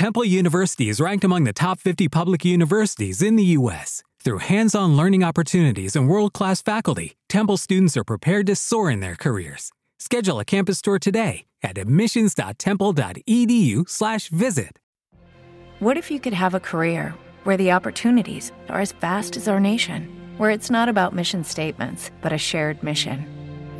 Temple University is ranked among the top 50 public universities in the U.S. Through hands on learning opportunities and world class faculty, Temple students are prepared to soar in their careers. Schedule a campus tour today at admissions.temple.edu/slash visit. What if you could have a career where the opportunities are as vast as our nation, where it's not about mission statements, but a shared mission?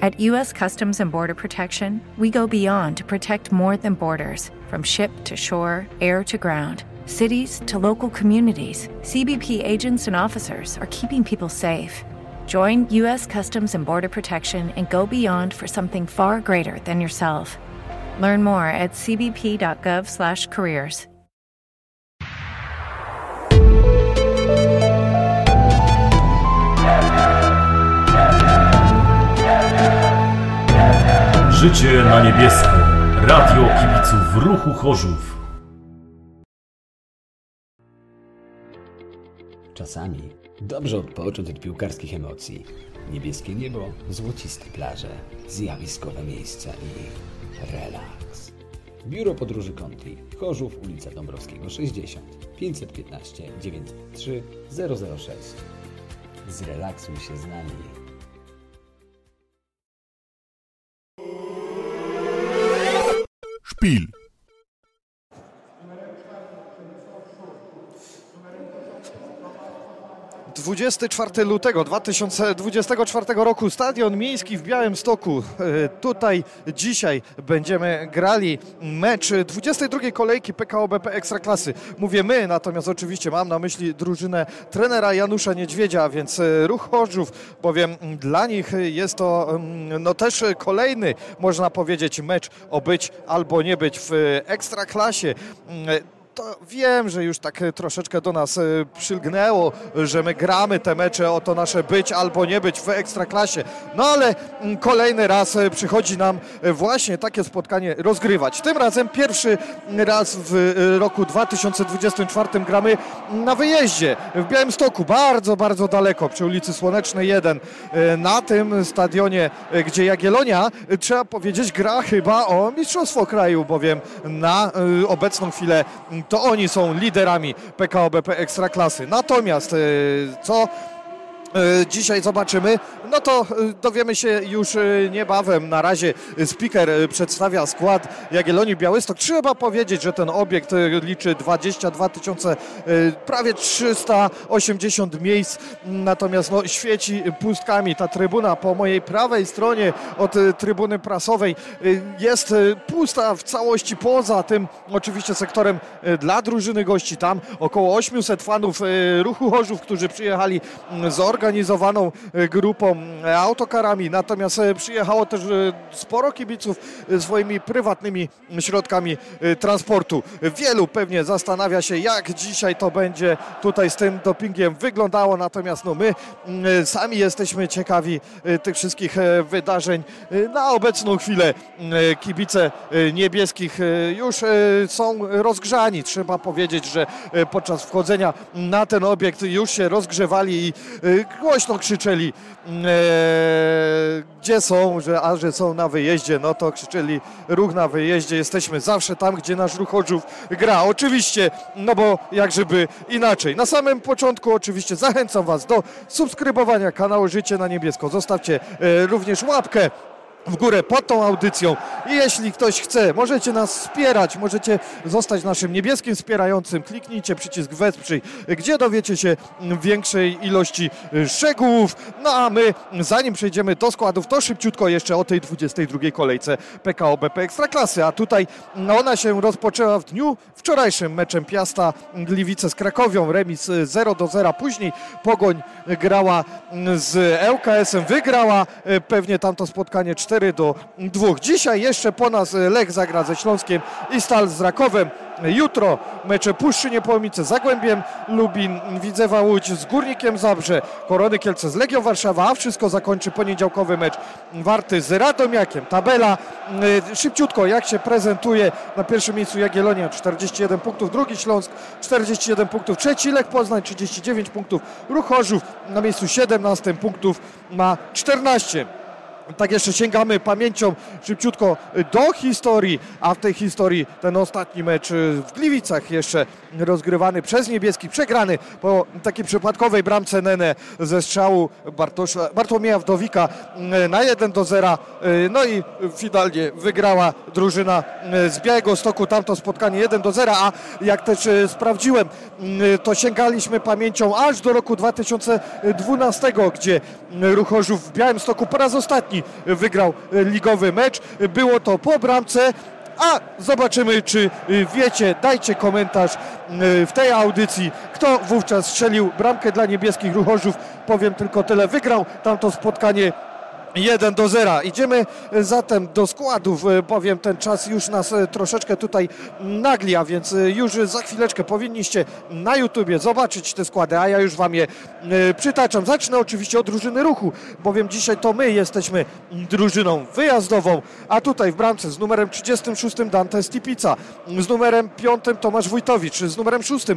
At U.S. Customs and Border Protection, we go beyond to protect more than borders from ship to shore, air to ground, cities to local communities. CBP agents and officers are keeping people safe. Join U.S. Customs and Border Protection and go beyond for something far greater than yourself. Learn more at cbp.gov/careers. Życie na niebiesko. Radio kibiców ruchu Chorzów. Czasami dobrze odpocząć od piłkarskich emocji. Niebieskie niebo, złociste plaże, zjawiskowe miejsca i relaks. Biuro Podróży Country, Chorzów, ulica Dąbrowskiego 60, 515 903 006. Zrelaksuj się z nami. Szpil. 24 lutego 2024 roku Stadion Miejski w Białymstoku. E, Tutaj dzisiaj będziemy grali mecz 22 kolejki PKO BP Ekstraklasy. Mówię my, natomiast oczywiście mam na myśli drużynę trenera Janusza Niedźwiedzia, więc e, ruch Chorzów, bowiem dla nich jest to mm, no też kolejny, można powiedzieć, mecz o być albo nie być w Ekstraklasie. To wiem, że już tak e, troszeczkę do nas e, przylgnęło, że my gramy te mecze o to nasze być albo nie być w ekstraklasie. No ale mm, kolejny raz e, przychodzi nam właśnie takie spotkanie rozgrywać. Tym razem pierwszy raz w roku 2024 gramy na wyjeździe w Białymstoku, bardzo, bardzo daleko przy ulicy Słonecznej 1. Na tym stadionie, gdzie Jagiellonia, trzeba powiedzieć, gra chyba o Mistrzostwo Kraju, bowiem na obecną chwilę to oni są liderami PKO BP Ekstraklasy. Natomiast e, co dzisiaj zobaczymy, no to e, dowiemy się już niebawem. Na razie speaker przedstawia skład Jagiellonii Białystok. Trzeba powiedzieć, że ten obiekt liczy 22 tysiące, prawie 380 miejsc, natomiast no, świeci pustkami. Ta trybuna po mojej prawej stronie od trybuny prasowej jest pusta w całości, poza tym oczywiście sektorem dla drużyny gości. Tam około 800 fanów ruchu Chorzów, którzy przyjechali zorganizowaną grupą autokarami, natomiast przyjechało też sporo kibiców swoimi prywatnymi środkami transportu. Wielu pewnie zastanawia się, jak dzisiaj to będzie tutaj z tym dopingiem wyglądało, natomiast no my sami jesteśmy ciekawi tych wszystkich wydarzeń. Na obecną chwilę kibice niebieskich już są rozgrzani. Trzeba powiedzieć, że podczas wchodzenia na ten obiekt już się rozgrzewali i głośno krzyczeli, gdzie są, że, a że są na wyjeździe, no to krzyczeli ruch na wyjeździe. Jesteśmy zawsze tam, gdzie nasz ruch Chorzów gra. Oczywiście, no bo jak żeby inaczej. Na samym początku oczywiście zachęcam Was do subskrybowania kanału Życie na Niebiesko. Zostawcie również łapkę w górę pod tą audycją. I jeśli ktoś chce, możecie nas wspierać, możecie zostać naszym niebieskim wspierającym. Kliknijcie przycisk wesprzyj, gdzie dowiecie się większej ilości szczegółów. No a my, zanim przejdziemy do składów, to szybciutko jeszcze o tej 22 kolejce PKO BP Ekstraklasy. A tutaj ona się rozpoczęła w dniu wczorajszym meczem Piasta Gliwice z Krakowią. Remis 0 do 0. Później Pogoń grała z ŁKS-em, wygrała pewnie tamto spotkanie 4 do 2. Dzisiaj jeszcze po nas Lech zagra ze Śląskiem i Stal z Rakowem. Jutro mecze Puszczy Niepołomice, Zagłębiem Lubin, Widzewa Łódź z Górnikiem Zabrze, Korony Kielce z Legią Warszawa, a wszystko zakończy poniedziałkowy mecz Warty z Radomiakiem. Tabela szybciutko jak się prezentuje. Na pierwszym miejscu Jagiellonia 41 punktów, drugi Śląsk 41 punktów, trzeci Lech Poznań 39 punktów, Ruch Chorzów na miejscu 17 punktów ma 14. tak jeszcze sięgamy pamięcią szybciutko do historii, a w tej historii ten ostatni mecz w Gliwicach jeszcze rozgrywany przez niebieskich, przegrany po takiej przypadkowej bramce Nene ze strzału Bartosza, Bartłomieja Wdowika na 1 do 0. No i finalnie wygrała drużyna z Białego Stoku tamto spotkanie 1 do 0, a jak też sprawdziłem, to sięgaliśmy pamięcią aż do roku 2012, gdzie Ruchorzów w Białymstoku po raz ostatni wygrał ligowy mecz. Było to po bramce a zobaczymy, czy wiecie, dajcie komentarz w tej audycji, kto wówczas strzelił bramkę dla niebieskich ruchorzów. Powiem tylko tyle, wygrał tamto spotkanie 1 do 0. Idziemy zatem do składów, bowiem ten czas już nas troszeczkę tutaj nagli, a więc już za chwileczkę powinniście na YouTubie zobaczyć te składy, a ja już Wam je e, przytaczam. Zacznę oczywiście od drużyny ruchu, bowiem dzisiaj to my jesteśmy drużyną wyjazdową, a tutaj w bramce z numerem 36 Dante Stipica, z numerem 5 Tomasz Wójtowicz, z numerem 6 e,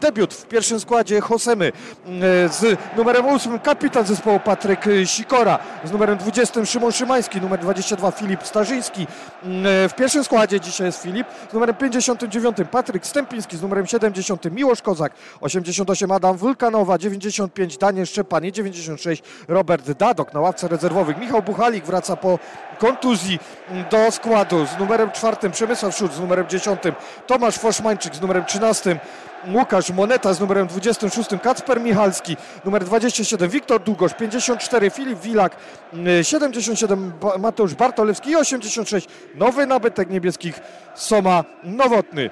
debiut w pierwszym składzie Hosemy, e, z numerem 8 kapitan zespołu Patryk Sikora, z numerem numerem 20 Szymon Szymański, numer 22 Filip Starzyński. Mm, e, w pierwszym składzie dzisiaj jest Filip, z numerem 59 Patryk Stępiński, z numerem 70 Miłosz Kozak, 88 Adam Wulkanowa, 95 Daniel Szczepan 96 Robert Dadok na ławce rezerwowych. Michał Buchalik wraca po kontuzji mm, do składu z numerem 4 Przemysław Szut, z numerem 10 Tomasz Foszmańczyk, z numerem 13 Łukasz Moneta z numerem 26, Kacper Michalski, numer 27, Wiktor Długosz, 54, Filip Wilak, 77, Mateusz Bartolewski i 86, nowy nabytek niebieskich, Soma Nowotny.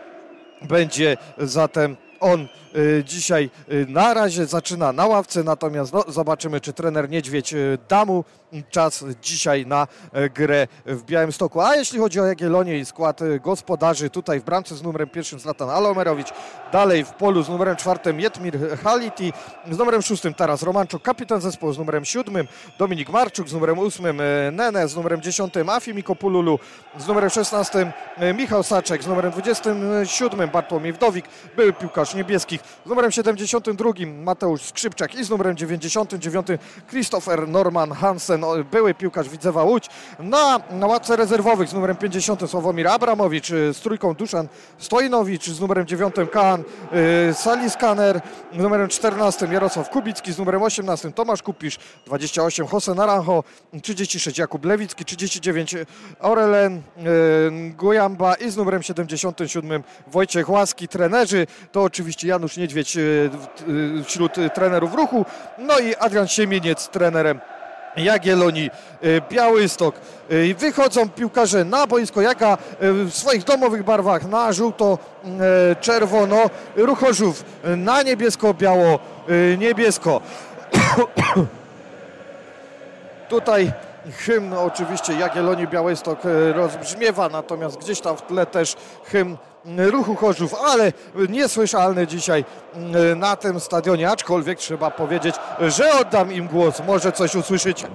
Będzie zatem on y, dzisiaj y, na razie zaczyna na ławce, natomiast no, zobaczymy, czy trener Niedźwiedź y, da mu czas dzisiaj na grę w Białymstoku. A jeśli chodzi o Jagiellonię i skład gospodarzy, tutaj w bramce z numerem pierwszym Zlatan Alomerowicz, dalej w polu z numerem czwartym Jetmir Haliti, z numerem szóstym Taras Romanczuk, kapitan zespołu z numerem siódmym Dominik Marczuk, z numerem ósmym Nene, z numerem dziesiątym Afi Mikopululu, z numerem szesnastym Michał Saczek, z numerem dwudziestym siódmym Bartłomiej Wdowik, były piłkarz niebieskich, z numerem 72 Mateusz Skrzypczak i z numerem 99 Christopher Norman Hansen, były piłkarz Widzewa Łódź. Na, na ławce rezerwowych z numerem 50 Sławomir Abramowicz, z trójką Duszan Stojnowicz, z numerem 9 Kaan y, Saliskaner, z numerem 14 Jarosław Kubicki, z numerem 18 Tomasz Kupisz, 28 Jose Naranjo, 36 Jakub Lewicki, 39 Orelen y, Gujamba i z numerem 77 Wojciech Łaski. Trenerzy to oczywiście Janusz Niedźwiedź y, wśród trenerów ruchu, no i Adrian Siemieniec trenerem Jagiellonii Białystok. Wychodzą piłkarze na boisko, jaka w swoich domowych barwach na żółto-czerwono, Ruchorzów na niebiesko-biało, niebiesko. Tutaj hymn oczywiście Jagiellonii Białystok rozbrzmiewa, natomiast gdzieś tam w tle też hymn ruchu Chorzów, ale niesłyszalny dzisiaj mm, na tym stadionie, aczkolwiek trzeba powiedzieć, że oddam im głos, może coś usłyszycie.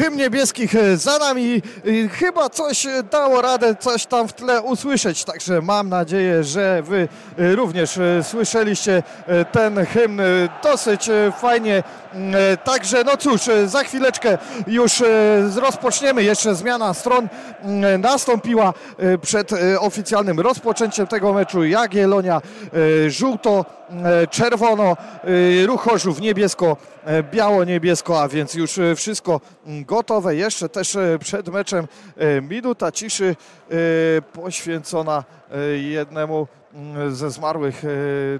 Hymn niebieskich e, za nami. Chyba coś dało radę, coś tam w tle usłyszeć, także mam nadzieję, że wy również słyszeliście ten hymn dosyć fajnie. Mm, także no cóż, za chwileczkę już rozpoczniemy. Jeszcze zmiana stron mm, nastąpiła przed oficjalnym rozpoczęciem tego meczu. Jagiellonia żółto, czerwono, Ruch Chorzów niebiesko, biało-niebiesko, a więc już wszystko gotowe. Jeszcze też przed meczem minuta ciszy poświęcona jednemu ze zmarłych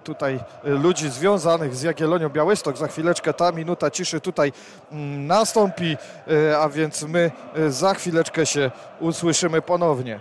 tutaj ludzi związanych z Jagiellonią Białystok. Za chwileczkę ta minuta ciszy tutaj nastąpi, a więc my za chwileczkę się usłyszymy ponownie.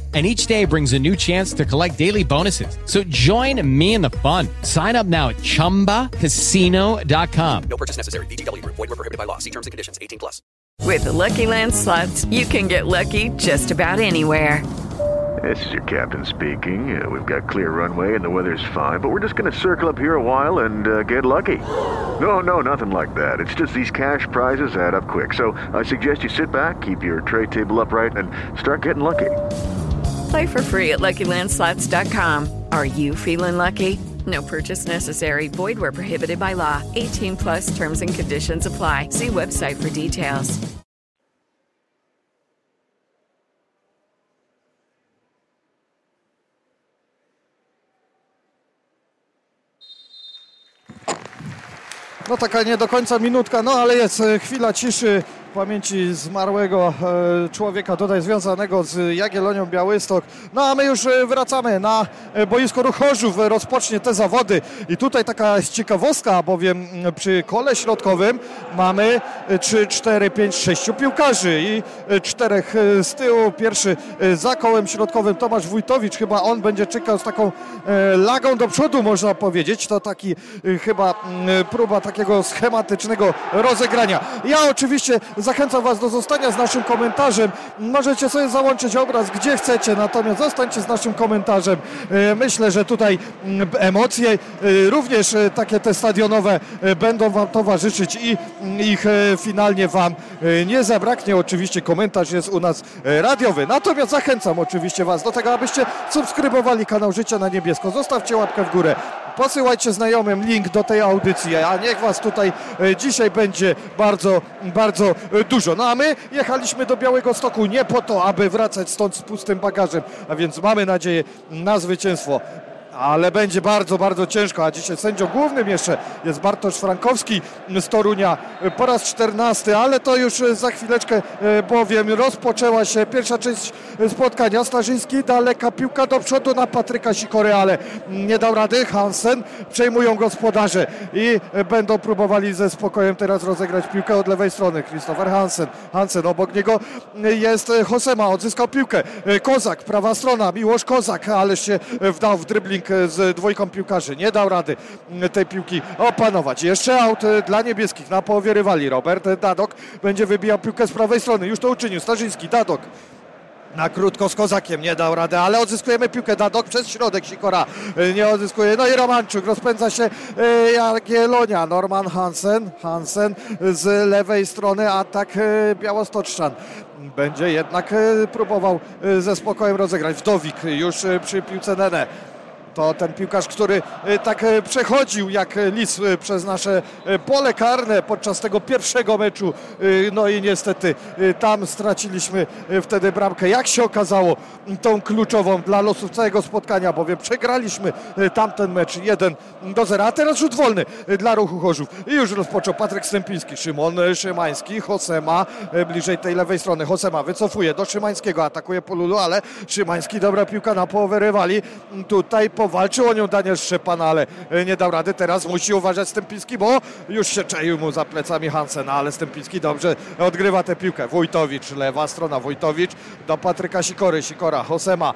and each day brings a new chance to collect daily bonuses. So join me in the fun. Sign up now at ChumbaCasino.com. No purchase necessary. VGW. Void were prohibited by law. See terms and conditions. 18 plus. With the Lucky Land Slots, you can get lucky just about anywhere. This is your captain speaking. Uh, we've got clear runway and the weather's fine, but we're just going to circle up here a while and uh, get lucky. No, no, nothing like that. It's just these cash prizes add up quick. So I suggest you sit back, keep your tray table upright, and start getting lucky. Play for free at LuckyLandSlots.com. Are you feeling lucky? No purchase necessary. Void where prohibited by law. 18 plus terms and conditions apply. See website for details. No taka nie do końca minutka, no ale jest chwila ciszy pamięci zmarłego e, człowieka tutaj związanego z Jagiellonią Białystok. No a my już e, wracamy na e, boisko Ruchorzów, rozpocznie te zawody i tutaj taka ciekawostka, bowiem mm, przy kole środkowym mamy 3, 4, 5, 6 piłkarzy i czterech z tyłu. Pierwszy za kołem środkowym Tomasz Wójtowicz, chyba on będzie czekał z taką lagą do przodu można powiedzieć. To taki chyba mm, próba takiego schematycznego rozegrania. Ja oczywiście Zachęcam Was do zostania z naszym komentarzem. Możecie sobie załączyć obraz gdzie chcecie, natomiast zostańcie z naszym komentarzem. E, Myślę, że tutaj mm, emocje, e, również e, takie te stadionowe będą Wam towarzyszyć i mm, ich finalnie Wam nie zabraknie. Oczywiście komentarz jest u nas radiowy. Natomiast zachęcam oczywiście Was do tego, abyście subskrybowali kanał Życia na Niebiesko. Zostawcie łapkę w górę. Posyłajcie znajomym link do tej audycji, a niech Was tutaj dzisiaj będzie bardzo, bardzo dużo. No a my jechaliśmy do Białego Stoku nie po to, aby wracać stąd z pustym bagażem, a więc mamy nadzieję na zwycięstwo. Ale będzie bardzo, bardzo ciężko, a dzisiaj sędzią głównym jeszcze jest Bartosz Frankowski z Torunia e, po raz 14, ale to już e, za chwileczkę, e, bowiem rozpoczęła się pierwsza część e, spotkania. Starzyński, daleka piłka do przodu na Patryka Sikory, ale nie dał rady. Hansen przejmują gospodarze i e, będą próbowali ze spokojem teraz rozegrać piłkę od lewej strony. Christopher Hansen, Hansen obok niego e, jest e, Hosema, odzyskał piłkę. E, Kozak, prawa strona, Miłosz Kozak, ale się e, wdał w dribbling e, z dwójką piłkarzy. Nie dał rady m, tej piłki opanować. Jeszcze aut e, dla niebieskich na połowie rywali. Robert Dadok będzie wybijał piłkę z prawej strony. Już to uczynił. Starzyński, Dadok. Na krótko z Kozakiem nie dał rady, ale odzyskujemy piłkę Dadok przez środek Sikora e, nie odzyskuje. No i Romanczuk rozpędza się e, Jagiellonia. Norman Hansen, Hansen z lewej strony atak e, Białostoczczan. Będzie jednak e, próbował e, ze spokojem rozegrać. Wdowik już e, przy piłce Nene. To ten piłkarz, który e, tak e, przechodził jak e, lis przez nasze pole karne podczas tego pierwszego meczu. No i niestety tam straciliśmy wtedy bramkę. Jak się okazało, tą kluczową dla losów całego spotkania, bowiem przegraliśmy tamten mecz 1 do 0. A teraz rzut wolny dla ruchu Chorzów. I już rozpoczął Patryk Stępiński, Szymon Szymański, Hosema bliżej tej lewej strony. Hosema wycofuje do Szymańskiego, atakuje Polulu, ale Szymański dobra piłka na połowę rywali. Tutaj powalczył o nią Daniel Szczepan, ale e, nie dał rady. Teraz musi uważać Stępiński, bo już się czaił mu za plecami Hansena, ale Stępiński dobrze odgrywa tę piłkę. Wójtowicz, lewa strona, Wójtowicz do Patryka Sikory, Sikora, Hosema.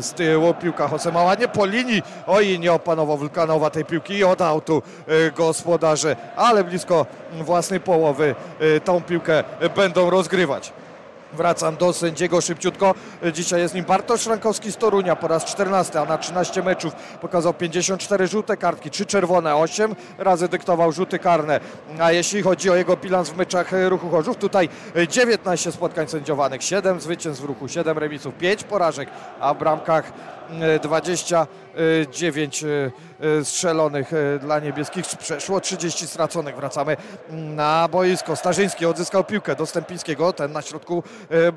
Z tyłu piłka Hosema ładnie po linii. Oj, nie opanował Wulkanowa tej piłki i oddał tu e, gospodarze, ale blisko własnej połowy e, tą piłkę będą rozgrywać. Wracam do sędziego szybciutko. Dzisiaj jest nim Bartosz Szrankowski z Torunia po raz 14, a na 13 meczów pokazał 54 żółte kartki, 3 czerwone, 8 razy dyktował rzuty karne. A jeśli chodzi o jego bilans w meczach ruchu Chorzów, tutaj 19 spotkań sędziowanych, 7 zwycięstw w ruchu, 7 remisów, 5 porażek, a w bramkach e, 29 e, e, strzelonych e, dla niebieskich, przeszło 30 straconych. Wracamy na boisko. Starzyński odzyskał piłkę do Stępińskiego, ten na środku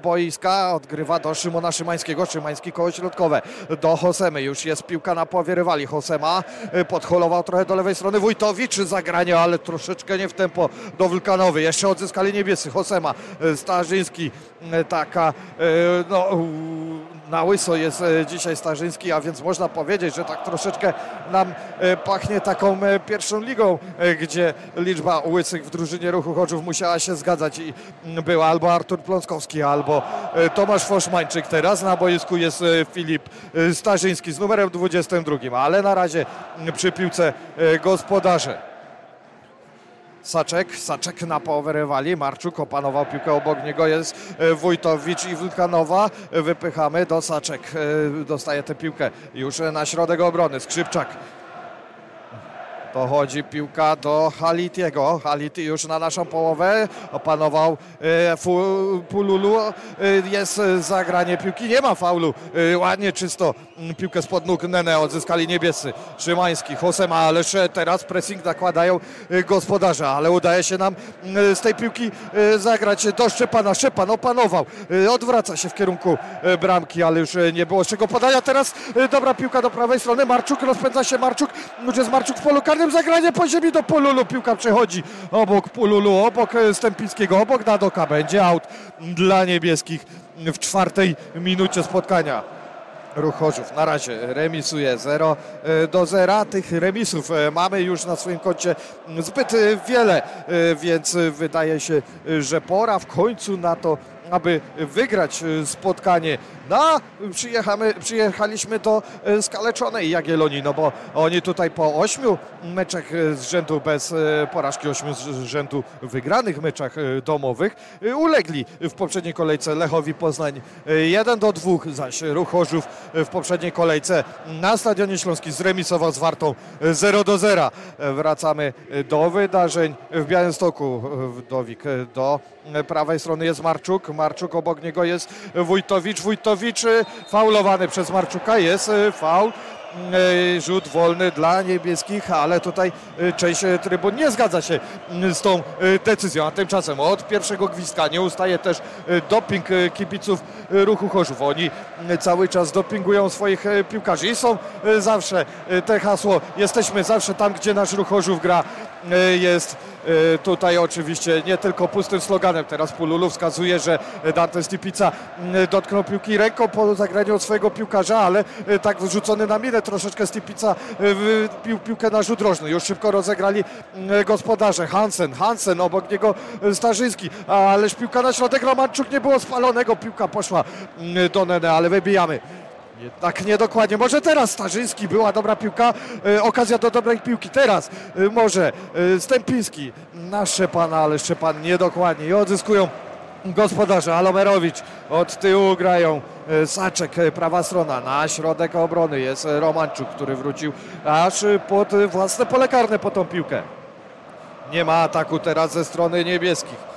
boiska odgrywa do Szymona Szymańskiego. Szymański koło środkowe do Hosemy. Już jest piłka na połowie rywali. Hosema podholował trochę do lewej strony. Wójtowicz zagranie, ale troszeczkę nie w tempo do Wulkanowy. Jeszcze odzyskali niebiescy. Hosema, Starzyński, taka no na łyso jest e, dzisiaj Starzyński, a więc można powiedzieć, że tak troszeczkę nam e, pachnie taką e, pierwszą ligą, gdzie liczba łysych w drużynie ruchu Chorzów musiała się zgadzać i mm, był albo Artur Pląskowski, albo Tomasz Foszmańczyk. Teraz na boisku jest Filip Starzyński z numerem 22, ale na razie mm, przy piłce gospodarze. Saczek, Saczek na połowę Marczuk opanował piłkę obok niego, jest e, Wójtowicz i Wulkanowa, E, wypychamy do Saczek, E, dostaje tę piłkę już na środek obrony, Skrzypczak. Dochodzi piłka do Halitiego. Haliti już na naszą połowę opanował e, Pululu. E, Jest e, zagranie piłki, nie ma faulu. Ładnie, czysto mm, piłkę spod nóg Nene odzyskali niebiescy. Szymański, Hosema, ależ teraz pressing nakładają gospodarze, ale udaje się nam mm, z tej piłki zagrać do Szczepana. Szczepan opanował, odwraca się w kierunku bramki, ale już nie było z czego podania. Teraz dobra piłka do prawej strony. Marczuk, rozpędza się Marczuk. Już jest Marczuk w polu karnym. Zagranie po ziemi do Pululu. Piłka przechodzi obok Pululu, obok e, Stępińskiego, obok Dadoka. Będzie aut dla niebieskich w czwartej minucie spotkania. Ruch Chorzów na razie remisuje 0 do 0. Tych remisów e, mamy już na swoim koncie zbyt e, wiele, e, więc e, wydaje się, e, że pora w końcu na to, aby wygrać e, spotkanie, No, przyjechamy, przyjechaliśmy do e, skaleczonej Jagiellonii, no bo oni tutaj po ośmiu meczach e, z rzędu bez e, porażki, ośmiu z rzędu wygranych meczach domowych ulegli w poprzedniej kolejce Lechowi Poznań e, 1 do 2, zaś Ruch w poprzedniej kolejce na Stadionie Śląskim zremisował z Wartą e, 0 do 0. E, Wracamy do wydarzeń w Białymstoku. Wdowik do prawej strony jest Marczuk, Marczuk obok niego jest Wójtowicz, Wójtowicz faulowany przez Marczuka, jest e, faul. E, Rzut wolny dla niebieskich, ale tutaj e, część trybun nie zgadza się z tą decyzją. A tymczasem od pierwszego gwizdka nie ustaje też doping kibiców ruchu Chorzów. Oni cały czas dopingują swoich piłkarzy i są zawsze te hasło jesteśmy zawsze tam, gdzie nasz ruch Chorzów gra jest tutaj oczywiście nie tylko pustym sloganem. Teraz Pululu wskazuje, że Dante Stipica m, dotknął piłki ręką po zagraniu od swojego piłkarza, ale e, tak wrzucony na minę troszeczkę Stipica e, wypił piłkę na rzut rożny. Już szybko rozegrali m, gospodarze. Hansen, Hansen, obok niego e, Starzyński, ależ piłka na środek, Romanczuk nie było spalonego, piłka poszła m, do Nene, ale wybijamy. Jednak niedokładnie. Może teraz Starzyński była dobra piłka, e, okazja do dobrej piłki. Teraz e, może e, Stępiński na Szczepana, ale Szczepan niedokładnie i odzyskują gospodarze. Alomerowicz od tyłu grają e, Saczek, e, prawa strona, na środek obrony jest e, Romanczuk, który wrócił aż pod własne pole karne po tą piłkę. Nie ma ataku teraz ze strony niebieskich.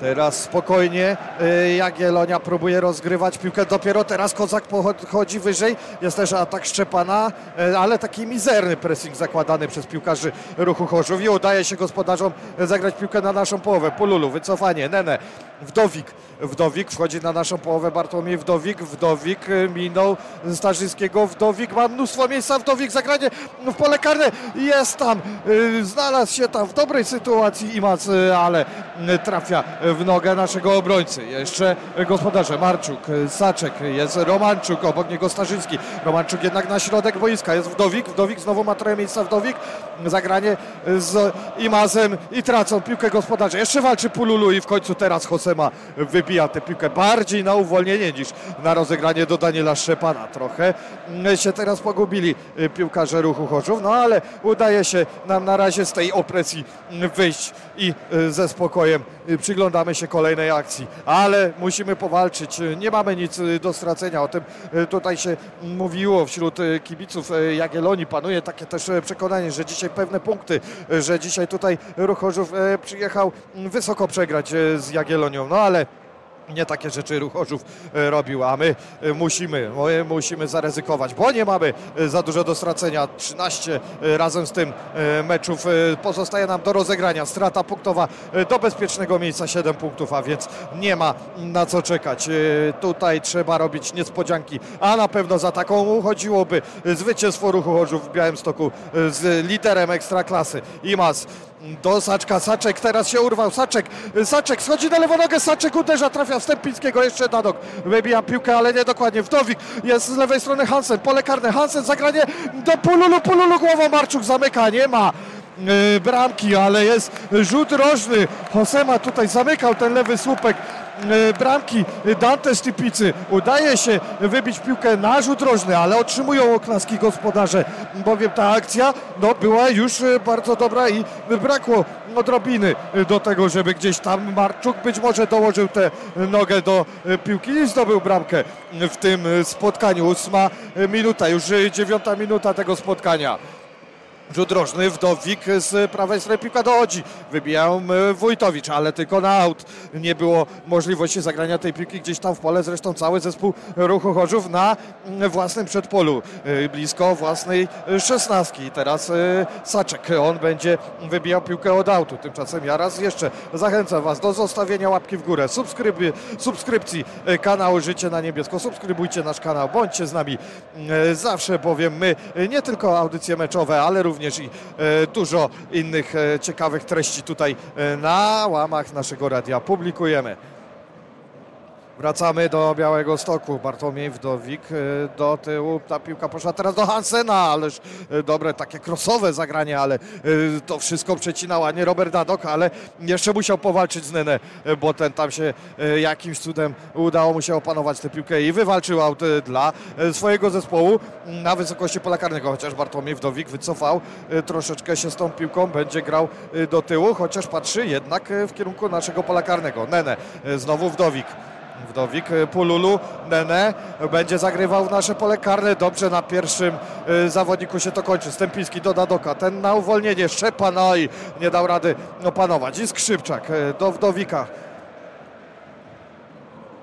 Teraz spokojnie y, Jagiellonia próbuje rozgrywać piłkę. Dopiero teraz Kozak pochodzi wyżej. Jest też atak Szczepana, y, ale taki mizerny pressing zakładany przez piłkarzy ruchu Chorzów i udaje się gospodarzom zagrać piłkę na naszą połowę. Pululu, wycofanie, Nene, Wdowik. Wdowik wchodzi na naszą połowę, Bartłomiej Wdowik. Wdowik y, minął Starzyńskiego. Wdowik ma mnóstwo miejsca. Wdowik zagranie w pole karne. Jest tam, znalazł się tam w dobrej sytuacji Imac, ale trafia w nogę naszego obrońcy. Jeszcze gospodarze Marczuk, Saczek, jest Romanczuk, obok niego Starzyński. Romanczuk jednak na środek boiska. Jest Wdowik. Wdowik znowu ma trochę miejsca Wdowik. Zagranie z Imazem i tracą piłkę gospodarze. Jeszcze walczy Pululu i w końcu teraz Hosema wybija tę piłkę bardziej na uwolnienie niż na rozegranie do Daniela Szczepana. Trochę się teraz pogubili y, piłkarze ruchu Chorzów, no ale udaje się nam na razie z tej opresji wyjść i y, ze spokojem y, przyglądamy się kolejnej akcji. Ale musimy powalczyć, nie mamy nic do stracenia. O tym tutaj się mówiło wśród kibiców Jagiellonii. Panuje takie też przekonanie, że dzisiaj pewne punkty, y, że dzisiaj tutaj ruch Chorzów y, przyjechał wysoko przegrać y, z Jagiellonią. No ale nie takie rzeczy Ruchorzów e, robił, a my e, musimy, my musimy zaryzykować, bo nie mamy e, za dużo do stracenia. 13 e, razem z tym meczów pozostaje nam do rozegrania. Strata punktowa do bezpiecznego miejsca 7 punktów, a więc nie ma na co czekać. Tutaj trzeba robić niespodzianki, a na pewno za taką uchodziłoby zwycięstwo Ruchu Chorzów w Białymstoku z liderem Ekstraklasy. Imas do Saczka, Saczek teraz się urwał, Saczek, Saczek schodzi na lewą nogę, Saczek uderza, trafia Wstępińskiego, jeszcze na nóg, wybija piłkę, ale nie dokładnie, Wdowik, jest z lewej strony Hansen, pole karne, Hansen, zagranie do Pululu, Pululu głową, Marczuk zamyka, nie ma bramki, ale jest rzut rożny, Hosema tutaj zamykał ten lewy słupek, yy, bramki Dante Stipicy, udaje się wybić piłkę na rzut rożny, ale otrzymują oklaski gospodarze, bowiem ta akcja no, była już e, bardzo dobra i brakło odrobiny do tego, żeby gdzieś tam Marczuk być może dołożył tę nogę do e, piłki i zdobył bramkę w tym e, spotkaniu. Ósma minuta, już e, dziewiąta minuta tego spotkania. Rzut rożny, Wdowik z prawej strony piłka dochodzi. Wybijają e, Wójtowicz, ale tylko na aut. Nie było możliwości zagrania tej piłki gdzieś tam w pole. Zresztą cały zespół ruchu Chorzów na mm, własnym przedpolu. e, Blisko własnej szesnastki. Teraz e, Saczek. On będzie wybijał piłkę od autu. Tymczasem ja raz jeszcze zachęcam Was do zostawienia łapki w górę, subskrypcji e, kanału Życie na Niebiesko. Subskrybujcie nasz kanał, bądźcie z nami zawsze, bowiem my nie tylko audycje meczowe, ale również i e, dużo innych e, ciekawych treści tutaj e, na łamach naszego radia publikujemy. Wracamy do Białego Stoku. Bartłomiej Wdowik y, do tyłu. Ta piłka poszła teraz do Hansena, ależ y, dobre takie krosowe zagranie, ale y, to wszystko przecinała nie Robert Dadok, ale jeszcze musiał powalczyć z Nene, y, bo ten tam się jakimś cudem udało mu się opanować tę piłkę i wywalczył aut dla swojego zespołu na wysokości pola karnego, chociaż Bartłomiej Wdowik wycofał troszeczkę się z tą piłką, będzie grał do tyłu, chociaż patrzy jednak w kierunku naszego pola karnego. Nene, znowu Wdowik. Wdowik, y, Pululu, Nene będzie zagrywał w nasze pole karne. Dobrze na pierwszym y, zawodniku się to kończy. Stępiński do Dadoka. Ten na uwolnienie. Szczepa, i nie dał rady opanować. I Skrzypczak y, do Wdowika.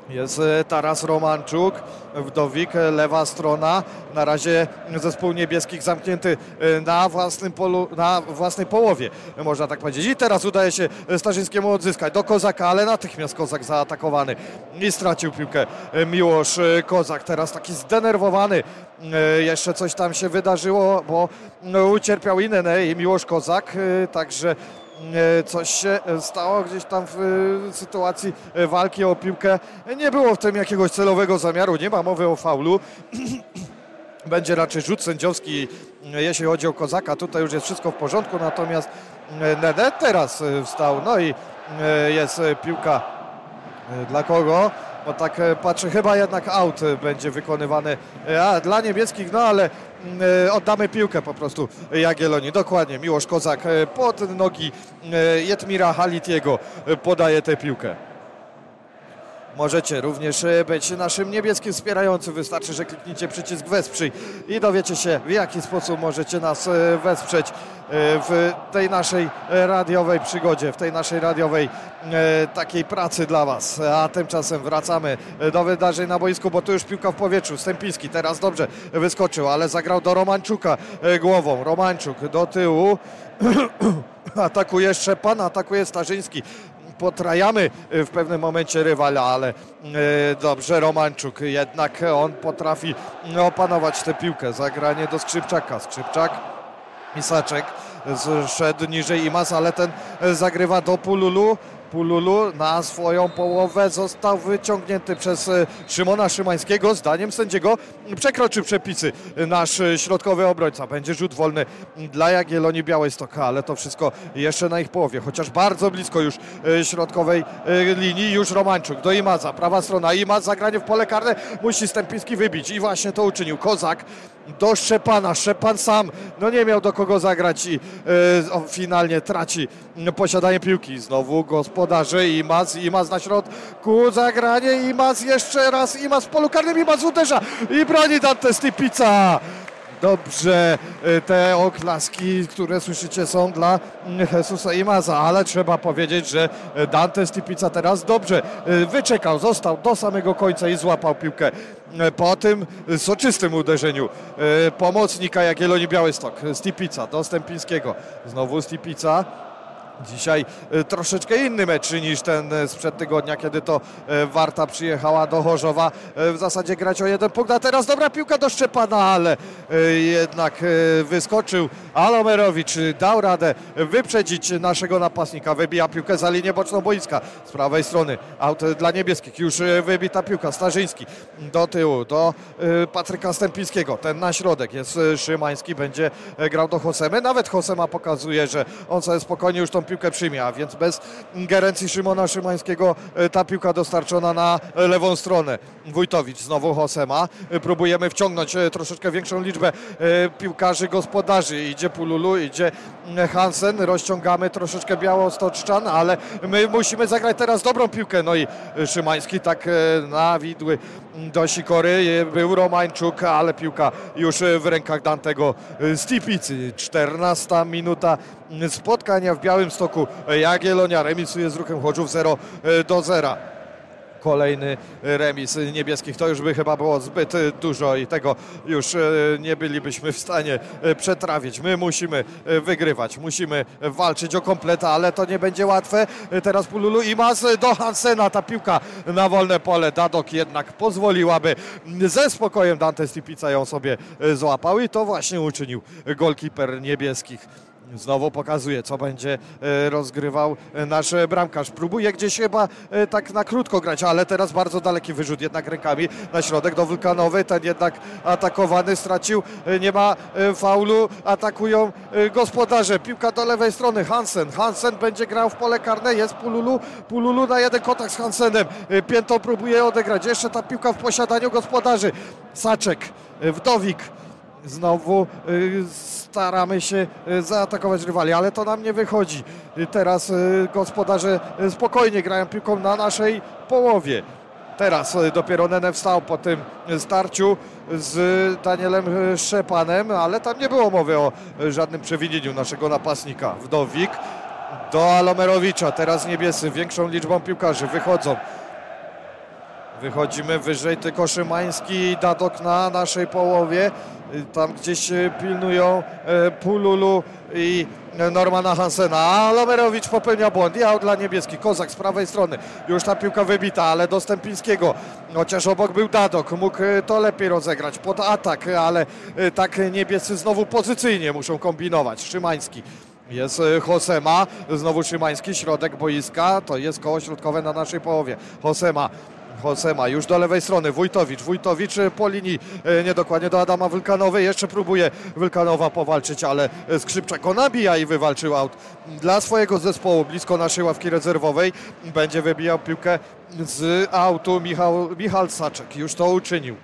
Jest e, Taras Romanczuk, Wdowik, e, lewa strona. Na razie zespół niebieskich zamknięty e, na własnym polu, na własnej połowie, można tak powiedzieć. I teraz udaje się Starzyńskiemu odzyskać do Kozaka, ale natychmiast Kozak zaatakowany i stracił piłkę Miłosz Kozak. Teraz taki zdenerwowany. Jeszcze coś tam się wydarzyło, bo ucierpiał Inene i Miłosz Kozak, także coś się stało gdzieś tam w e, sytuacji e, walki o piłkę. Nie było w tym jakiegoś celowego zamiaru, nie ma mowy o faulu. Będzie raczej rzut sędziowski, jeśli chodzi o Kozaka. Tutaj już jest wszystko w porządku, natomiast Nede teraz wstał. No i jest piłka dla kogo? Bo tak patrzę, chyba jednak aut będzie wykonywany a, dla niebieskich, no ale oddamy piłkę po prostu Jagiellonii. Dokładnie, Miłosz Kozak pod nogi Jetmira Halitiego podaje tę piłkę. Możecie również być naszym niebieskim wspierającym. Wystarczy, że klikniecie przycisk wesprzyj i dowiecie się, w jaki sposób możecie nas wesprzeć w tej naszej radiowej przygodzie, w tej naszej radiowej takiej pracy dla Was. A tymczasem wracamy do wydarzeń na boisku, bo tu już piłka w powietrzu. Stępiński teraz dobrze wyskoczył, ale zagrał do Romanczuka głową. Romanczuk do tyłu. atakuje Szczepan, atakuje Starzyński potrajamy w pewnym momencie rywala, ale dobrze Romanczuk jednak on potrafi opanować tę piłkę. Zagranie do Skrzypczaka. Skrzypczak, Misaczek zszedł niżej Imas, ale ten zagrywa do Pululu. Pululu na swoją połowę został wyciągnięty przez Szymona Szymańskiego. Zdaniem sędziego przekroczył przepisy nasz środkowy obrońca. Będzie rzut wolny dla Jagiellonii Białegostoka, ale to wszystko jeszcze na ich połowie, chociaż bardzo blisko już środkowej linii. Już Romanczuk do Imaza, prawa strona. Imaz zagranie w pole karne musi Stępiński wybić i właśnie to uczynił. Kozak do Szczepana. Szczepan sam no nie miał do kogo zagrać i finalnie traci posiadanie piłki. Znowu gospodarze Imaz, Imaz na środku, zagranie Imaz jeszcze raz, Imaz w polu karnym, Imaz uderza i broni Dante Stypica. Dobrze, te oklaski, które słyszycie są dla Jesusa Imaza, ale trzeba powiedzieć, że Dante Stipica teraz dobrze wyczekał, został do samego końca i złapał piłkę po tym soczystym uderzeniu pomocnika Jagiellonii Białystok. Stipica do Stępińskiego. Znowu Stipica. Dzisiaj troszeczkę inny mecz niż ten sprzed tygodnia, kiedy to Warta przyjechała do Chorzowa. W zasadzie grać o jeden punkt, a teraz dobra piłka do Szczepana, ale jednak wyskoczył Alomerowicz, dał radę wyprzedzić naszego napastnika, wybija piłkę za linię boczną boiska. Z prawej strony, aut dla niebieskich, już wybita piłka, Starzyński do tyłu, do Patryka Stępińskiego, ten na środek jest Szymański, będzie grał do Hosemy, nawet Hosema pokazuje, że on sobie spokojnie już tą piłkę przyjmie, a więc bez ingerencji Szymona Szymańskiego ta piłka dostarczona na lewą stronę. Wójtowicz, znowu Hosema. Próbujemy wciągnąć troszeczkę większą liczbę piłkarzy gospodarzy. Idzie Pululu, idzie Hansen, rozciągamy troszeczkę Białostoczczan, ale my musimy zagrać teraz dobrą piłkę. No i Szymański tak na widły do Sikory. Był Romańczuk, ale piłka już w rękach Dantego Stipicy. 14 minuta spotkania w Białymstoku. Jagiellonia remisuje z Ruchem Chorzów 0 do 0 kolejny remis niebieskich. To już by chyba było zbyt dużo i tego już nie bylibyśmy w stanie przetrawić. My musimy wygrywać, musimy walczyć o kompleta, ale to nie będzie łatwe. Teraz Pululu i Mas do Hansena. Ta piłka na wolne pole. Dadok jednak pozwoliłaby ze spokojem Dante Stipica ją sobie złapał i to właśnie uczynił golkiper niebieskich. Znowu pokazuje, co będzie e, rozgrywał e, nasz e, bramkarz. Próbuje gdzieś chyba tak na krótko grać, ale teraz bardzo daleki wyrzut jednak rękami na środek do Wulkanowy. Ten jednak atakowany stracił, nie ma faulu. Atakują gospodarze. Piłka do lewej strony. Hansen. Hansen będzie grał w pole karne. Jest Pululu. Pululu na jeden kontakt z Hansenem. Piętą próbuje odegrać. Jeszcze ta piłka w posiadaniu gospodarzy. Saczek. Wdowik. Znowu y, staramy się y, zaatakować rywali, ale to nam nie wychodzi. Y, Teraz gospodarze spokojnie grają piłką na naszej połowie. Teraz dopiero Nene wstał po tym starciu z Danielem Szczepanem, ale tam nie było mowy o żadnym przewinieniu naszego napastnika. Wdowik do Alomerowicza, teraz niebiescy, większą liczbą piłkarzy wychodzą. Wychodzimy wyżej, tylko Szymański Dadok na naszej połowie. Y, Tam gdzieś y, pilnują e, Pululu i Normana Hansena. A Lomerowicz popełnia błąd. Ja dla niebieski. Kozak z prawej strony. Już ta piłka wybita, ale do Stępińskiego. Chociaż obok był Dadok. Mógł to lepiej rozegrać pod atak, ale tak niebiescy znowu pozycyjnie muszą kombinować. Szymański. Jest Hosema, znowu Szymański, środek boiska, to jest koło środkowe na naszej połowie. Hosema, Hosema już do lewej strony, Wójtowicz, Wójtowicz e, po linii, e, niedokładnie do Adama Wylkanowej, jeszcze próbuje Wylkanowa powalczyć, ale e, Skrzypczak go nabija i wywalczył aut dla swojego zespołu, blisko naszej ławki rezerwowej, będzie wybijał piłkę z autu Michał, Michał Saczek, już to uczynił.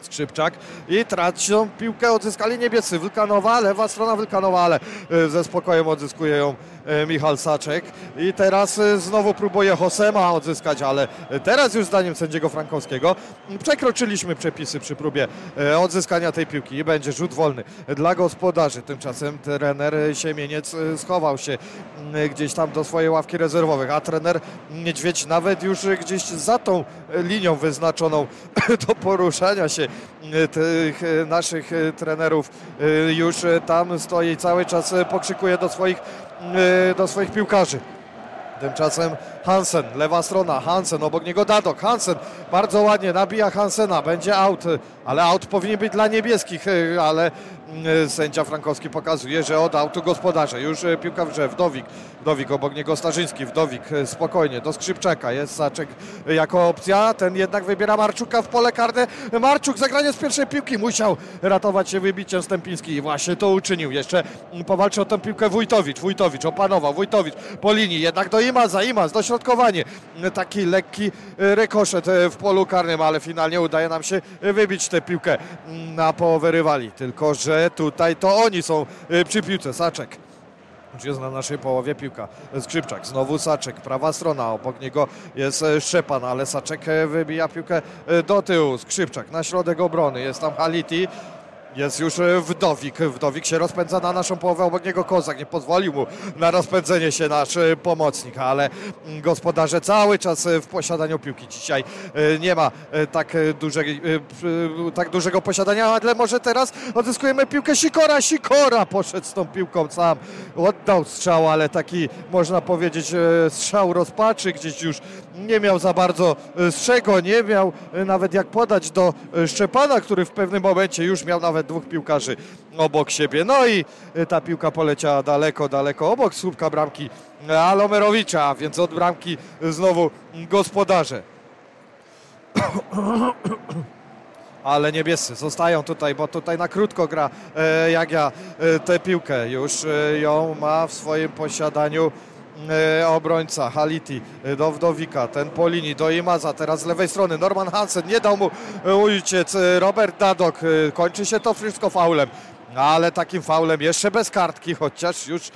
Skrzypczak i tracą piłkę, odzyskali niebiescy. Wylkanowa, lewa strona Wylkanowa, ale ze spokojem odzyskuje ją e, Michal Saczek. I teraz e, znowu próbuje Hosema odzyskać, ale teraz już zdaniem sędziego Frankowskiego przekroczyliśmy przepisy przy próbie e, odzyskania tej piłki i będzie rzut wolny dla gospodarzy. Tymczasem trener Siemieniec schował się m, gdzieś tam do swojej ławki rezerwowych, a trener Niedźwiedź nawet już gdzieś za tą linią wyznaczoną do poruszania się e, tych naszych trenerów już tam stoi cały czas pokrzykuje do swoich, do swoich piłkarzy. Tymczasem Hansen, lewa strona, Hansen, obok niego Dadok, Hansen bardzo ładnie nabija Hansena, będzie aut, ale aut powinien być dla niebieskich, e, ale sędzia Frankowski pokazuje, że od autu gospodarze, już e, piłka w grze, Wdowik, Wdowik, obok niego Starzyński, Wdowik e, spokojnie, do Skrzypczaka, jest Saczek e, jako opcja, ten jednak wybiera Marczuka w pole karne, Marczuk zagranie z pierwszej piłki, musiał ratować się wybiciem Stępiński i właśnie to uczynił, jeszcze powalczył o tę piłkę Wójtowicz, Wójtowicz opanował, Wójtowicz po linii, jednak do Imaza, Imaz, dośrodkowanie, taki lekki e, rekoszet e, w polu karnym, ale finalnie udaje nam się e, wybić tę piłkę na połowę rywali, tylko że tutaj to oni są e, przy piłce, Saczek. Już jest na naszej połowie piłka. Skrzypczak, znowu Saczek, prawa strona, obok niego jest e, Szczepan, ale Saczek e, wybija piłkę do tyłu. Skrzypczak na środek obrony, jest tam Haliti. Jest już e, Wdowik. Wdowik się rozpędza na naszą połowę, obok niego Kozak. Nie pozwolił mu na rozpędzenie się nasz e, pomocnik, ale mm, gospodarze cały czas e, w posiadaniu piłki. Dzisiaj nie ma tak, dużej, tak dużego posiadania, ale może teraz odzyskujemy piłkę Sikora. Sikora poszedł z tą piłką sam. Oddał strzał, ale taki można powiedzieć strzał rozpaczy. Gdzieś już nie miał za bardzo z czego, nie miał nawet jak podać do Szczepana, który w pewnym momencie już miał nawet dwóch piłkarzy obok siebie. No i e, ta piłka poleciała daleko, daleko obok słupka bramki Alomerowicza, więc od bramki znowu gospodarze. Ale niebiescy zostają tutaj, bo tutaj na krótko gra Jagia tę piłkę. Już ją ma w swoim posiadaniu obrońca Haliti e, do Wdowika, ten po linii, do Imaza, teraz z lewej strony Norman Hansen, nie dał mu e, uciec, e, Robert Dadok, e, kończy się to wszystko faulem. Ale takim faulem jeszcze bez kartki, chociaż już e,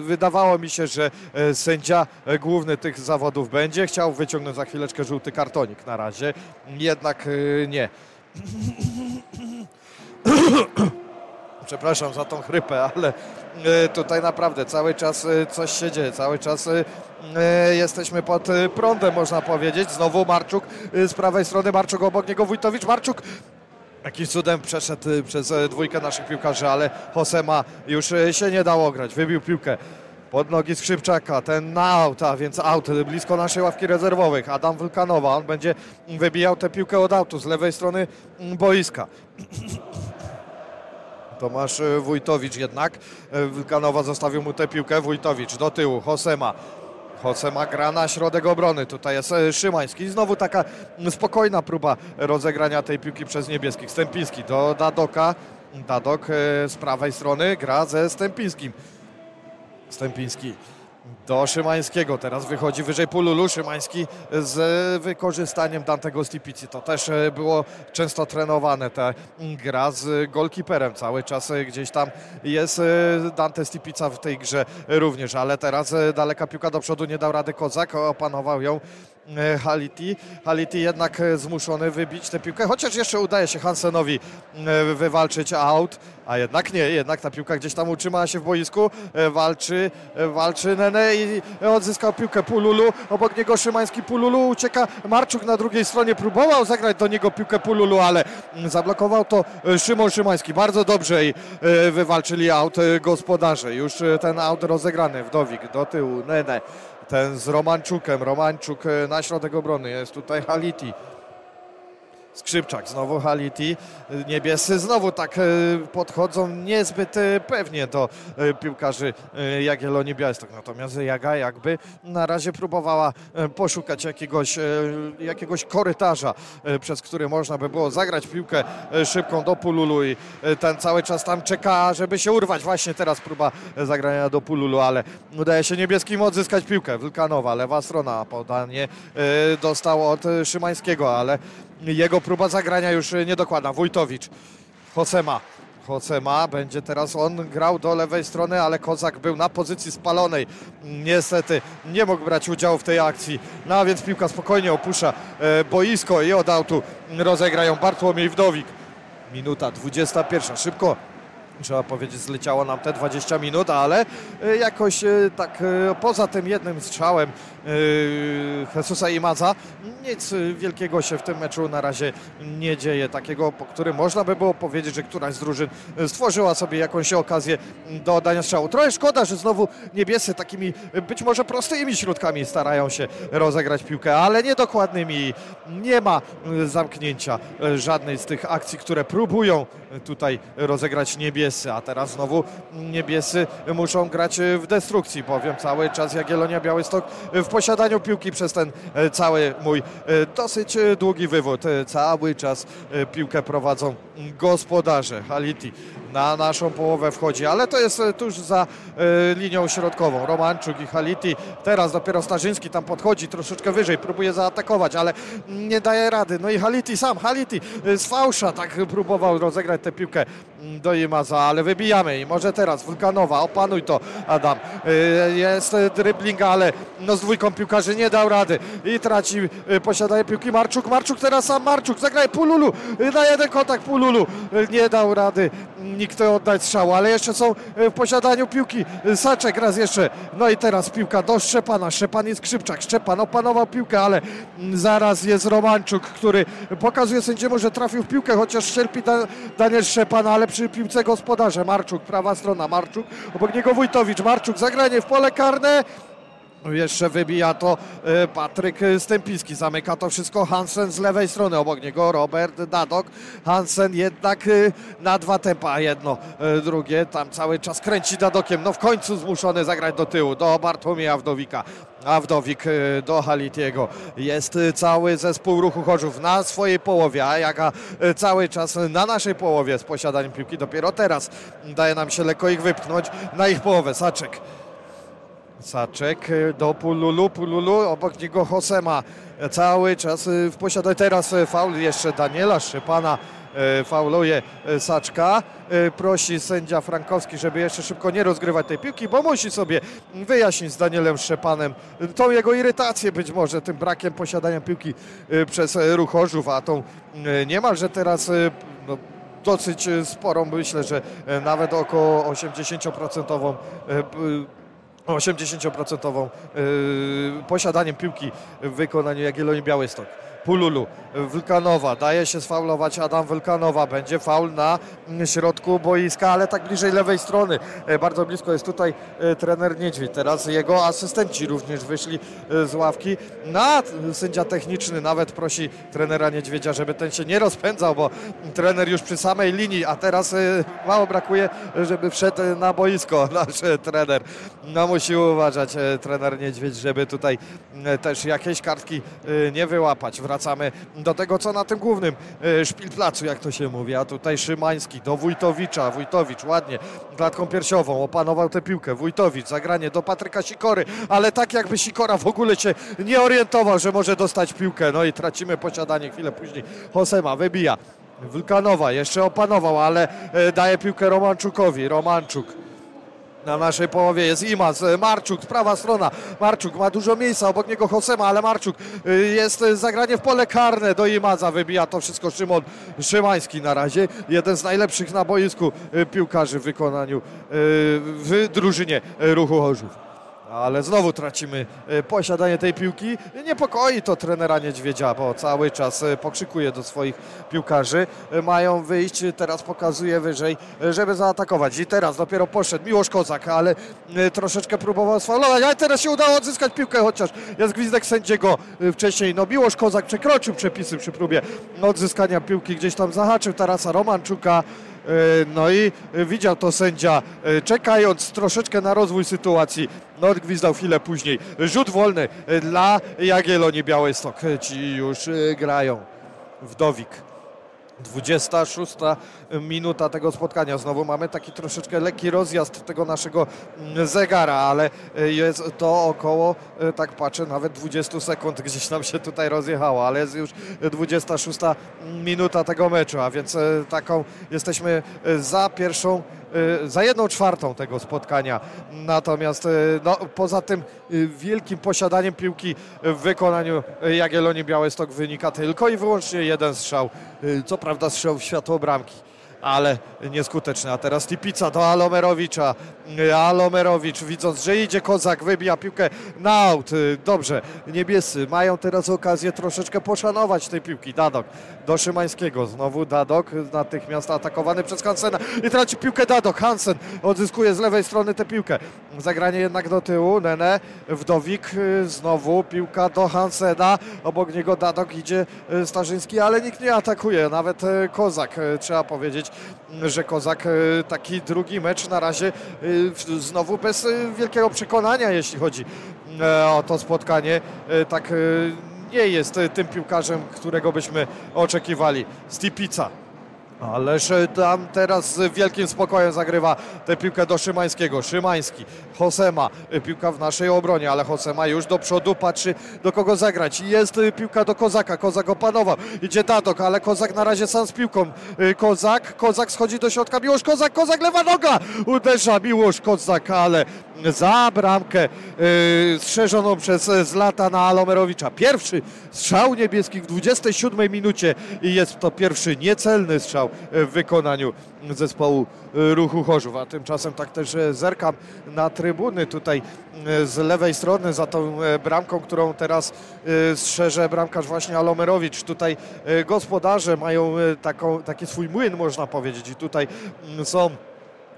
wydawało mi się, że e, sędzia e, główny tych zawodów będzie chciał wyciągnąć za chwileczkę żółty kartonik na razie, jednak e, nie. Przepraszam za tą chrypę, ale e, tutaj naprawdę cały czas e, coś się dzieje, cały czas e, jesteśmy pod prądem, można powiedzieć. Znowu Marczuk z prawej strony, Marczuk obok niego Wójtowicz, Marczuk Jakimś cudem przeszedł przez dwójkę naszych piłkarzy, ale Hosema już się nie dało grać. Wybił piłkę pod nogi Skrzypczaka, ten na aut, a więc aut blisko naszej ławki rezerwowych. Adam Wulkanowa, on będzie wybijał tę piłkę od autu z lewej strony mm, boiska. Tomasz Wójtowicz jednak. Wilkanowa zostawił mu tę piłkę. Wójtowicz do tyłu. Hosema. Hosema gra na środek obrony. Tutaj jest e, Szymański. Znowu taka spokojna próba rozegrania tej piłki przez niebieskich. Stępiński do Dadoka. Dadok e, z prawej strony gra ze Stępińskim. Stępiński do Szymańskiego. Teraz wychodzi wyżej Pululu. Szymański z wykorzystaniem Dantego Stipici. To też e, było często trenowane. Ta gra z golkiperem. Cały czas e, gdzieś tam jest e, Dante Stipica w tej grze również, ale teraz daleka piłka do przodu. Nie dał rady Kozak. Opanował ją Haliti. Haliti jednak zmuszony wybić tę piłkę, chociaż jeszcze udaje się Hansenowi wywalczyć out, a jednak nie, jednak ta piłka gdzieś tam utrzymała się w boisku, walczy, walczy Nene i odzyskał piłkę Pululu, obok niego Szymański Pululu, ucieka Marczuk na drugiej stronie, próbował zagrać do niego piłkę Pululu, ale zablokował to e, Szymon Szymański, bardzo dobrze i e, wywalczyli out e, gospodarze, już ten out rozegrany, Wdowik do tyłu, Nene, ten z Romanczukiem. Romanczuk na środek obrony. Jest tutaj Haliti. Skrzypczak, znowu Haliti. Niebiescy znowu tak e, podchodzą niezbyt e, pewnie do piłkarzy Jagiellonii Białystok. Natomiast Jaga jakby na razie próbowała poszukać jakiegoś, jakiegoś korytarza, przez który można by było zagrać piłkę szybką do Pululu i ten cały czas tam czeka, żeby się urwać. Właśnie teraz próba zagrania do Pululu, ale udaje się niebieskim odzyskać piłkę. Wilkanowa, lewa strona, podanie e, dostał od Szymańskiego, ale jego próba zagrania już e, nie dokłada. Wójtowicz, Hosema. Hosema będzie teraz on grał do lewej strony, ale Kozak był na pozycji spalonej. Niestety nie mógł brać udziału w tej akcji. No a więc piłka spokojnie opuszcza e, boisko i od autu rozegrają Bartłomiej Wdowik. Minuta 21. Szybko trzeba powiedzieć, zleciało nam te 20 minut, ale e, jakoś e, tak e, poza tym jednym strzałem Jesusa Imaza nic wielkiego się w tym meczu na razie nie dzieje, takiego, po którym można by było powiedzieć, że któraś z drużyn stworzyła sobie jakąś okazję do oddania strzału. Trochę szkoda, że znowu niebiescy takimi być może prostymi środkami starają się rozegrać piłkę, ale niedokładnymi. Nie ma zamknięcia żadnej z tych akcji, które próbują tutaj rozegrać niebiescy, a teraz znowu niebiescy muszą grać e, w destrukcji, bowiem cały czas Jagiellonia Białystok w posiadaniu piłki przez ten e, cały mój e, dosyć długi wywód. Cały czas piłkę prowadzą gospodarze. Haliti na naszą połowę wchodzi, ale to jest e, tuż za e, linią środkową. Romanczuk i Haliti. Teraz dopiero Starzyński tam podchodzi troszeczkę wyżej, próbuje zaatakować, ale nie daje rady. No i Haliti sam, Haliti e, z fałsza tak próbował rozegrać tę piłkę do Imaza, ale wybijamy i może teraz Wulkanowa, opanuj to Adam. Jest dribbling, ale no z dwójką piłkarzy nie dał rady i traci e, posiadanie piłki Marczuk. Marczuk teraz sam Marczuk, zagraje Pululu na jeden kontakt Pululu. Nie dał rady nikt oddać strzału, ale jeszcze są e, w posiadaniu piłki. E, Saczek raz jeszcze. No i teraz piłka do Szczepana. Szczepan jest Skrzypczak. Szczepan opanował piłkę, ale mm, zaraz jest Romanczuk, który pokazuje sędziemu, że trafił w piłkę, chociaż szczerpi da Daniel Szczepan, ale przy piłce gospodarze. Marczuk, prawa strona. Marczuk, obok niego Wójtowicz. Marczuk, zagranie w pole karne. Jeszcze wybija to e, Patryk Stępiński. Zamyka to wszystko Hansen z lewej strony. Obok niego Robert Dadok. Hansen jednak e, na dwa tempa. Jedno, e, drugie. Tam cały czas kręci Dadokiem. No w końcu zmuszony zagrać do tyłu. Do Bartłomieja Wdowika. A Wdowik do Halitiego. Jest cały zespół ruchu Chorzów na swojej połowie. A Jaka cały czas na naszej połowie z posiadaniem piłki. Dopiero teraz daje nam się lekko ich wypchnąć na ich połowę. Saczek. Saczek y, do Pululu, Pululu, obok niego Hosema. Cały czas y, w posiadaniu. Teraz y, faul jeszcze Daniela Szczepana. Fauluje Saczka. Prosi sędzia Frankowski, żeby jeszcze szybko nie rozgrywać tej piłki, bo musi sobie wyjaśnić z Danielem Szczepanem tą jego irytację być może tym brakiem posiadania piłki przez y, ruch Chorzów, a tą niemalże teraz no, dosyć sporą, myślę, że nawet około 80% y, p- 80% yy, posiadaniem piłki w wykonaniu Jagiellonii Białystok. Pululu, Wulkanowa, daje się sfaulować Adam Wulkanowa, będzie faul na środku boiska, ale tak bliżej lewej strony, E, bardzo blisko jest tutaj e, trener Niedźwiedź, teraz jego asystenci również wyszli e, z ławki, na sędzia techniczny nawet prosi trenera Niedźwiedzia, żeby ten się nie rozpędzał, bo trener już przy samej linii, a teraz mało brakuje, żeby wszedł na boisko nasz trener. No musi uważać trener Niedźwiedź, żeby tutaj też jakieś kartki nie wyłapać. Wracamy do tego, co na tym głównym e, szpilplacu, jak to się mówi, a tutaj Szymański do Wójtowicza, Wójtowicz ładnie klatką piersiową opanował tę piłkę, Wójtowicz zagranie do Patryka Sikory, ale tak jakby Sikora w ogóle się nie orientował, że może dostać piłkę, no i tracimy posiadanie chwilę później. Hosema wybija. Wulkanowa jeszcze opanował, ale e, daje piłkę Romanczukowi. Romanczuk na naszej połowie jest Imaz, e, Marczuk, prawa strona. Marczuk ma dużo miejsca, obok niego Hosema, ale Marczuk e, jest e, zagranie w pole karne do Imaza. Wybija to wszystko Szymon Szymański na razie. Jeden z najlepszych na boisku piłkarzy w wykonaniu w drużynie Ruchu Chorzów. Ale znowu tracimy e, posiadanie tej piłki. Niepokoi to trenera Niedźwiedzia, bo cały czas e, pokrzykuje do swoich piłkarzy. E, Mają wyjść, teraz pokazuje wyżej, żeby zaatakować. I teraz dopiero poszedł Miłosz Kozak, ale troszeczkę próbował sfaulować, ale teraz się udało odzyskać piłkę, chociaż jest gwizdek sędziego wcześniej. No Miłosz Kozak przekroczył przepisy przy próbie odzyskania piłki, gdzieś tam zahaczył Tarasa Romanczuka. E, No i e, widział to sędzia, e, czekając troszeczkę na rozwój sytuacji. No chwilę później. Rzut wolny dla Jagiellonii Białystok. Ci już grają. Wdowik. 26 minuta tego spotkania. Znowu mamy taki troszeczkę lekki rozjazd tego naszego mm, zegara, ale e, jest to około, e, tak patrzę, nawet 20 sekund gdzieś nam się tutaj rozjechało, ale jest już 26 minuta tego meczu, a więc e, taką jesteśmy za pierwszą za jedną czwartą tego spotkania. Natomiast no, poza tym wielkim posiadaniem piłki w wykonaniu Jagiellonii Białystok wynika tylko i wyłącznie jeden strzał. Co prawda strzał w światło bramki ale nieskuteczny. A teraz Tipica do Alomerowicza. Alomerowicz widząc, że idzie Kozak, wybija piłkę na aut. Dobrze, niebiescy mają teraz okazję troszeczkę poszanować tej piłki. Dadok do Szymańskiego. Znowu Dadok, natychmiast atakowany przez Hansena i traci piłkę Dadok. Hansen odzyskuje z lewej strony tę piłkę. Zagranie jednak do tyłu. Nene, Wdowik, znowu piłka do Hansena. Obok niego Dadok idzie Starzyński, ale nikt nie atakuje. Nawet e, Kozak, e, trzeba powiedzieć, że Kozak e, taki drugi mecz na razie e, znowu bez e, wielkiego przekonania, jeśli chodzi o to spotkanie. Tak nie jest tym piłkarzem, którego byśmy oczekiwali. Stipica. Ależ tam teraz z wielkim spokojem zagrywa tę piłkę do Szymańskiego. Szymański, Hosema, e, piłka w naszej obronie, ale Hosema już do przodu patrzy do kogo zagrać. Jest e, piłka do Kozaka, Kozak opanował, idzie Dadok, ale Kozak na razie sam z piłką. E, Kozak, Kozak schodzi do środka, Miłosz Kozak, Kozak lewa noga, uderza Miłosz Kozak, ale za bramkę e, strzeżoną przez e, Zlatana Alomerowicza. Pierwszy strzał niebieski w 27 minucie i jest to pierwszy niecelny strzał w wykonaniu zespołu e, Ruchu Chorzów. A tymczasem tak też zerkam na trybuny tutaj z lewej strony za tą bramką, którą teraz strzeże bramkarz właśnie Alomerowicz. Tutaj gospodarze mają taką, taki swój młyn można powiedzieć i tutaj mm, są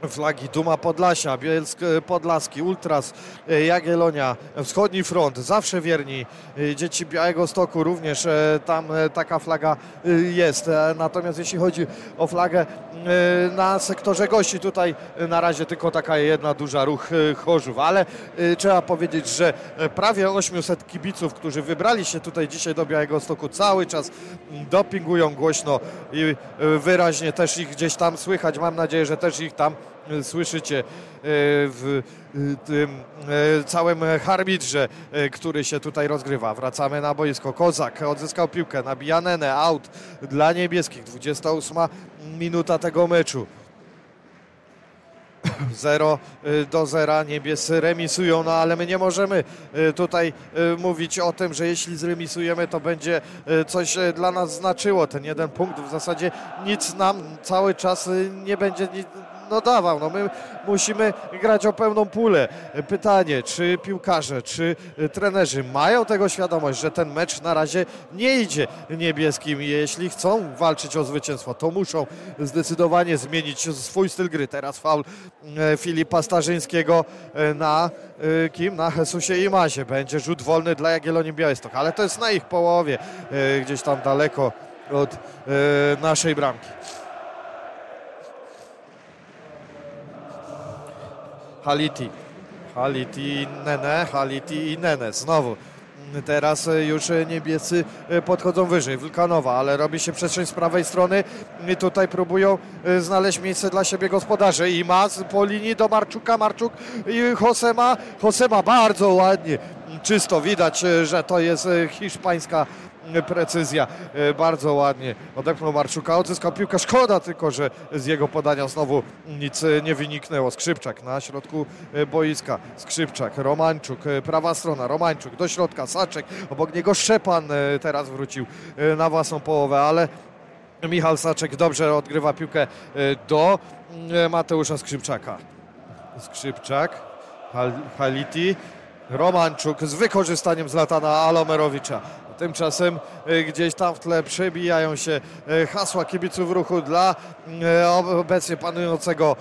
flagi Duma Podlasia, Bielsk e, Podlaski, Ultras, e, Jagiellonia, Wschodni Front, zawsze wierni, e, Dzieci Białego Stoku również tam taka flaga jest. Natomiast jeśli chodzi o flagę na sektorze gości, tutaj na razie tylko taka jedna duża ruch Chorzów, ale trzeba powiedzieć, że prawie 800 kibiców, którzy wybrali się tutaj dzisiaj do Białego Stoku cały czas dopingują głośno i wyraźnie też ich gdzieś tam słychać. Mam nadzieję, że też ich tam słyszycie e, w e, tym e, całym harbitrze, e, który się tutaj rozgrywa. Wracamy na boisko. Kozak odzyskał piłkę, nabija Nenę, out dla niebieskich. 28 minuta tego meczu. 0 do 0 niebiescy remisują, no ale my nie możemy e, tutaj e, mówić o tym, że jeśli zremisujemy, to będzie e, coś e, dla nas znaczyło. Ten jeden punkt w zasadzie nic nam cały czas e, nie będzie no dawał. No my musimy grać o pełną pulę. Pytanie, czy piłkarze, czy trenerzy mają tego świadomość, że ten mecz na razie nie idzie niebieskim jeśli chcą walczyć o zwycięstwo, to muszą zdecydowanie zmienić swój styl gry. Teraz faul e, Filipa Starzyńskiego e, na e, kim? Na Jesusie i Mazie. Będzie rzut wolny dla Jagiellonii Białystok, ale to jest na ich połowie, gdzieś tam daleko od naszej bramki. Haliti. Haliti Nene, Haliti i Nene. Znowu. Teraz już niebiescy podchodzą wyżej. Wulkanowa, ale robi się przestrzeń z prawej strony. Tutaj próbują znaleźć miejsce dla siebie gospodarze. I ma po linii do Marczuka. Marczuk i Hosema. Hosema bardzo ładnie. Czysto widać, że to jest hiszpańska precyzja. E, bardzo ładnie odepchnął Marczuka, odzyskał piłkę. Szkoda tylko, że z jego podania znowu nic e, nie wyniknęło. Skrzypczak na środku e, boiska. Skrzypczak, Romanczuk, prawa strona, Romańczuk do środka, Saczek, obok niego Szczepan teraz wrócił na własną połowę, ale Michał Saczek dobrze odgrywa piłkę do Mateusza Skrzypczaka. Skrzypczak, Haliti, Romanczuk z wykorzystaniem Zlatana Alomerowicza. Tymczasem e, gdzieś tam w tle przebijają się e, hasła kibiców ruchu dla e, obecnie panującego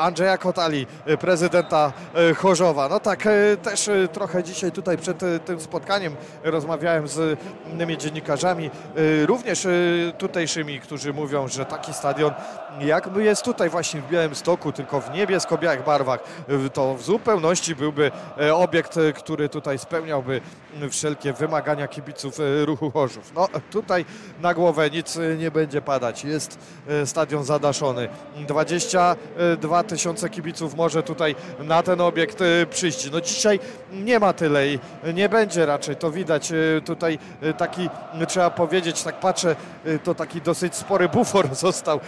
Andrzeja Kotali, prezydenta Chorzowa. No tak, też trochę dzisiaj tutaj przed tym spotkaniem rozmawiałem z innymi dziennikarzami, również tutejszymi, którzy mówią, że taki stadion jakby jest tutaj właśnie w Białym Stoku, tylko w niebiesko-białych barwach, to w zupełności byłby obiekt, który tutaj spełniałby wszelkie wymagania kibiców e, ruchu Chorzów. No tutaj na głowę nic e, nie będzie padać. Jest e, stadion zadaszony. 22 tysiące kibiców może tutaj na ten obiekt przyjść. No dzisiaj nie ma tyle i nie będzie raczej. To widać tutaj taki, trzeba powiedzieć, tak patrzę, to taki dosyć spory bufor został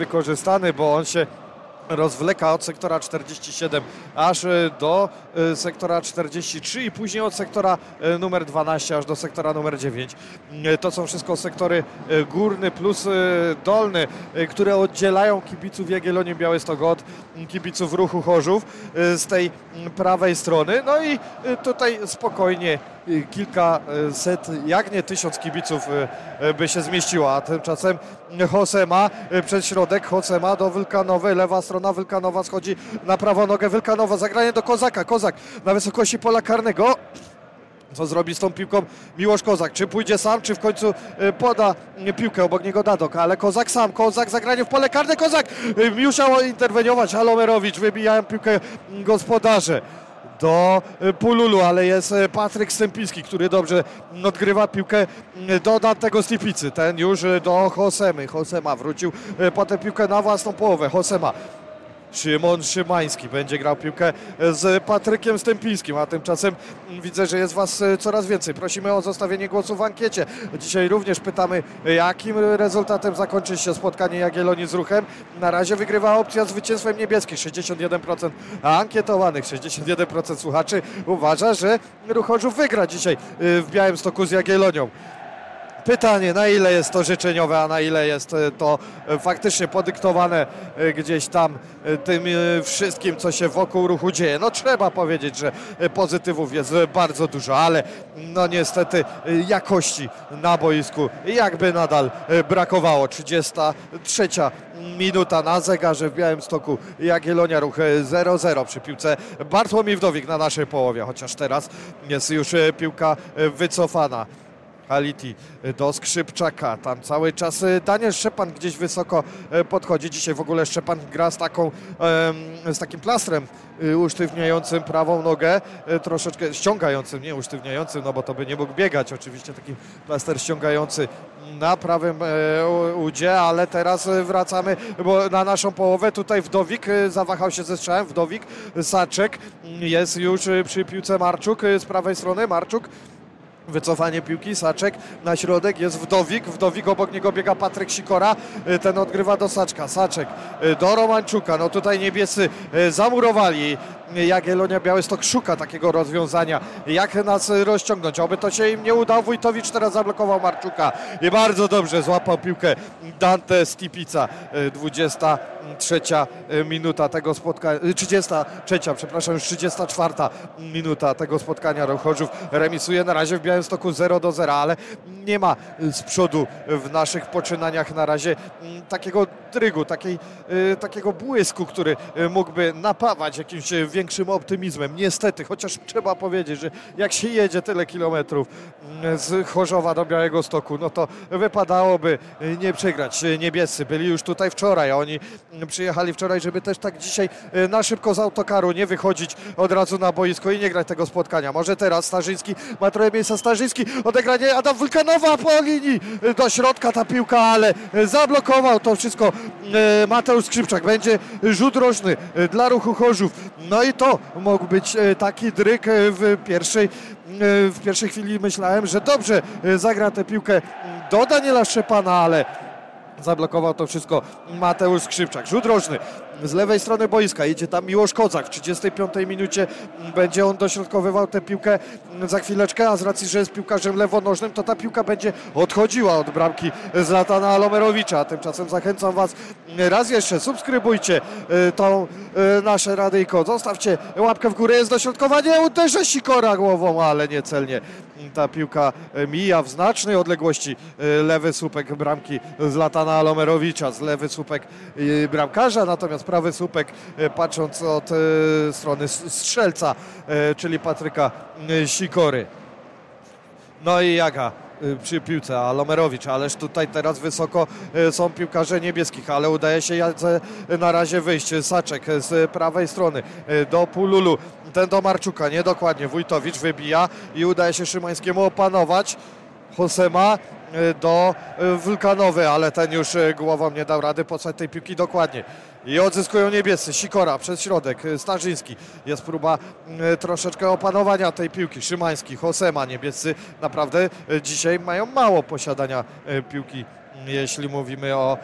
wykorzystany, bo on się rozwleka od sektora 47 aż e, do e, sektora 43 i później od sektora e, numer 12 aż do sektora numer 9. To są wszystko sektory górny plus dolny, które oddzielają kibiców Jagiellonii Białystok od kibiców ruchu Chorzów z tej prawej strony. No i tutaj spokojnie kilkaset, jak nie tysiąc kibiców by się zmieściło, a tymczasem Hosema przed środek, Hosema do Wylkanowej, lewa strona Wylkanowa schodzi na prawą nogę. Wylkanowa, zagranie do Kozaka, Kozak na wysokości pola karnego. Co zrobi z tą piłką Miłosz Kozak? Czy pójdzie sam, czy w końcu poda piłkę obok niego Dadok? Ale Kozak sam, Kozak zagranie w pole karne, Kozak musiał interweniować, Alomerowicz wybijają piłkę gospodarze do e, Pululu, ale jest e, Patryk Stępiński, który dobrze odgrywa piłkę e, do Dantego Slipicy. Ten już do Hosemy. Hosema wrócił po tę piłkę na własną połowę. Hosema Szymon Szymański będzie grał piłkę z Patrykiem Stępińskim, a tymczasem widzę, że jest Was coraz więcej. Prosimy o zostawienie głosu w ankiecie. Dzisiaj również pytamy, jakim rezultatem zakończy się spotkanie Jagiellonii z Ruchem. Na razie wygrywa opcja zwycięstwem niebieskich, 61% ankietowanych, 61% słuchaczy uważa, że Ruchorzów wygra dzisiaj w Białymstoku z Jagiellonią. Pytanie, na ile jest to życzeniowe, a na ile jest e, to e, faktycznie podyktowane e, gdzieś tam tym wszystkim, co się wokół ruchu dzieje. No trzeba powiedzieć, że pozytywów jest bardzo dużo, ale no niestety jakości na boisku jakby nadal brakowało. 33 minuta na zegarze w Białymstoku Jagiellonia ruch 0-0 przy piłce Bartłomiej Wdowik na naszej połowie, chociaż teraz jest już piłka wycofana. Haliti do Skrzypczaka. Tam cały czas e, Daniel Szczepan gdzieś wysoko e, podchodzi. Dzisiaj w ogóle Szczepan gra z, taką, z takim plastrem e, usztywniającym prawą nogę, troszeczkę ściągającym, nie usztywniającym, no bo to by nie mógł biegać. Oczywiście taki plaster ściągający na prawym udzie, ale teraz wracamy bo na naszą połowę. Tutaj Wdowik zawahał się ze strzałem. Wdowik, Saczek jest już przy piłce Marczuk z prawej strony. Marczuk Wycofanie piłki, Saczek na środek, jest Wdowik, Wdowik obok niego biega Patryk Sikora, y, ten odgrywa do Saczka, Saczek y, do Romanczuka, no tutaj niebiescy y, zamurowali Jagiellonia Białystok szuka takiego rozwiązania, jak nas rozciągnąć. Oby to się im nie udało. Wójtowicz teraz zablokował Marczuka i bardzo dobrze złapał piłkę Dante Stipica. 23 minuta tego spotkania, 33, przepraszam, już 34 minuta tego spotkania. Chorzów remisuje na razie w Białymstoku 0 do 0, ale nie ma z przodu w naszych poczynaniach na razie takiego drygu, takiej, y, takiego błysku, który y, mógłby napawać jakimś większym optymizmem. Niestety, chociaż trzeba powiedzieć, że jak się jedzie tyle kilometrów mm, z Chorzowa do Białego Stoku, no to wypadałoby y, nie przegrać. Niebiescy byli już tutaj wczoraj, a oni mm, przyjechali wczoraj, żeby też tak dzisiaj na szybko z autokaru nie wychodzić od razu na boisko i nie grać tego spotkania. Może teraz Starzyński ma trochę miejsca Starzyński, odegranie Adam Wulkanowa po linii do środka ta piłka, ale zablokował to wszystko Mateusz Skrzypczak. Będzie rzut roczny e, dla ruchu Chorzów. No i to mógł być e, taki dryk w pierwszej, w pierwszej chwili myślałem, że dobrze zagra tę piłkę do Daniela Szczepana, ale zablokował to wszystko Mateusz Skrzypczak. Rzut roczny z lewej strony boiska. Idzie tam Miłosz Kozak. W 35 minucie będzie on dośrodkowywał tę piłkę za chwileczkę, a z racji, że jest piłkarzem lewonożnym, to ta piłka będzie odchodziła od bramki Zlatana Alomerowicza. Tymczasem zachęcam Was raz jeszcze, subskrybujcie e, tą e, nasze radyjko. Zostawcie łapkę w górę, jest dośrodkowanie, uderzy Sikora głową, ale niecelnie ta piłka mija w znacznej odległości e, lewy słupek bramki Zlatana Alomerowicza, z lewy słupek bramkarza, natomiast prawy słupek, e, patrząc od e, strony strzelca, e, czyli Patryka Sikory. No i Jaga przy piłce, a Lomerowicz, ależ tutaj teraz wysoko są piłkarze niebieskich, ale udaje się na razie wyjść. Saczek z prawej strony do Pululu, ten do Marczuka, niedokładnie, Wójtowicz wybija i udaje się Szymańskiemu opanować. Hosema do Wulkanowy, ale ten już głową nie dał rady posłać tej piłki dokładnie. I odzyskują niebiescy. Sikora przez środek. Starzyński. Jest próba mm, troszeczkę opanowania tej piłki. Szymański, Hosema. Niebiescy naprawdę e, dzisiaj mają mało posiadania piłki jeśli mówimy o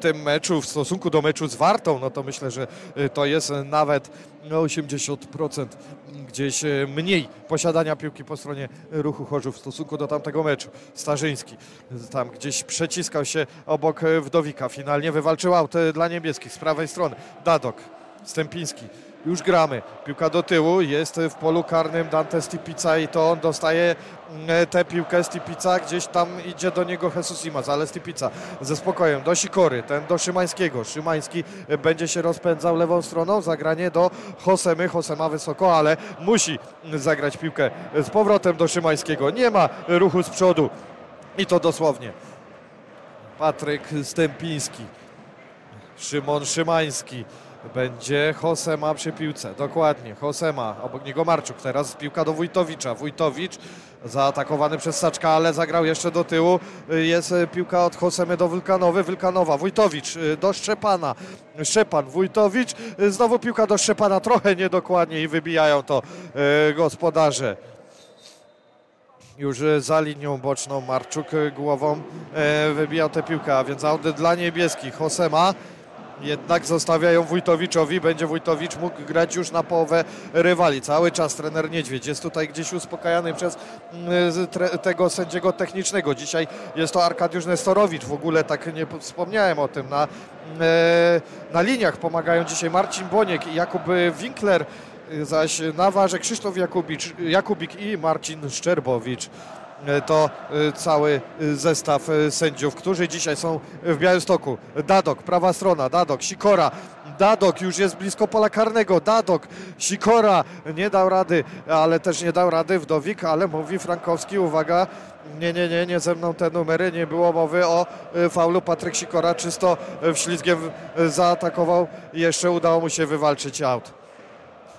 tym meczu w stosunku do meczu z Wartą, no to myślę, że to jest nawet 80% gdzieś e, mniej posiadania piłki po stronie ruchu Chorzów w stosunku do tamtego meczu. Starzyński tam gdzieś przeciskał się obok e, Wdowika. Finalnie wywalczył aut dla niebieskich z prawej strony. Dadok, Stępiński już gramy. Piłka do tyłu, jest w polu karnym Dante Stipica i to on dostaje mm, tę piłkę Stipica, gdzieś tam idzie do niego Jesus Imaz, ale Stipica ze spokojem do Sikory, ten do Szymańskiego. Szymański będzie się rozpędzał lewą stroną, zagranie do Hosemy, Hosema wysoko, ale musi zagrać piłkę z powrotem do Szymańskiego. Nie ma ruchu z przodu i to dosłownie. Patryk Stępiński, Szymon Szymański, będzie Hosema przy piłce. Dokładnie, Hosema, obok niego Marczuk. Teraz piłka do Wójtowicza. Wójtowicz zaatakowany przez Saczka, ale zagrał jeszcze do tyłu. Jest piłka od Hosemy do Wulkanowy. Wulkanowa, Wójtowicz y, do Szczepana. Szczepan, Wójtowicz. Y, znowu piłka do Szczepana, trochę niedokładnie i wybijają to gospodarze już za linią boczną Marczuk głową wybijał tę piłkę, a więc aut dla niebieskich. Hosema jednak zostawiają Wójtowiczowi. Będzie Wójtowicz mógł grać już na połowę rywali. Cały czas trener Niedźwiedź jest tutaj gdzieś uspokajany przez mm, tego sędziego technicznego. Dzisiaj jest to Arkadiusz Nestorowicz. W ogóle tak nie wspomniałem o tym. Na, e, na liniach pomagają dzisiaj Marcin Boniek i Jakub Winkler, zaś na warze Krzysztof Jakubicz, Jakubik i Marcin Szczerbowicz. To e, cały e, zestaw sędziów, którzy dzisiaj są w Białymstoku. Dadok, prawa strona, Dadok, Sikora, Dadok już jest blisko pola karnego. Dadok, Sikora nie dał rady, ale też nie dał rady Wdowik, ale mówi Frankowski, uwaga, nie, nie, nie, nie ze mną te numery, nie było mowy o faulu. Patryk Sikora czysto wślizgiem zaatakował, jeszcze udało mu się wywalczyć aut.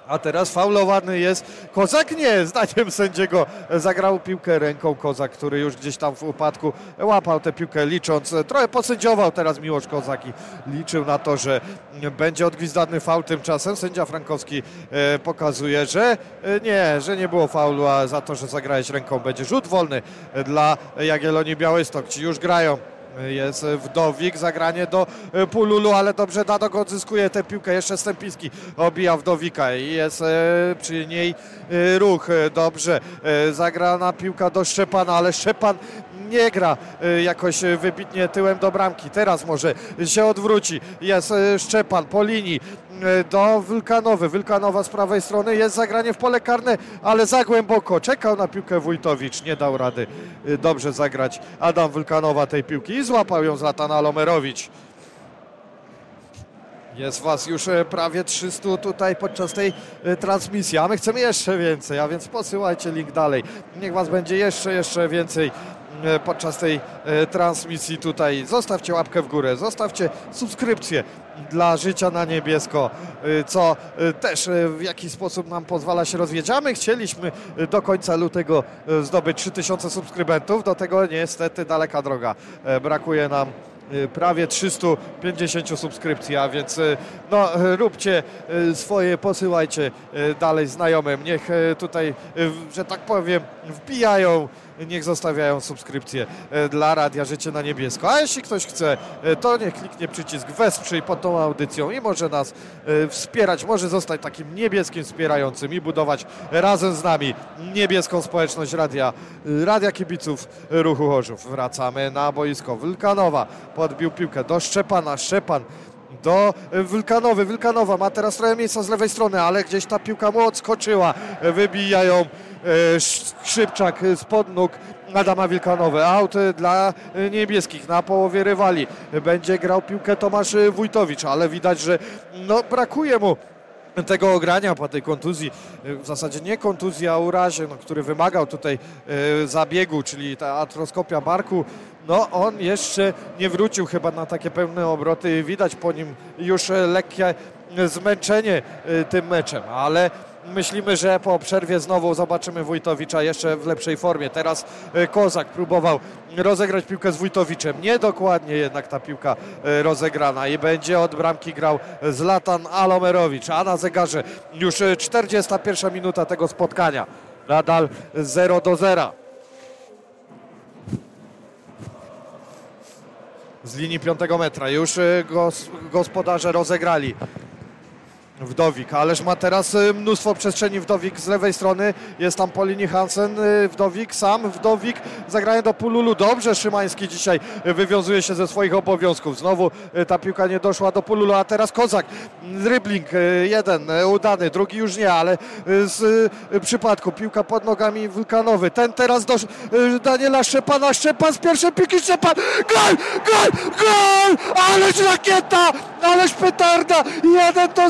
A teraz faulowany jest Kozak? Nie, zdaniem sędziego zagrał piłkę ręką Kozak, który już gdzieś tam w upadku łapał tę piłkę licząc. Trochę posędziował teraz Miłosz Kozak i liczył na to, że będzie odgwizdany faul. Tymczasem sędzia Frankowski e, pokazuje, że e, nie, że nie było faulu, a za to, że zagrałeś ręką będzie rzut wolny dla Jagiellonii Białystok. Ci już grają Jest Wdowik, zagranie do e, Pululu, ale dobrze Dadok odzyskuje tę piłkę. Jeszcze Stępiński obija Wdowika i jest e, przy niej e, ruch. Dobrze, zagrana piłka do Szczepana, ale Szczepan nie gra jakoś wybitnie tyłem do bramki. Teraz może się odwróci. Jest Szczepan po linii do Wulkanowy. Wulkanowa z prawej strony. Jest zagranie w pole karne, ale za głęboko. Czekał na piłkę Wójtowicz. Nie dał rady e, dobrze zagrać Adam Wulkanowa tej piłki i złapał ją Zlatan Alomerowicz. Jest Was już e, prawie 300 tutaj podczas tej e, transmisji, a my chcemy jeszcze więcej, a więc posyłajcie link dalej. Niech Was będzie jeszcze, jeszcze więcej e, podczas tej e, transmisji tutaj. Zostawcie łapkę w górę, zostawcie subskrypcję dla Życia na Niebiesko, e, co e, też e, w jakiś sposób nam pozwala się rozwijać. A my chcieliśmy e, do końca lutego e, zdobyć 3000 subskrybentów, do tego niestety daleka droga. E, Brakuje nam prawie 350 subskrypcji, a więc no, róbcie swoje, posyłajcie dalej znajomym. Niech tutaj, że tak powiem, wbijają, niech zostawiają subskrypcje y, dla Radia Życie na Niebiesko. A jeśli ktoś chce, y, to niech kliknie przycisk wesprzyj pod tą audycją i może nas y, wspierać, może zostać takim niebieskim wspierającym i budować razem z nami niebieską społeczność Radia, Radia Kibiców Ruchu Chorzów. Wracamy na boisko Wulkanowa. Podbił piłkę do Szczepana. Szczepan do y, Wulkanowy. Wulkanowa ma teraz trochę miejsca z lewej strony, ale gdzieś ta piłka mu odskoczyła. Wybija ją e, Szybczak y, spod nóg Adama Wilkanowy. Aut dla niebieskich na połowie rywali. Będzie grał piłkę Tomasz Wójtowicz, ale widać, że no, brakuje mu tego ogrania po tej kontuzji, y, w zasadzie nie kontuzji, a urazie, no, który wymagał tutaj y, zabiegu, czyli ta atroskopia barku, no on jeszcze nie wrócił chyba na takie pełne obroty. Widać po nim już e, lekkie e, zmęczenie e, tym meczem, ale myślimy, że po przerwie znowu zobaczymy Wójtowicza jeszcze w lepszej formie. Teraz e, Kozak próbował rozegrać piłkę z Wójtowiczem. Niedokładnie jednak ta piłka e, rozegrana i będzie od bramki grał Zlatan Alomerowicz, a na zegarze już e, 41 minuta tego spotkania. Nadal 0 do 0. z linii 5 metra. Już gos, gospodarze rozegrali. Wdowik, ależ ma teraz y, mnóstwo przestrzeni Wdowik z lewej strony. Jest tam po linii Hansen, y, Wdowik sam, Wdowik zagranie do Pululu. Dobrze Szymański dzisiaj y, wywiązuje się ze swoich obowiązków. Znowu ta piłka nie doszła do Pululu, a teraz Kozak. Dribbling jeden udany, drugi już nie, ale z przypadku piłka pod nogami Wulkanowy. Ten teraz do Daniela Szczepana. Szczepan z pierwszej piłki, Szczepan! Gol! Gol! Gol! Ależ rakieta! Ależ petarda! 1 do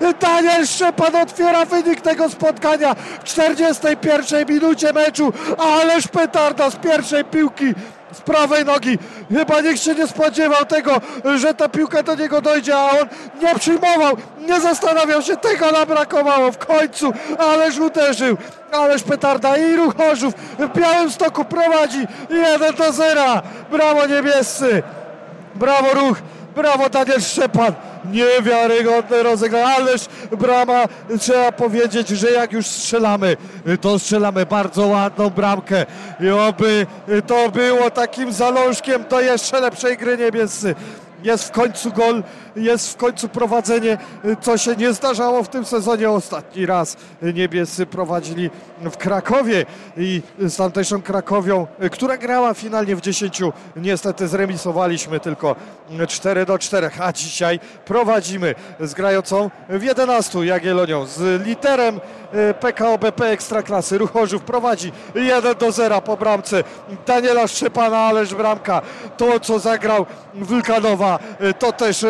0! Daniel Szczepan otwiera wynik tego spotkania w 41 minucie meczu. Ależ petarda z pierwszej piłki z prawej nogi. Chyba nikt się nie spodziewał tego, że ta piłka do niego dojdzie, a on nie przyjmował, nie zastanawiał się, tego nam brakowało w końcu, ależ uderzył, ależ petarda i ruch Chorzów w Białymstoku prowadzi 1 do 0. Brawo niebiescy, brawo ruch, brawo Daniel Szczepan. Niewiarygodne rozegranie, ależ brama, trzeba powiedzieć, że jak już strzelamy, to strzelamy bardzo ładną bramkę i oby to było takim zalążkiem do jeszcze lepszej gry niebiescy. Jest w końcu gol, jest w końcu prowadzenie, co się nie zdarzało w tym sezonie. Ostatni raz niebiescy prowadzili w Krakowie i z tamtejszą Krakowią, która grała finalnie w 10, niestety zremisowaliśmy tylko 4 do 4, a dzisiaj prowadzimy z grającą w 11 Jagiellonią, z literem e, PKO BP Ekstraklasy. Ruchorzów prowadzi 1 do 0 po bramce Daniela Szczepana, ależ bramka. To, co zagrał Wulkanowa, e, to też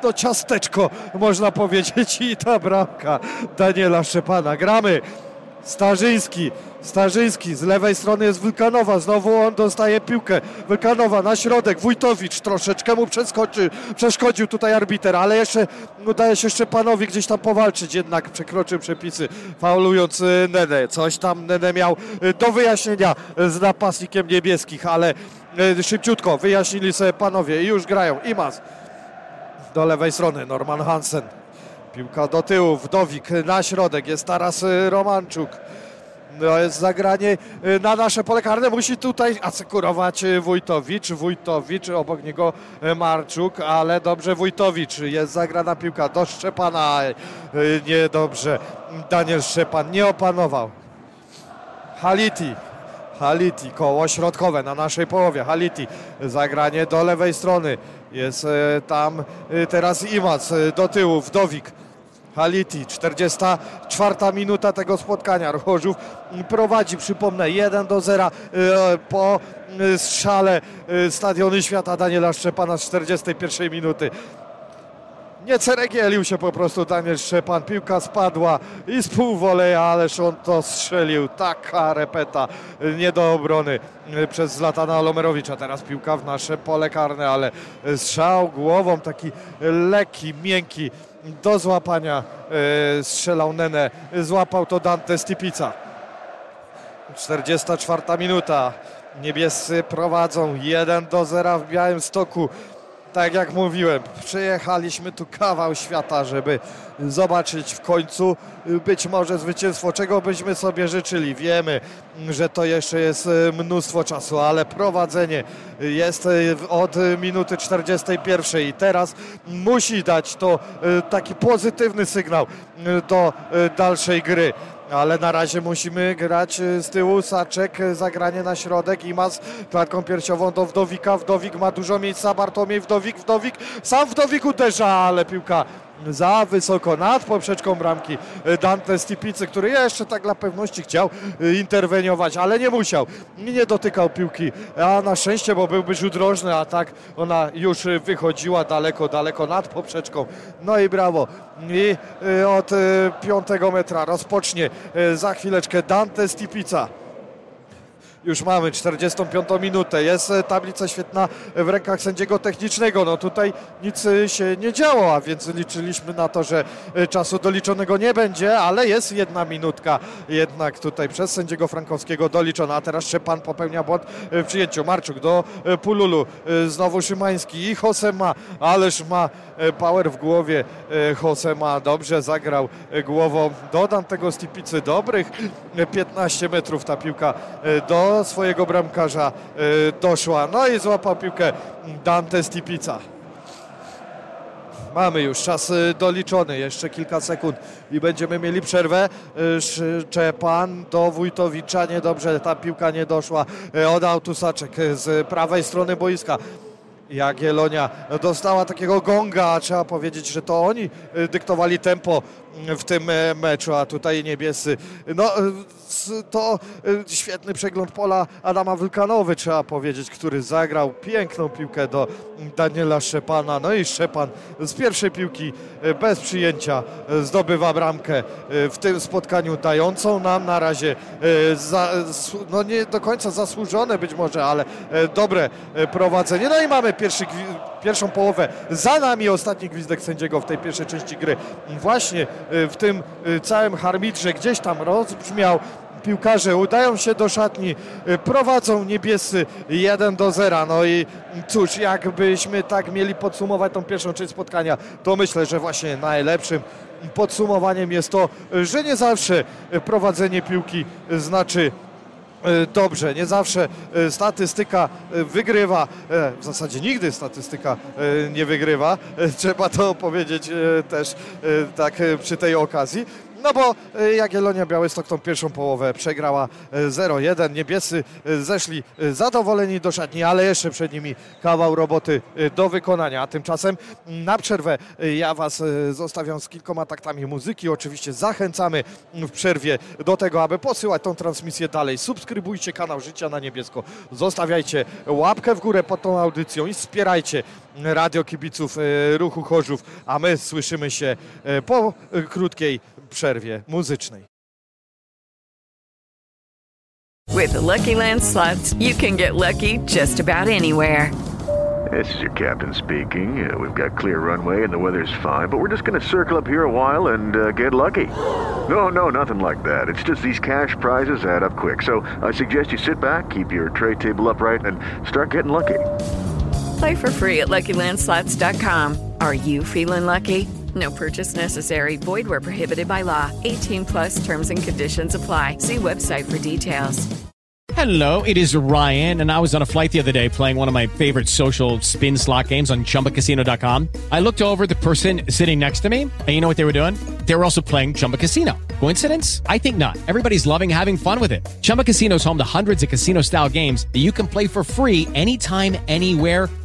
to ciasteczko, można powiedzieć, i ta bramka Daniela Szczepana. Gramy. Starzyński, Starzyński, z lewej strony jest Wulkanowa, znowu on dostaje piłkę. Wulkanowa na środek, Wójtowicz troszeczkę mu przeskoczy, przeszkodził tutaj arbiter, ale jeszcze udaje się Szczepanowi gdzieś tam powalczyć, jednak przekroczył przepisy, faulując y, Nenę. Coś tam Nenę miał y, do wyjaśnienia z napastnikiem niebieskich, ale y, szybciutko wyjaśnili sobie panowie i już grają. Imas do lewej strony, Norman Hansen. Piłka do tyłu, Wdowik na środek, jest teraz Romanczuk. No jest zagranie y, na nasze pole karne. Musi tutaj asekurować y, Wójtowicz. Wójtowicz, obok niego y, Marczuk, ale dobrze Wójtowicz. Jest zagrana piłka do Szczepana. Niedobrze. Daniel Szczepan nie opanował. Haliti. Haliti, koło środkowe na naszej połowie. Haliti, zagranie do lewej strony. Jest tam teraz Imac do tyłu, Wdowik. Haliti, 44 minuta tego spotkania. Chorzów prowadzi, przypomnę, 1 do 0 e, po e, strzale e, Stadiony Świata Daniela Szczepana z 41 minuty. Nie ceregielił się po prostu Daniel Szczepan. Piłka spadła i z półwoleja, ależ on to strzelił. Taka repeta nie do obrony przez Zlatana Lomerowicza. Teraz piłka w nasze pole karne, ale strzał głową taki lekki, miękki do złapania e, strzelał Nene. Złapał to Dante Stipica. 44 minuta. Niebiescy prowadzą 1 do 0 w Białym Stoku. Tak jak mówiłem, przyjechaliśmy tu kawał świata, żeby zobaczyć w końcu być może zwycięstwo, czego byśmy sobie życzyli. Wiemy, że to jeszcze jest e, mnóstwo czasu, ale prowadzenie jest e, od minuty 41 i teraz musi dać to e, taki pozytywny sygnał do dalszej gry. Ale na razie musimy grać e, z tyłu. Saczek, e, zagranie na środek. Imas klatką piersiową do Wdowika. Wdowik ma dużo miejsca. Bartłomiej Wdowik, Wdowik. Sam Wdowik uderza, ale piłka za wysoko nad poprzeczką bramki e, Dante Stipicy, który jeszcze tak dla pewności chciał e, interweniować, ale nie musiał. Nie dotykał piłki, a na szczęście, bo byłby rzut rożny, a tak ona już wychodziła daleko, daleko nad poprzeczką. No i brawo. I e, od piątego metra rozpocznie za chwileczkę Dante Stipica. Już mamy 45 minutę. Jest e, tablica świetna w rękach sędziego technicznego. No tutaj nic e, się nie działo, a więc liczyliśmy na to, że e, czasu doliczonego nie będzie, ale jest jedna minutka jednak tutaj przez sędziego Frankowskiego doliczona. A teraz Szczepan popełnia błąd w przyjęciu. Marczuk do Pululu. Znowu Szymański i Josema, ależ ma power w głowie. Josema dobrze zagrał głową. Dodam tego Stipicy dobrych e, 15 metrów ta piłka e, swojego bramkarza e, doszła. No i złapał piłkę Dante Stipica. Mamy już czas y, doliczony, jeszcze kilka sekund i będziemy mieli przerwę. Y, Szczepan do Wójtowicza, niedobrze, ta piłka nie doszła. Y, Oddał tu Saczek y, z prawej strony boiska. Jagiellonia dostała takiego gonga, trzeba powiedzieć, że to oni y, dyktowali tempo y, w tym e, meczu, a tutaj niebiescy. No s- to y, świetny przegląd pola Adama Wylkanowy, trzeba powiedzieć, który zagrał piękną piłkę do Daniela Szczepana. No i Szczepan z pierwszej piłki bez przyjęcia zdobywa bramkę w tym spotkaniu, dającą nam na razie za, no nie do końca zasłużone być może, ale e, dobre e, prowadzenie. No i mamy pierwszy, pierwszą połowę za nami, ostatni gwizdek sędziego w tej pierwszej części gry. Właśnie e, w tym e, całym harmitrze gdzieś tam rozbrzmiał. Piłkarze udają się do szatni, e, prowadzą niebiescy 1 do 0. No i cóż, jakbyśmy tak mieli podsumować tą pierwszą część spotkania, to myślę, że właśnie najlepszym podsumowaniem jest to, że nie zawsze prowadzenie piłki znaczy dobrze. Nie zawsze e, statystyka e, wygrywa, e, w zasadzie nigdy statystyka e, nie wygrywa. E, Trzeba to powiedzieć e, też e, tak e, przy tej okazji. No bo e, Jagiellonia Białystok tą pierwszą połowę przegrała e, 0-1. Niebiescy e, zeszli zadowoleni do szatni, ale jeszcze przed nimi kawał roboty do wykonania. A tymczasem na przerwę ja Was zostawiam z kilkoma taktami muzyki. Oczywiście zachęcamy w przerwie do tego, aby posyłać tą transmisję dalej. Subskrybujcie kanał Życia na Niebiesko. Zostawiajcie łapkę w górę pod tą audycją i wspierajcie Radio Kibiców e, Ruchu Chorzów, a my słyszymy się e, po e, krótkiej przerwie muzycznej. With the Lucky Land slots, you can get lucky just about anywhere. This is your captain speaking. Uh, we've got clear runway and the weather's fine, but we're just going to circle up here a while and uh, get lucky. No, no, nothing like that. It's just these cash prizes add up quick. So I suggest you sit back, keep your tray table upright, and start getting lucky. Play for free at LuckyLandSlots.com. Are you feeling lucky? No purchase necessary. Void where prohibited by law. 18 plus terms and conditions apply. See website for details. Hello, it is Ryan, and I was on a flight the other day playing one of my favorite social spin slot games on chumbacasino.com. I looked over the person sitting next to me, and you know what they were doing? They were also playing Chumba Casino. Coincidence? I think not. Everybody's loving having fun with it. Chumba Casino is home to hundreds of casino style games that you can play for free anytime, anywhere,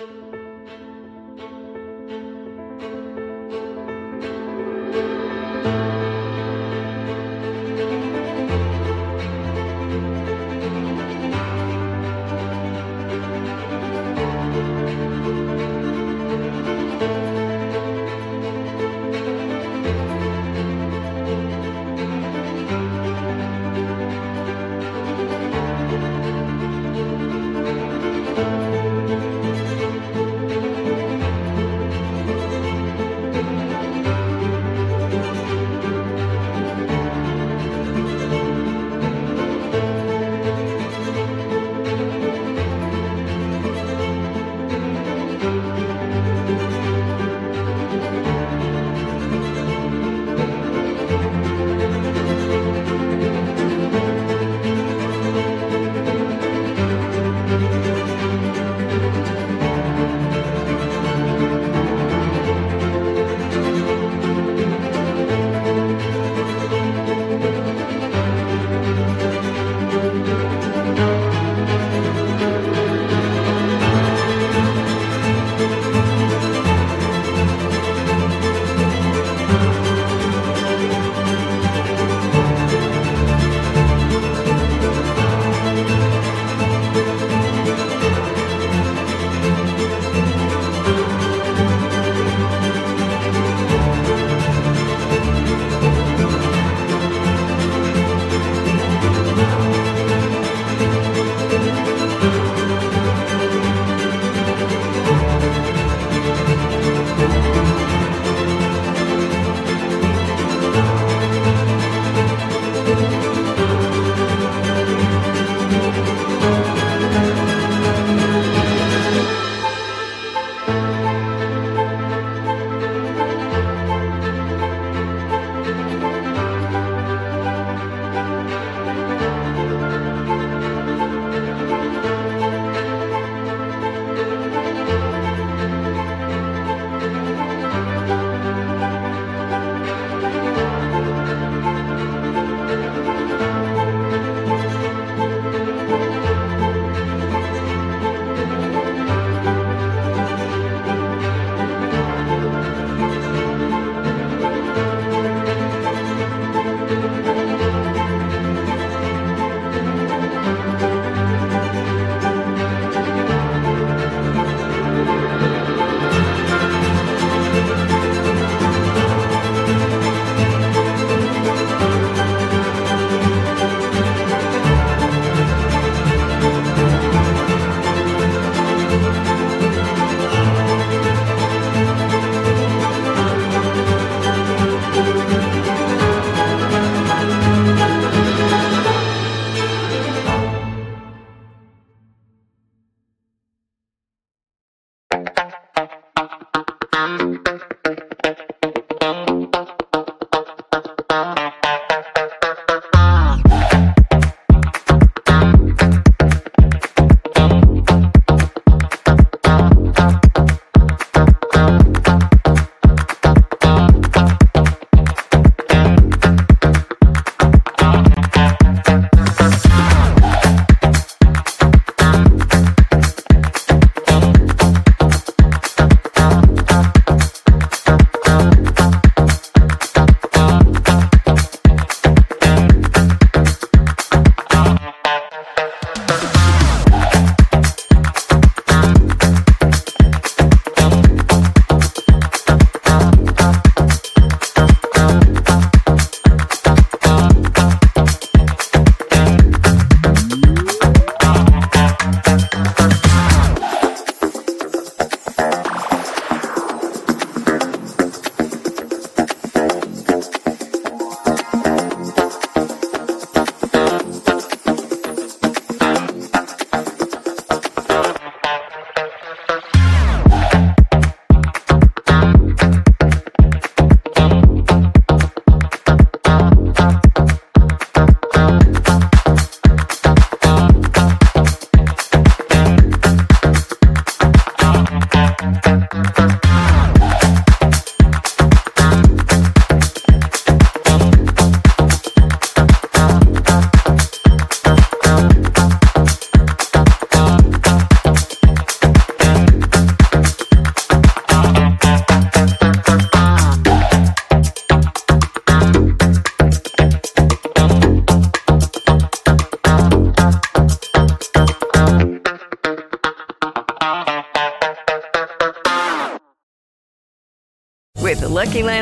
Thank you.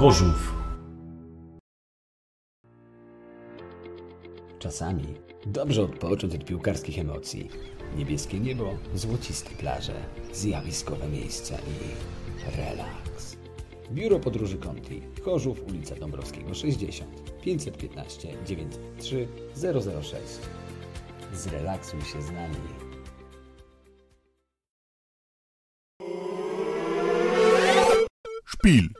Chorzów. Czasami dobrze odpocząć od piłkarskich emocji. Niebieskie niebo, złociste plaże, zjawiskowe miejsca i relaks. Biuro Podróży Conti, Chorzów, ulica Dąbrowskiego 60, 515 93 006. Zrelaksuj się z nami. Szpil.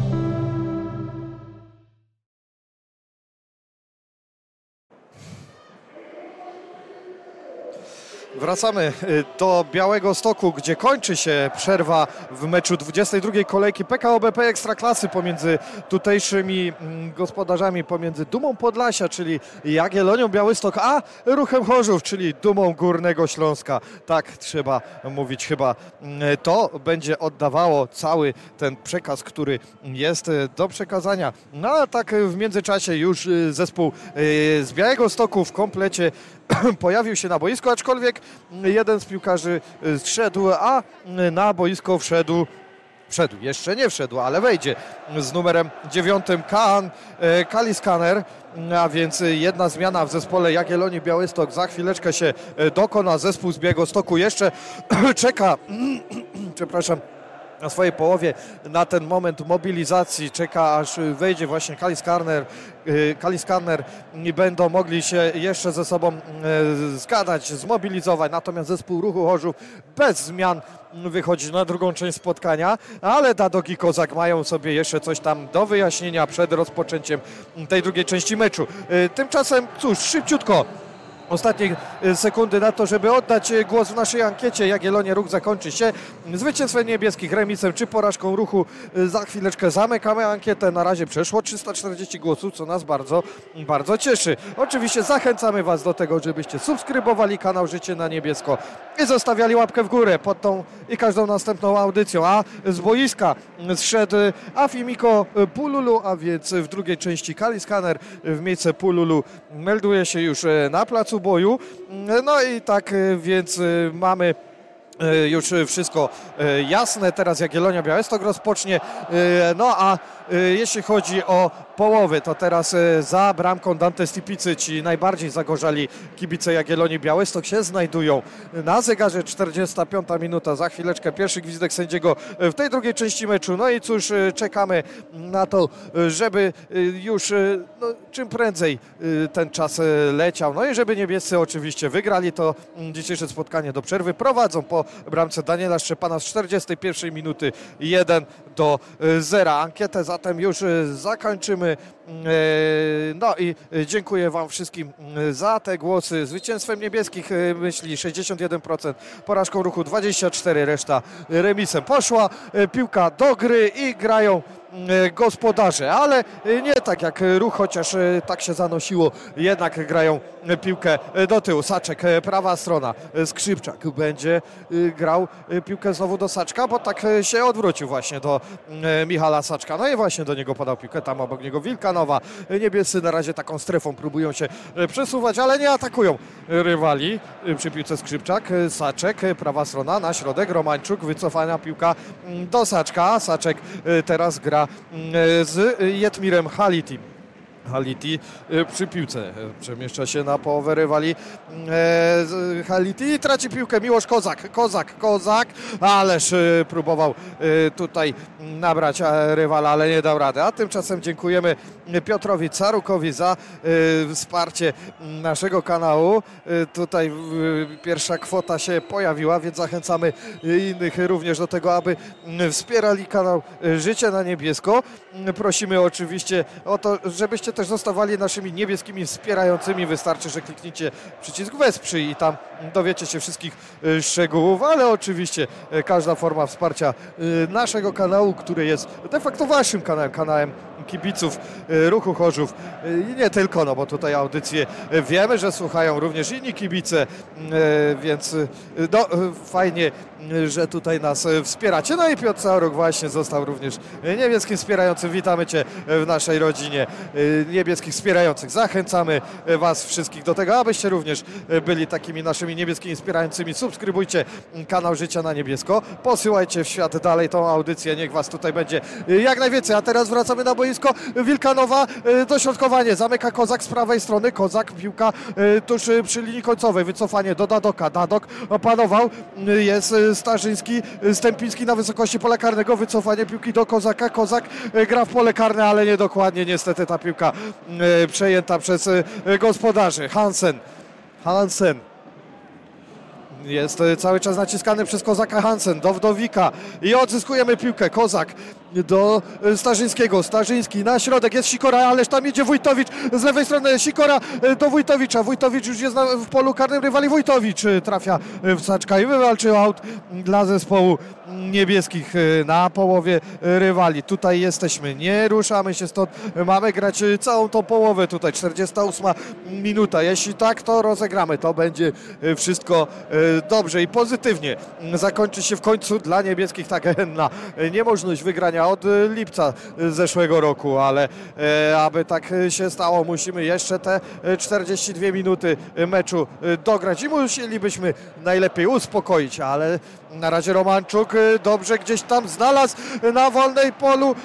Wracamy y, do Białego Stoku, gdzie kończy się przerwa w meczu 22 kolejki PKO BP Ekstraklasy pomiędzy tutejszymi mm, gospodarzami, pomiędzy Dumą Podlasia, czyli Jagiellonią Białystok, a Ruchem Chorzów, czyli Dumą Górnego Śląska. Tak trzeba mówić chyba. Mm, To będzie oddawało cały ten przekaz, który jest y, do przekazania. No a tak w międzyczasie już y, zespół z Białego Stoku w komplecie pojawił się na boisku, aczkolwiek jeden z piłkarzy y, zszedł, a na boisko wszedł wszedł, jeszcze nie wszedł, ale wejdzie z numerem dziewiątym Kaan e, Kaliskaner, a więc jedna zmiana w zespole Jagiellonii Białystok. Za chwileczkę się dokona, zespół z Białegostoku jeszcze czeka, przepraszam, na swojej połowie na ten moment mobilizacji czeka aż wejdzie właśnie Kalis Karner, y, Kalis Karner i będą mogli się jeszcze ze sobą y, zgadać, zmobilizować. Natomiast zespół ruchu Chorzów bez zmian wychodzi na drugą część spotkania, ale Dadok i Kozak mają sobie jeszcze coś tam do wyjaśnienia przed rozpoczęciem tej drugiej części meczu. Y, Tymczasem, cóż, szybciutko ostatnie e, sekundy na to, żeby oddać e, głos w naszej ankiecie. Jagiellonia Ruch zakończy się zwycięstwem niebieskich remisem czy porażką ruchu. E, Za chwileczkę zamykamy ankietę. Na razie przeszło 340 głosów, co nas bardzo, bardzo cieszy. Oczywiście zachęcamy Was do tego, żebyście subskrybowali kanał Życie na Niebiesko i zostawiali łapkę w górę pod tą i każdą następną audycją. A z boiska zszedł Afimiko Pululu, a więc w drugiej części Kali Skaner w miejsce Pululu melduje się już na placu boju. No i tak więc mamy e, już wszystko e, jasne. Teraz Jagiellonia Białystok rozpocznie. E, No a e, jeśli chodzi o połowy, to teraz e, za bramką Dante Stipicy ci najbardziej zagorzali kibice Jagiellonii Białystok się znajdują na zegarze 45 minuta. Za chwileczkę pierwszy gwizdek sędziego w tej drugiej części meczu. No i cóż, czekamy na to, żeby już no, czym prędzej ten czas leciał. No i żeby niebiescy oczywiście wygrali to mm, dzisiejsze spotkanie do przerwy. Prowadzą po bramce Daniela Szczepana z 41 minuty 1 do 0. Ankietę zatem już e, zakończymy. E, No i e, dziękuję Wam wszystkim e, za te głosy. Zwycięstwem niebieskich myśli 61%, porażką ruchu 24%, reszta remisem poszła. Piłka do gry i grają gospodarze, ale e, nie tak jak ruch, chociaż e, tak się zanosiło, jednak grają e, piłkę e, do tyłu. Saczek, e, prawa strona, e, Skrzypczak będzie e, grał e, piłkę znowu do Saczka, bo tak e, się odwrócił właśnie do e, Michala Saczka. No i właśnie do niego podał piłkę, tam obok niego Wilkanowa. E, Niebiescy na razie taką strefą próbują się e, przesuwać, ale nie atakują rywali. E, Przy piłce Skrzypczak, e, Saczek, e, prawa strona na środek, Romańczuk, wycofana piłka mm, do Saczka. Saczek e, teraz gra e, z Jetmirem Halitim. Haliti e, przy piłce e, przemieszcza się na połowę rywali z- Haliti i traci piłkę Miłosz Kozak, Kozak, Kozak, ależ próbował tutaj nabrać e, rywala, ale nie dał rady. A tymczasem dziękujemy Piotrowi Carukowi za wsparcie naszego kanału. Tutaj pierwsza kwota się pojawiła, więc zachęcamy innych również do tego, aby wspierali kanał Życie na Niebiesko. Prosimy oczywiście o to, żebyście żebyście też zostawali naszymi niebieskimi wspierającymi. Wystarczy, że klikniecie przycisk wesprzyj i tam dowiecie się wszystkich y, szczegółów, ale oczywiście y, każda forma wsparcia y, naszego kanału, który jest de facto waszym kanałem, kanałem kibiców y, ruchu Chorzów y, i nie tylko, no bo tutaj audycje wiemy, że słuchają również inni kibice, y, więc no, fajnie, że tutaj nas wspieracie. No i Piotr Sauruk właśnie został również niebieskim wspierającym. Witamy Cię w naszej rodzinie niebieskich wspierających. Zachęcamy Was wszystkich do tego, abyście również byli takimi naszymi niebieskimi wspierającymi. Subskrybujcie kanał Życia na Niebiesko, posyłajcie w świat dalej tą audycję, niech Was tutaj będzie jak najwięcej. A teraz wracamy na boisko. Wilkanowa, y, dośrodkowanie, zamyka Kozak z prawej strony, Kozak, piłka y, tuż y, przy linii końcowej, wycofanie do Dadoka, Dadok opanował, jest Starzyński, Stępiński na wysokości pola karnego, wycofanie piłki do Kozaka, Kozak gra w pole karne, ale niedokładnie niestety ta piłka przejęta przez gospodarzy. Hansen, Hansen. Jest cały czas naciskany przez Kozaka Hansen. Do Wdowika i odzyskujemy piłkę. Kozak do e, Starzyńskiego. Starzyński na środek jest Sikora, ależ tam idzie Wójtowicz z lewej strony. Sikora e, do Wójtowicza. Wójtowicz już jest w polu karnym rywali. Wójtowicz e, trafia w Saczka i wywalczył aut dla zespołu niebieskich na połowie rywali. Tutaj jesteśmy, nie ruszamy się stąd. Mamy grać całą tą połowę tutaj. 48 minuta. Jeśli tak, to rozegramy. To będzie wszystko dobrze i pozytywnie. Zakończy się w końcu dla niebieskich ta genna niemożność wygrania od e, lipca e, zeszłego roku, ale e, aby tak się stało, musimy jeszcze te e, 42 minuty meczu dograć i musielibyśmy najlepiej uspokoić, ale na razie Romanczuk dobrze gdzieś tam znalazł na wolnej polu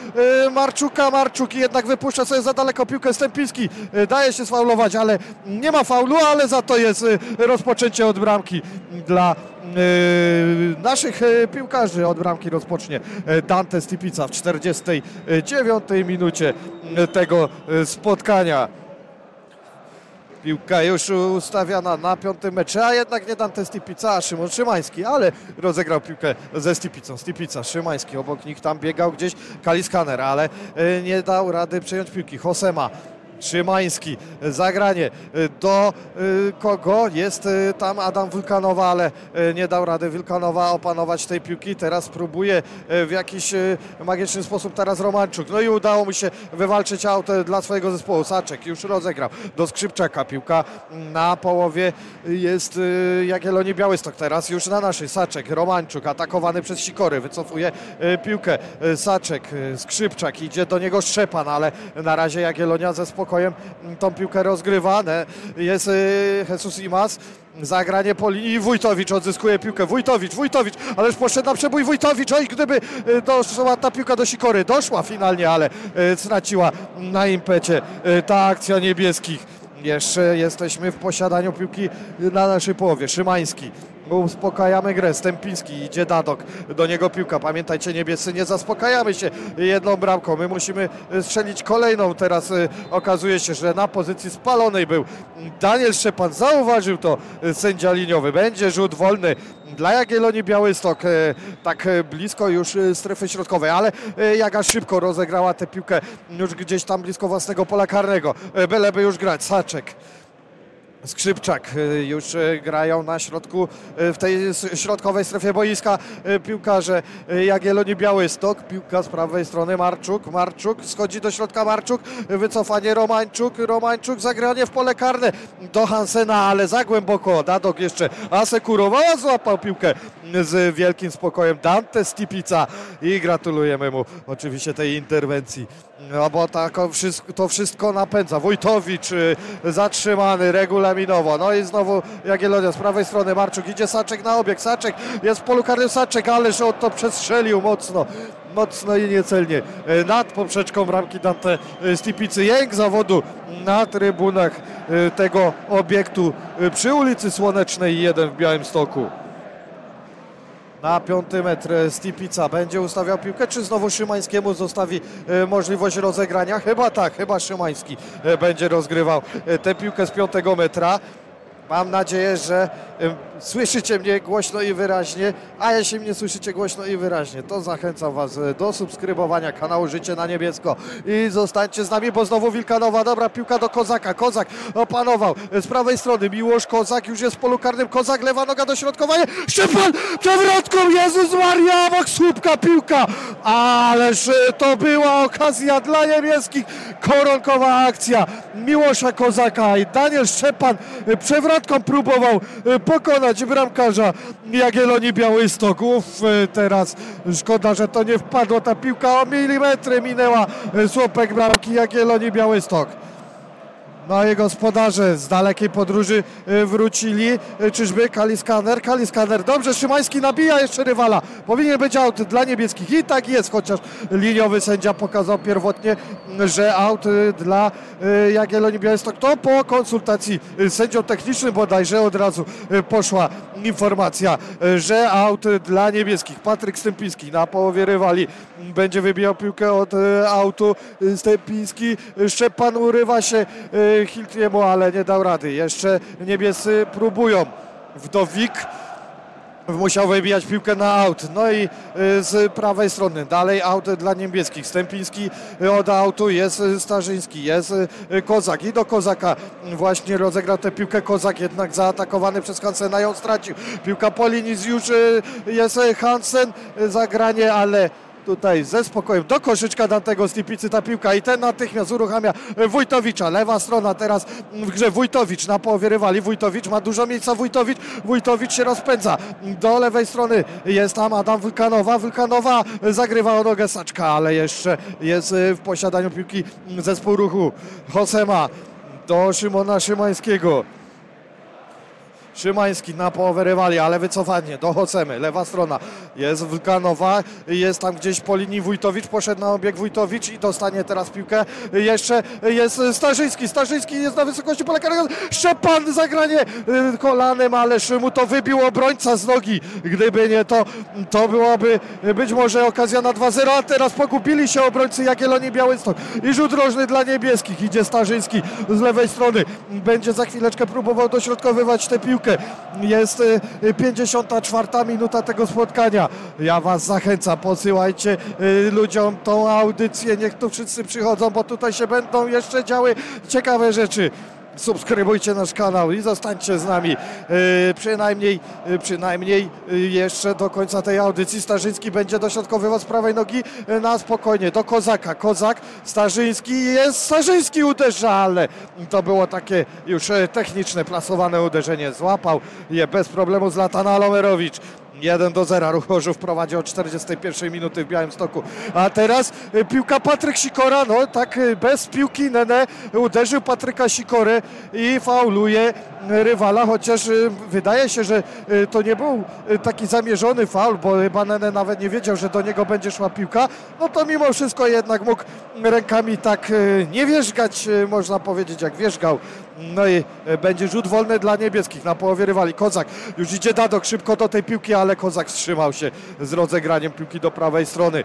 Marczuka. Marczuk jednak wypuszcza sobie za daleko piłkę Stępiński. Daje się sfaulować, ale nie ma faulu, ale za to jest rozpoczęcie od bramki dla naszych e, piłkarzy. Od bramki rozpocznie e, Dante Stipica w 49 minucie e, tego e, spotkania. Piłka już ustawiana na piątym mecze, a jednak nie Dante Stipica, a Szymon Szymański, ale rozegrał piłkę ze Stipicą. Stipica, Szymański, obok nich tam biegał gdzieś Kaliskaner, ale e, nie dał rady przejąć piłki. Hosema. Szymański, zagranie e, do e, kogo? Jest e, tam Adam Wulkanowa, ale nie dał rady Wulkanowa opanować tej piłki. Teraz próbuje w jakiś magiczny sposób teraz Romanczuk. No i udało mu się wywalczyć aut dla swojego zespołu. Saczek już rozegrał do Skrzypczaka. Piłka na połowie jest Jagiellonii Białystok. Teraz już na naszej. Saczek, Romanczuk atakowany przez Sikory. Wycofuje piłkę. Saczek, Skrzypczak idzie do niego Szczepan, ale na razie Jagiellonia ze spokojem tą piłkę rozgrywa. Jest e, Jesus Imas. Zagranie po linii Wójtowicz odzyskuje piłkę. Wójtowicz, Wójtowicz, ależ poszedł na przebój Wójtowicz. Oj, gdyby e, doszła ta piłka do Sikory. Doszła finalnie, ale e, straciła na impecie ta akcja niebieskich. Jeszcze jesteśmy w posiadaniu piłki na naszej połowie. Szymański. Uspokajamy grę. Stępiński idzie Dadok. Do niego piłka. Pamiętajcie, niebiescy, nie zaspokajamy się jedną bramką. My musimy strzelić kolejną. Teraz y, okazuje się, że na pozycji spalonej był Daniel Szczepan. Zauważył to y, sędzia liniowy. Będzie rzut wolny dla Jagiellonii Białystok. Tak blisko już strefy środkowej, ale Jaga szybko rozegrała tę piłkę już gdzieś tam blisko własnego pola karnego. Byleby już grać. Saczek. Skrzypczak y, już y, grają na środku, y, w tej środkowej strefie boiska piłkarze Jagiellonii Białystok, piłka z prawej strony Marczuk, Marczuk schodzi do środka Marczuk, wycofanie Romańczuk, Romańczuk zagranie w pole karne do Hansena, ale za głęboko, Dadok jeszcze asekurował, a złapał piłkę z wielkim spokojem Dante Stipica i gratulujemy mu oczywiście tej interwencji. No bo to wszystko napędza. Wójtowicz y, zatrzymany regulaminowo. No i znowu Jagiellonia z prawej strony. Marczuk idzie Saczek na obieg. Saczek jest w polu karnym Saczek, ależ on to przestrzelił mocno. Mocno i niecelnie y, nad poprzeczką bramki Dante y, Stipicy. Jęk zawodu na trybunach y, tego obiektu y, przy ulicy Słonecznej 1 w Białymstoku. Na piąty metr Stipica będzie ustawiał piłkę, czy znowu Szymańskiemu zostawi e, możliwość rozegrania? Chyba tak, chyba Szymański e, będzie rozgrywał e, tę piłkę z piątego metra. Mam nadzieję, że e, słyszycie mnie głośno i wyraźnie, a jeśli mnie słyszycie głośno i wyraźnie, to zachęcam Was e, do subskrybowania kanału Życie na Niebiesko. I zostańcie z nami, bo znowu Wilkanowa, dobra piłka do Kozaka, Kozak opanował z prawej strony, Miłosz Kozak już jest w polu karnym, Kozak, lewa noga dośrodkowanie, Szczepan przewrotką, Jezus Maria, obok słupka piłka, ależ e, to była okazja dla niebieskich, koronkowa akcja Miłosza Kozaka i Daniel Szczepan e, przewrotką próbował e, pokonać bramkarza Jagiellonii Białystok. Uf, e, teraz szkoda, że to nie wpadło, ta piłka o milimetry minęła e, słupek bramki Jagiellonii Białystok. No gospodarze z dalekiej podróży e, wrócili. E, Czyżby Kaliskaner? Kaliskaner. Dobrze, Szymański nabija jeszcze rywala. Powinien być aut dla niebieskich. I tak jest, chociaż liniowy sędzia pokazał pierwotnie, że aut dla Jagiellonii Białystok. To po konsultacji z sędzią technicznym bodajże od razu poszła informacja, że aut dla niebieskich. Patryk Stępiński na połowie rywali będzie wybijał piłkę od autu. Stępiński, Szczepan urywa się Hiltriemu, ale nie dał rady. Jeszcze niebiescy próbują. Wdowik musiał wybijać piłkę na aut. No i y, z prawej strony dalej aut dla niebieskich. Stępiński od autu jest Starzyński, jest y, Kozak i do Kozaka właśnie rozegrał tę piłkę. Kozak jednak zaatakowany przez Hansena ją stracił. Piłka po linii już y, jest Hansen, zagranie, ale tutaj ze spokojem do koszyczka Dantego Stipicy ta piłka i ten natychmiast uruchamia Wójtowicza. Lewa strona teraz w grze Wójtowicz na połowie rywali. Wójtowicz ma dużo miejsca. Wójtowicz, Wójtowicz się rozpędza. Do lewej strony jest tam Adam Wulkanowa. Wulkanowa zagrywa o nogę Saczka, ale jeszcze jest y, w posiadaniu piłki zespół ruchu Hosema do Szymona Szymańskiego. Szymański na połowę rywali, ale wycofanie do Hocemy, lewa strona. Jest Wulkanowa, jest tam gdzieś po linii Wójtowicz, poszedł na obieg Wójtowicz i dostanie teraz piłkę. Jeszcze jest Starzyński, Starzyński jest na wysokości pola karnego. Szczepan zagranie y, kolanem, ależ mu to wybił obrońca z nogi. Gdyby nie to, to byłaby być może okazja na 2-0, a teraz pogubili się obrońcy Jagiellonii Białystok. I rzut rożny dla niebieskich. Idzie Starzyński z lewej strony. Będzie za chwileczkę próbował dośrodkowywać tę piłkę. Jest y, 54 minuta tego spotkania. Ja Was zachęcam, posyłajcie y, ludziom tą audycję, niech tu wszyscy przychodzą, bo tutaj się będą jeszcze działy ciekawe rzeczy. Subskrybujcie nasz kanał i zostańcie z nami yy, przynajmniej, yy, przynajmniej yy, jeszcze do końca tej audycji. Starzyński będzie dośrodkowywał z prawej nogi na spokojnie do Kozaka. Kozak, Starzyński jest, Starzyński uderza, ale to było takie już techniczne, plasowane uderzenie. Złapał je bez problemu Zlatan Alomerowicz. 1 do 0. Ruch Chorzów prowadzi od 41 minuty w Białymstoku. A teraz y, piłka Patryk Sikora, no tak y, bez piłki Nene uderzył Patryka Sikorę i fauluje rywala, chociaż y, wydaje się, że to nie był taki zamierzony faul, bo chyba Nene nawet nie wiedział, że do niego będzie szła piłka. No to mimo wszystko jednak mógł rękami tak nie wierzgać, można powiedzieć, jak wierzgał. No i y, będzie rzut wolny dla niebieskich na połowie rywali. Kozak już idzie Dadok szybko do tej piłki, ale Kozak wstrzymał się z rozegraniem piłki do prawej strony.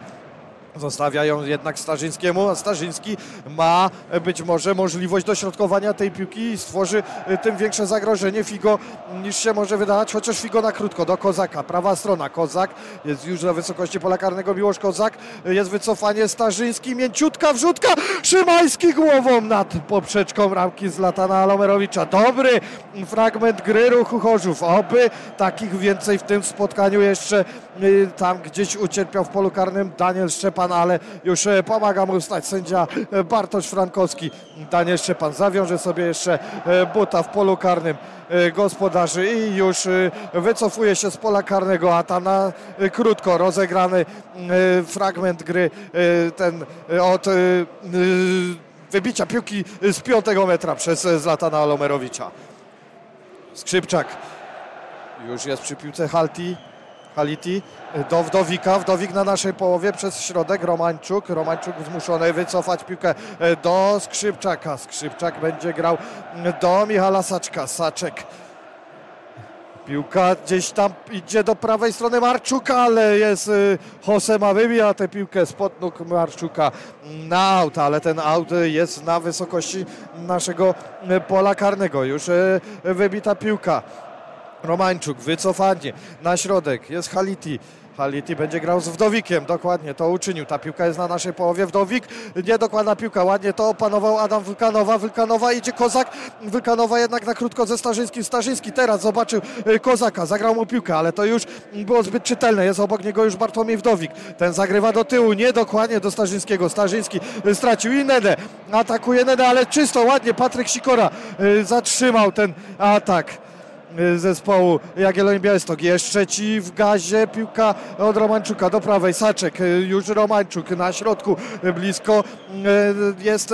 Zostawia ją jednak Starzyńskiemu, a Starzyński ma e, być może możliwość dośrodkowania tej piłki i stworzy e, tym większe zagrożenie. Figo niż się może wydawać, chociaż Figo na krótko do Kozaka, prawa strona, Kozak jest już na wysokości pola karnego, Miłosz Kozak, e, jest wycofanie Starzyński, mięciutka wrzutka, Szymański głową nad poprzeczką ramki z Latana Alomerowicza, dobry fragment gry ruchu Chorzów, oby takich więcej w tym spotkaniu jeszcze tam gdzieś ucierpiał w polu karnym Daniel Szczepan, ale już e, pomaga mu stać sędzia e, Bartosz Frankowski. Daniel Szczepan zawiąże sobie jeszcze e, buta w polu karnym gospodarzy i już wycofuje się z pola karnego, a tam na krótko rozegrany fragment gry ten od wybicia piłki z piątego metra przez Zlatana Alomerowicza. Skrzypczak już jest przy piłce Halti. Haliti do Wdowika, Wdowik na naszej połowie przez środek, Romańczuk, Romańczuk zmuszony wycofać piłkę e, do Skrzypczaka, Skrzypczak będzie grał do Michala Saczka, Saczek. Piłka gdzieś tam idzie do prawej strony Marczuka, ale jest y, Josema wybija tę piłkę spod nóg Marczuka na aut, ale ten aut jest na wysokości naszego pola karnego. Już y, wybita piłka. Romańczuk, wycofanie na środek, jest Haliti. Haliti będzie grał z Wdowikiem, dokładnie to uczynił. Ta piłka jest na naszej połowie. Wdowik, niedokładna piłka, ładnie to opanował Adam Wylkanowa. Wylkanowa idzie Kozak, Wylkanowa jednak na krótko ze Starzyńskim. Starzyński teraz zobaczył y, Kozaka, zagrał mu piłkę, ale to już było zbyt czytelne. Jest obok niego już Bartłomiej Wdowik. Ten zagrywa do tyłu, niedokładnie do Starzyńskiego. Starzyński y, stracił i Nedę. Atakuje Nedę, ale czysto, ładnie. Patryk Sikora y, zatrzymał ten atak zespołu Jagiellonii Białystok. Jeszcze ci w gazie piłka od Romańczuka do prawej. Saczek, już Romańczuk na środku blisko jest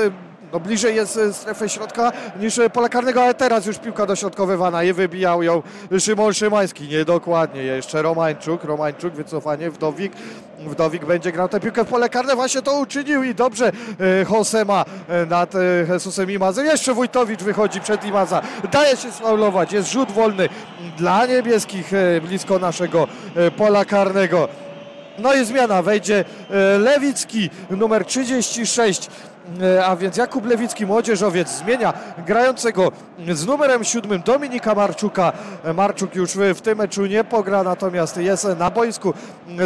no bliżej jest strefy środka niż pola karnego, ale teraz już piłka dośrodkowywana i wybijał ją Szymon Szymański. Niedokładnie jeszcze Romańczuk, Romańczuk, wycofanie, Wdowik. Wdowik będzie grał tę piłkę w pole karne, właśnie to uczynił i dobrze Josema nad Jesusem Imazem. Jeszcze Wójtowicz wychodzi przed Imaza, daje się sfaulować, jest rzut wolny dla niebieskich blisko naszego pola karnego. No i zmiana, wejdzie Lewicki, numer 36 a więc Jakub Lewicki, młodzieżowiec, zmienia grającego z numerem siódmym Dominika Marczuka. Marczuk już w tym meczu nie pogra, natomiast jest na boisku.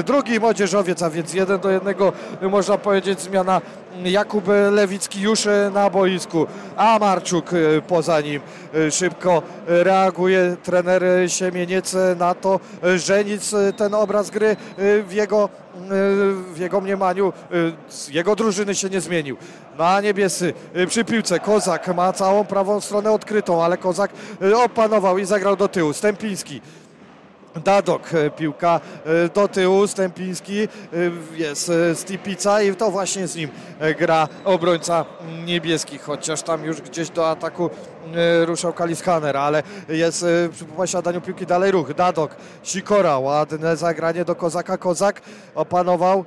Drugi młodzieżowiec, a więc jeden do jednego można powiedzieć zmiana Jakub Lewicki już na boisku, a Marczuk poza nim szybko reaguje trener Siemieniec na to, że nic ten obraz gry w jego, w jego mniemaniu z jego drużyny się nie zmienił. Na niebiesy przy piłce Kozak ma całą prawą stronę odkrytą, ale Kozak opanował i zagrał do tyłu. Stępiński Dadok, piłka do tyłu, Stępiński, jest Stipica i to właśnie z nim gra obrońca niebieskich, chociaż tam już gdzieś do ataku ruszał Kalishaner, ale jest przy posiadaniu piłki dalej ruch. Dadok, Sikora, ładne zagranie do Kozaka. Kozak opanował,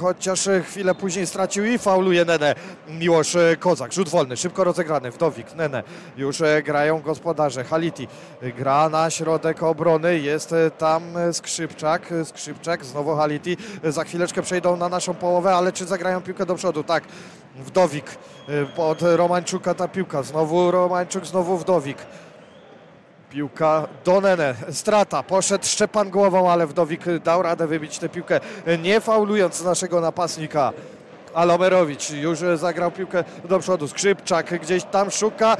chociaż chwilę później stracił i fauluje Nene. Miłosz Kozak, rzut wolny, szybko rozegrany. Wdowik, Nene, już grają gospodarze. Haliti gra na środek obrony, jest tam Skrzypczak, Skrzypczak, znowu Haliti. Za chwileczkę przejdą na naszą połowę, ale czy zagrają piłkę do przodu? Tak. Wdowik od Romańczuka ta piłka. Znowu Romańczuk, znowu Wdowik. Piłka do Nene. Strata. Poszedł Szczepan głową, ale Wdowik dał radę wybić tę piłkę, nie faulując naszego napastnika. Alomerowicz już zagrał piłkę do przodu. Skrzypczak gdzieś tam szuka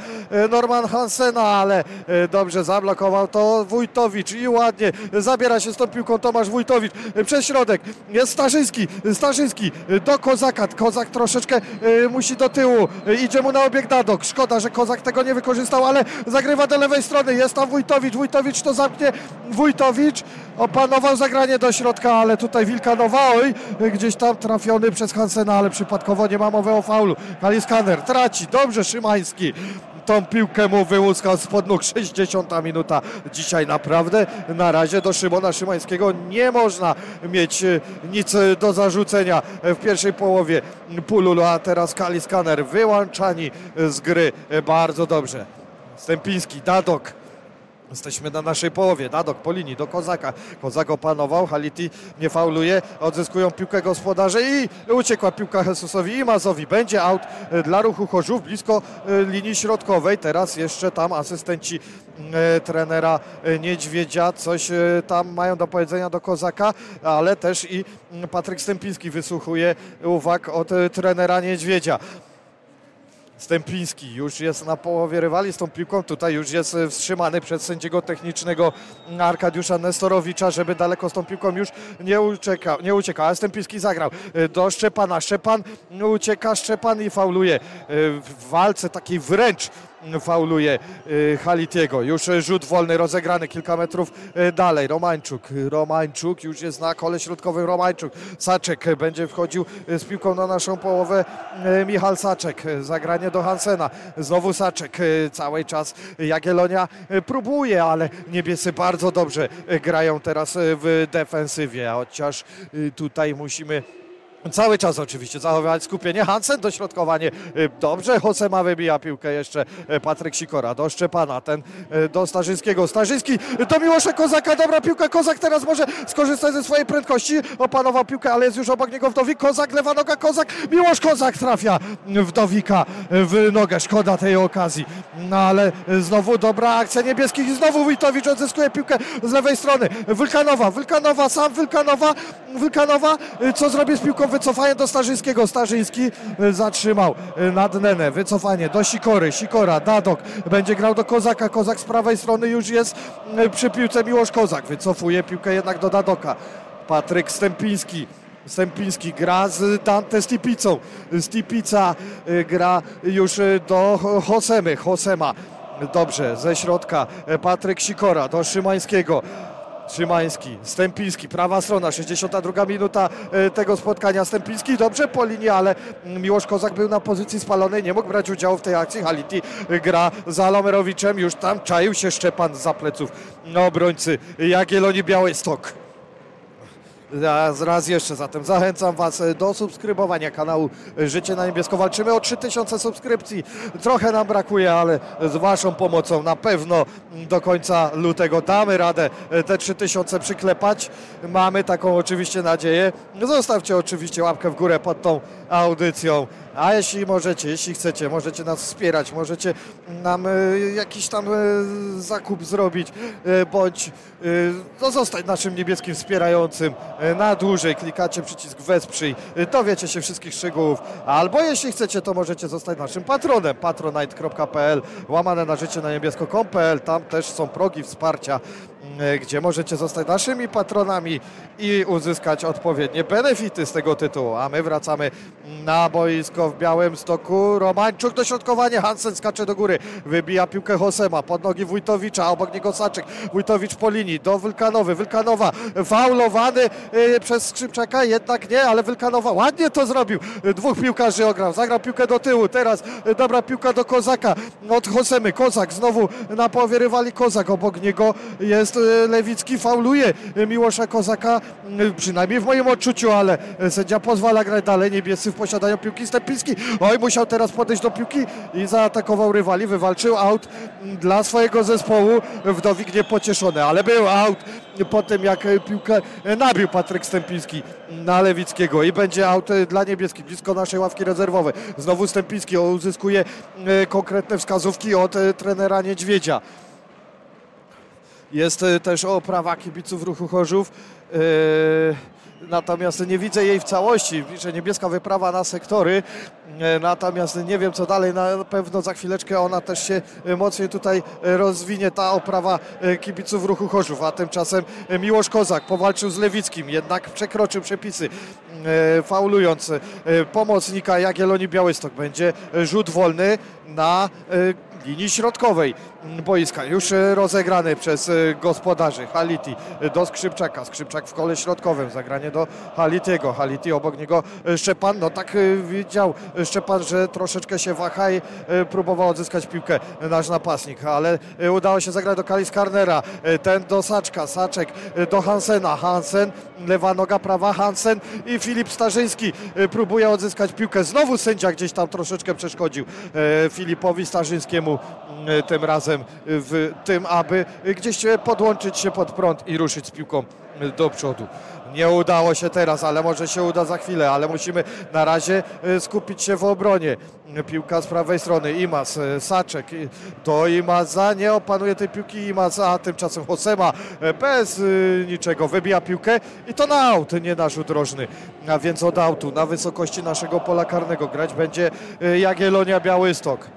Norman Hansena, ale dobrze zablokował to Wójtowicz i ładnie zabiera się z tą piłką Tomasz Wójtowicz przez środek. Jest Starzyński, Starzyński do Kozaka. Kozak troszeczkę musi do tyłu. Idzie mu na obieg Dadok. Szkoda, że Kozak tego nie wykorzystał, ale zagrywa do lewej strony. Jest tam Wójtowicz. Wójtowicz to zamknie. Wójtowicz opanował zagranie do środka, ale tutaj Wilkanowa, oj, gdzieś tam trafiony przez Hansena, ale przypadkowo nie ma mowy o faulu. Kaliskaner traci, dobrze Szymański tą piłkę mu wyłuskał spod nóg 60 minuta. Dzisiaj naprawdę na razie do Szymona Szymańskiego nie można mieć nic do zarzucenia w pierwszej połowie Pululu, a teraz Kaliskaner wyłączani z gry bardzo dobrze. Stępiński, Dadok, Jesteśmy na naszej połowie. Dadok po linii do Kozaka. Kozak opanował, Haliti nie fauluje. Odzyskują piłkę gospodarze i uciekła piłka Jesusowi i Mazowi. Będzie aut dla ruchu Chorzów blisko linii środkowej. Teraz jeszcze tam asystenci trenera Niedźwiedzia coś tam mają do powiedzenia do Kozaka, ale też i Patryk Stępiński wysłuchuje uwag od trenera Niedźwiedzia. Stępiński już jest na połowie rywali z tą piłką. Tutaj już jest wstrzymany przez sędziego technicznego Arkadiusza Nestorowicza, żeby daleko z tą piłką już nie ucieka. Nie ucieka. Ale Stępiński zagrał do Szczepana. Szczepan ucieka, Szczepan i fauluje w walce takiej wręcz fauluje Halitiego. Już rzut wolny rozegrany kilka metrów dalej. Romańczuk. Romańczuk już jest na kole środkowym. Romańczuk. Saczek będzie wchodził z piłką na naszą połowę. Michal Saczek. Zagranie do Hansena. Znowu Saczek. Cały czas Jagiellonia próbuje, ale niebiescy bardzo dobrze grają teraz w defensywie. Chociaż tutaj musimy Cały czas oczywiście zachowywać skupienie. Hansen dośrodkowanie y, dobrze. Hosema wybija piłkę jeszcze y, Patryk Sikora do Szczepana, ten y, do Starzyńskiego. Starzyński do Miłosza Kozaka. Dobra piłka. Kozak teraz może skorzystać ze swojej prędkości. Opanował piłkę, ale jest już obok niego Wdowik. Kozak, lewa noga Kozak. Miłosz Kozak trafia Wdowika w nogę. Szkoda tej okazji. No ale znowu dobra akcja niebieskich i znowu Wójtowicz odzyskuje piłkę z lewej strony. Wulkanowa, Wulkanowa, sam Wulkanowa. Wulkanowa, co zrobi z piłką? Wycofanie do Starzyńskiego. Starzyński y, zatrzymał y, nad Nenę. Wycofanie do Sikory. Sikora, Dadok będzie grał do Kozaka. Kozak z prawej strony już jest y, przy piłce Miłosz Kozak. Wycofuje piłkę jednak do Dadoka. Patryk Stępiński. Stępiński gra z Dante Stipicą. Stipica gra już do Hosemy. Hosema. Dobrze, ze środka Patryk Sikora do Szymańskiego. Szymański, Stępiński, prawa strona, 62 minuta e, tego spotkania. Stępiński dobrze po linii, ale Miłosz Kozak był na pozycji spalonej, nie mógł brać udziału w tej akcji. Haliti gra za Lomerowiczem, już tam czaił się Szczepan za pleców obrońcy Jagiellonii Białystok. Raz, raz jeszcze zatem zachęcam Was do subskrybowania kanału Życie na Niebiesko. Walczymy o 3000 subskrypcji. Trochę nam brakuje, ale z Waszą pomocą na pewno do końca lutego damy radę te 3000 przyklepać. Mamy taką oczywiście nadzieję. Zostawcie oczywiście łapkę w górę pod tą audycją. A jeśli możecie, jeśli chcecie, możecie nas wspierać, możecie nam e, jakiś tam e, zakup zrobić, e, bądź no, zostać naszym niebieskim wspierającym na dłużej. Klikacie przycisk wesprzyj, dowiecie się wszystkich szczegółów. Albo jeśli chcecie, to możecie zostać naszym patronem. patronite.pl, łamane na życie na niebiesko.pl. Tam też są progi wsparcia gdzie możecie zostać naszymi patronami i uzyskać odpowiednie benefity z tego tytułu. A my wracamy na boisko w Białym Stoku. Romańczuk dośrodkowanie, Hansen skacze do góry, wybija piłkę Hosema pod nogi Wójtowicza, obok niego Saczek. Wójtowicz po linii do Wylkanowy. Wylkanowa faulowany y, przez Skrzypczaka, jednak nie, ale Wylkanowa ładnie to zrobił. Dwóch piłkarzy ograł, zagrał piłkę do tyłu. Teraz dobra piłka do Kozaka od Hosemy. Kozak znowu na połowie rywali Kozak, obok niego jest y, Lewicki, fauluje Miłosza Kozaka, przynajmniej w moim odczuciu, ale sędzia pozwala grać dalej. Niebiescy w posiadaniu piłki Stepiński. Oj, musiał teraz podejść do piłki i zaatakował rywali, wywalczył aut dla swojego zespołu. Wdowik niepocieszony, ale był aut po tym, jak piłkę nabił Patryk Stępiński na Lewickiego i będzie aut dla niebieskich blisko naszej ławki rezerwowej. Znowu Stępiński uzyskuje e, konkretne wskazówki od e, trenera Niedźwiedzia. Jest e, też oprawa kibiców ruchu Chorzów. Yy natomiast nie widzę jej w całości. Pisze niebieska wyprawa na sektory, e, natomiast nie wiem co dalej. Na pewno za chwileczkę ona też się mocniej tutaj rozwinie, ta oprawa kibiców ruchu Chorzów, a tymczasem Miłosz Kozak powalczył z Lewickim, jednak przekroczył przepisy, faulując pomocnika Jagiellonii Białystok. Będzie rzut wolny na linii środkowej boiska. Już e, rozegrany przez e, gospodarzy. Haliti do Skrzypczaka. Skrzypczak w kole środkowym. Zagranie do Halitiego. Haliti obok niego e, Szczepan. No tak widział Szczepan, że troszeczkę się waha i próbował odzyskać piłkę nasz napastnik, ale udało się zagrać do Kalis Karnera. Ten do Saczka. Saczek do Hansena. Hansen, lewa noga prawa Hansen i Filip Starzyński próbuje odzyskać piłkę. Znowu sędzia gdzieś tam troszeczkę przeszkodził Filipowi Starzyńskiemu tym razem w tym, aby gdzieś podłączyć się pod prąd i ruszyć z piłką do przodu. Nie udało się teraz, ale może się uda za chwilę, ale musimy na razie e, skupić się w obronie. Piłka z prawej strony, Imas, e, Saczek do Imaza, nie opanuje tej piłki Imaz, a tymczasem Hosema bez niczego wybija piłkę i to na aut, nie na rzut rożny, a więc od autu na wysokości naszego pola karnego grać będzie Jagiellonia Białystok.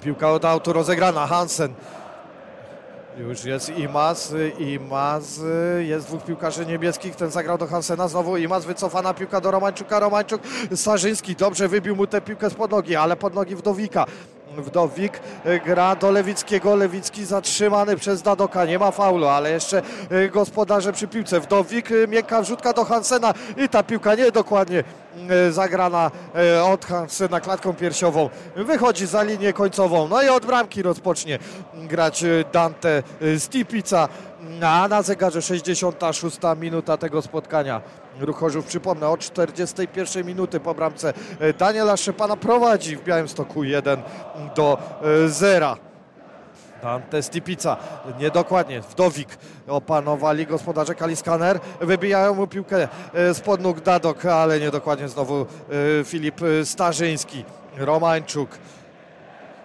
Piłka od autu rozegrana. Hansen. Już jest Imaz, Imaz, jest dwóch piłkarzy niebieskich, ten zagrał do Hansena, znowu Imaz, wycofana piłka do Romańczuka, Romańczuk, Starzyński, dobrze wybił mu tę piłkę spod nogi, ale pod nogi Wdowika. Wdowik gra do Lewickiego, Lewicki zatrzymany przez Dadoka, nie ma faulu, ale jeszcze gospodarze przy piłce. Wdowik, miękka wrzutka do Hansena i ta piłka nie dokładnie E, zagrana od Hansena klatką piersiową. Wychodzi za linię końcową. No i od bramki rozpocznie grać Dante Stipica. A na zegarze 66 minuta tego spotkania. Ruchorzów, przypomnę, od 41 minuty po bramce Daniela Szepana prowadzi w Białymstoku 1 do 0. Dante Stipica, niedokładnie, Wdowik opanowali gospodarze Kaliskaner, wybijają mu piłkę spod nóg Dadok, ale niedokładnie znowu Filip Starzyński, Romańczuk,